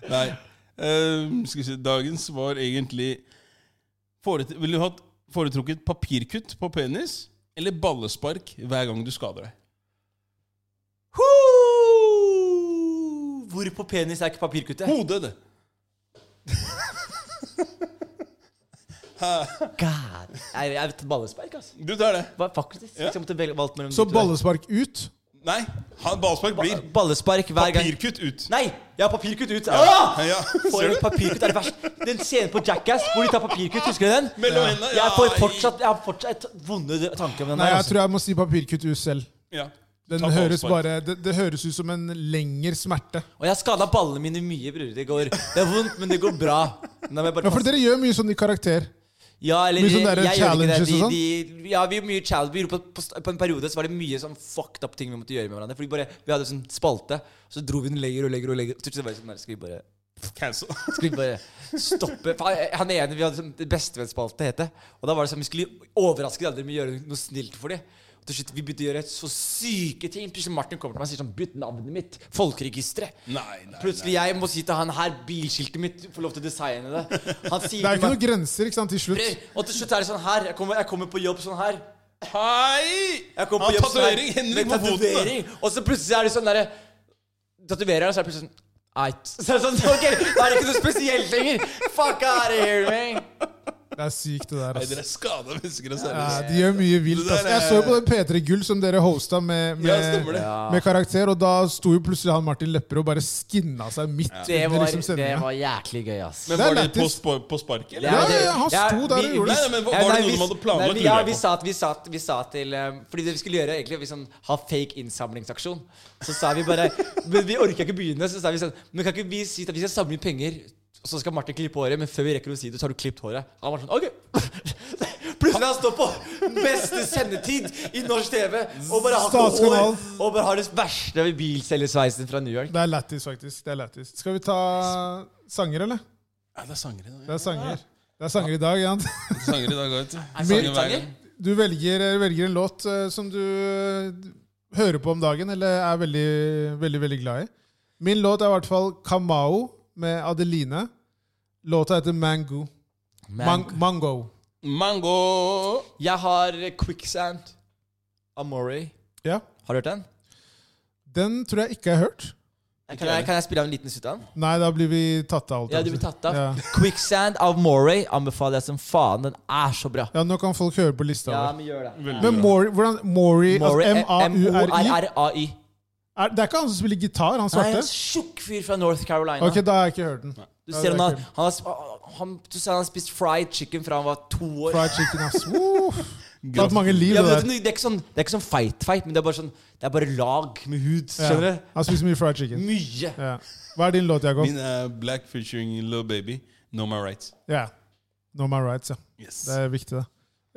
Speaker 2: Nei. Uh, skal vi se, dagens var egentlig Ville Vil du ha foretrukket papirkutt på penis eller ballespark hver gang du skader deg?
Speaker 3: Woo! Hvor på penis er ikke papirkuttet?
Speaker 2: Hodet, det.
Speaker 3: God. Jeg, jeg vet ballespark, altså.
Speaker 2: Du tar det.
Speaker 3: Hva, faktisk.
Speaker 2: Ja.
Speaker 3: Jeg måtte velge valgt mellom
Speaker 1: Så
Speaker 3: de to der.
Speaker 1: ballespark ut.
Speaker 2: Nei, han ballespark blir
Speaker 3: Ba- Ballespark hver gang.
Speaker 2: papirkutt ut.
Speaker 3: Nei! Jeg har papirkutt ut. Ah!
Speaker 2: Ja,
Speaker 3: Får
Speaker 2: ser du?
Speaker 3: papirkutt er det verst. Den scenen på Jackass hvor de tar papirkutt, husker du den?
Speaker 2: Mellom hendene.
Speaker 3: Jeg får fortsatt, jeg har fortsatt vonde tanker om den
Speaker 1: Nei,
Speaker 3: der.
Speaker 1: jeg
Speaker 3: Altså.
Speaker 1: tror jeg må si papirkutt ut selv.
Speaker 2: Ja.
Speaker 1: Den høres bare, det, det høres ut som en lengre smerte.
Speaker 3: Og jeg har skada ballene mine mye, bror. Det går Det er vondt, men det går bra. Nå jeg bare
Speaker 1: Ja, for dere gjør mye sånn i karakter.
Speaker 3: Ja, eller
Speaker 1: Mye sånne
Speaker 3: jeg gjør ikke det.
Speaker 1: challenges
Speaker 3: De,
Speaker 1: og sånn?
Speaker 3: de, ja, vi gjorde mye challenge. På, på, på en periode så var det mye sånn fucked up ting vi måtte gjøre med hverandre. Fordi bare, Vi hadde sånn spalte, så dro vi den lenger og lenger. og lenger Til slutt var det sånn der, Skal vi bare
Speaker 2: Cancel.
Speaker 3: Skal vi bare stoppe Han ene vi hadde sånn bestevennsspalte, het det. Og da var det sånn vi skulle overraske de andre med å gjøre noe snilt for dem. Til slutt vi begynte å gjøre så syke ting. Plutselig Martin kommer til meg og sier sånn Bytt navnet mitt. Folkeregisteret.
Speaker 2: Nei, nei,
Speaker 3: Plutselig jeg må si til han her bilskiltet mitt får lov til å designe det. Han sier
Speaker 1: Det er ikke
Speaker 3: meg
Speaker 1: noen grenser ikke sant, til slutt.
Speaker 3: Og til slutt er det sånn her. Jeg kommer, jeg kommer på jobb sånn her.
Speaker 2: Hei!
Speaker 3: Jeg kommer på jobb sånn her
Speaker 2: Henrik
Speaker 3: med
Speaker 2: på foten.
Speaker 3: Og så plutselig er det sånn derre Tatoverer, og så er det plutselig sånn Eit. Så er det sånn, ok, Da er det ikke noe spesielt lenger. Fuck out of here, man.
Speaker 1: Det er sykt, det der.
Speaker 2: Nei, dere er skada mennesker. ass.
Speaker 1: Ja, de gjør mye vilt. Ass. Jeg så jo på den P3 Gull som dere hosta med, med.
Speaker 3: Ja.
Speaker 1: med karakter, og da sto jo plutselig han Martin Lepperød og bare skinna seg midt
Speaker 3: Det
Speaker 1: under
Speaker 3: var,
Speaker 1: liksom
Speaker 3: det var jæklig gøy, ass.
Speaker 2: Men var det på, på, på sparket?
Speaker 1: Ja, ja, han sto der og gjorde
Speaker 2: det. Nei, men var- var det noe
Speaker 3: vi-
Speaker 2: de hadde planlagt,
Speaker 3: Ja, vi sa, at, vi, sa, at- vi sa til um, Fordi det vi skulle gjøre, egentlig vi sånn, ha fake innsamlingsaksjon. Så sa vi bare Men vi orka ikke begynne, så sa vi sånn Men kan ikke vi si at vi skal samle inn penger, så skal Martin klippe håret, men før vi rekker å si det, så har du klippet håret. Han var sånn OK. Plutselig han står på beste sendetid i norsk TV og bare har ikke hår, og bare har det verste bilselgersveisen fra New York.
Speaker 1: Det er lættis, faktisk. Det er lættis. Skal vi ta sanger, eller?
Speaker 2: Ja, det er sanger i dag.
Speaker 1: Det er sanger. Det er sanger i dag, Jan.
Speaker 2: Det er sanger i dag, vet du.
Speaker 1: Du velger, velger en låt eh, som du eh, hører på om dagen, eller er veldig, veldig, veldig glad i. Min låt er i hvert fall Kamao med Adeline. Låta heter Mango. Mang Mango.
Speaker 2: Mango.
Speaker 3: Jeg har Quicksand av Moray.
Speaker 1: Ja.
Speaker 3: Har du hørt den?
Speaker 1: Den tror jeg ikke jeg har hørt.
Speaker 3: Kan jeg, kan jeg spille av en liten snutt av den?
Speaker 1: Nei, da blir vi tatt av alt.
Speaker 3: Ja, du blir tatt av.
Speaker 1: Ja.
Speaker 3: Quicksand av Moray anbefaler jeg som faen. Den er så bra.
Speaker 1: ja, nå kan folk høre på lista
Speaker 3: Ja, Men gjør det.
Speaker 1: Men Morey, hvordan Morey altså M-A-U-R-I. Er, Det er ikke han som spiller gitar, han svarte?
Speaker 3: Nei, en tjukk fyr fra North Carolina.
Speaker 1: Ok, da har jeg ikke hørt den.
Speaker 3: Du ser han, har, han, har, han, du ser han har spist fried chicken fra han var to år.
Speaker 1: Fried chicken, ass. Uh, det har mange liv,
Speaker 3: Ja,
Speaker 1: det der.
Speaker 3: det er ikke sånn, det er ikke sånn fight-fight, men det er bare sånn Det er bare lag med hud. Skjønner
Speaker 1: Ja. Han spiser mye fried chicken.
Speaker 3: Mye.
Speaker 1: Ja. Hva er din låt, Jakob?
Speaker 2: Min er Black featuring Little Baby. Know my rights.
Speaker 1: Ja. Know my rights, ja.
Speaker 2: Yes.
Speaker 1: Det er viktig, det.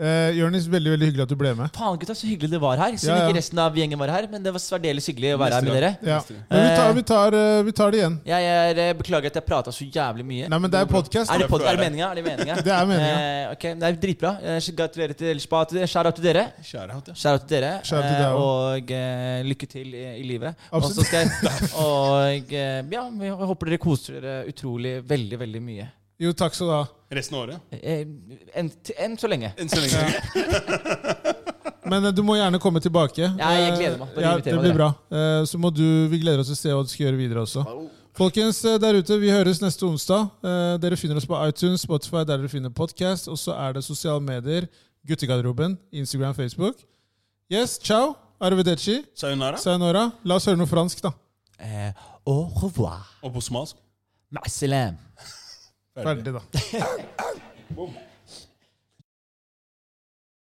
Speaker 1: Uh, Jørnis, veldig veldig hyggelig at du ble med.
Speaker 3: Faen, gutta, så hyggelig det var her. Siden
Speaker 1: Ja, ja.
Speaker 3: ikke resten av gjengen var her, men det var særdeles hyggelig å være her med dere.
Speaker 1: Ja. Men vi tar, vi, tar, eh, vi tar det igjen.
Speaker 3: Jeg er, eh, beklager at jeg prata så jævlig mye.
Speaker 1: Nei, men det er podkast.
Speaker 3: Er det, pod er det meninga? Er det meninga?
Speaker 1: Det er meninga.
Speaker 3: Eh, okay. det er dritbra. Eh, Gratulerer til Elshba. Shout-out til dere. Shout-out til dere.
Speaker 1: Til deg
Speaker 3: eh, og eh, lykke til i, i livet. Og
Speaker 1: Absolutt.
Speaker 3: så skal jeg Og eh, ja, vi håper dere koser dere utrolig veldig, veldig mye.
Speaker 1: Jo, takk skal du ha.
Speaker 2: Resten av året.
Speaker 3: Eh, Enn en så lenge.
Speaker 2: Enn så lenge.
Speaker 1: Men eh, du må gjerne komme tilbake.
Speaker 3: Ja, jeg gleder meg. Bare
Speaker 1: Ja,
Speaker 3: inviter
Speaker 1: det
Speaker 3: meg,
Speaker 1: blir bra. Eh, Så må du, Vi gleder oss til å se hva du skal gjøre videre også. Folkens eh, der ute, vi høres neste onsdag. Eh, Dere finner oss på iTunes, Spotify, der dere finner podcast. Og så er det sosiale medier. Guttegarderoben. Instagram, Facebook. Yes, ciao. Arrivederci.
Speaker 2: Sayonara.
Speaker 1: Sayonara. La oss høre noe fransk, da.
Speaker 3: Eh, au revoir.
Speaker 2: Og på smalsk.
Speaker 3: Ma'asalam.
Speaker 1: Ferdig, da.
Speaker 2: Boom.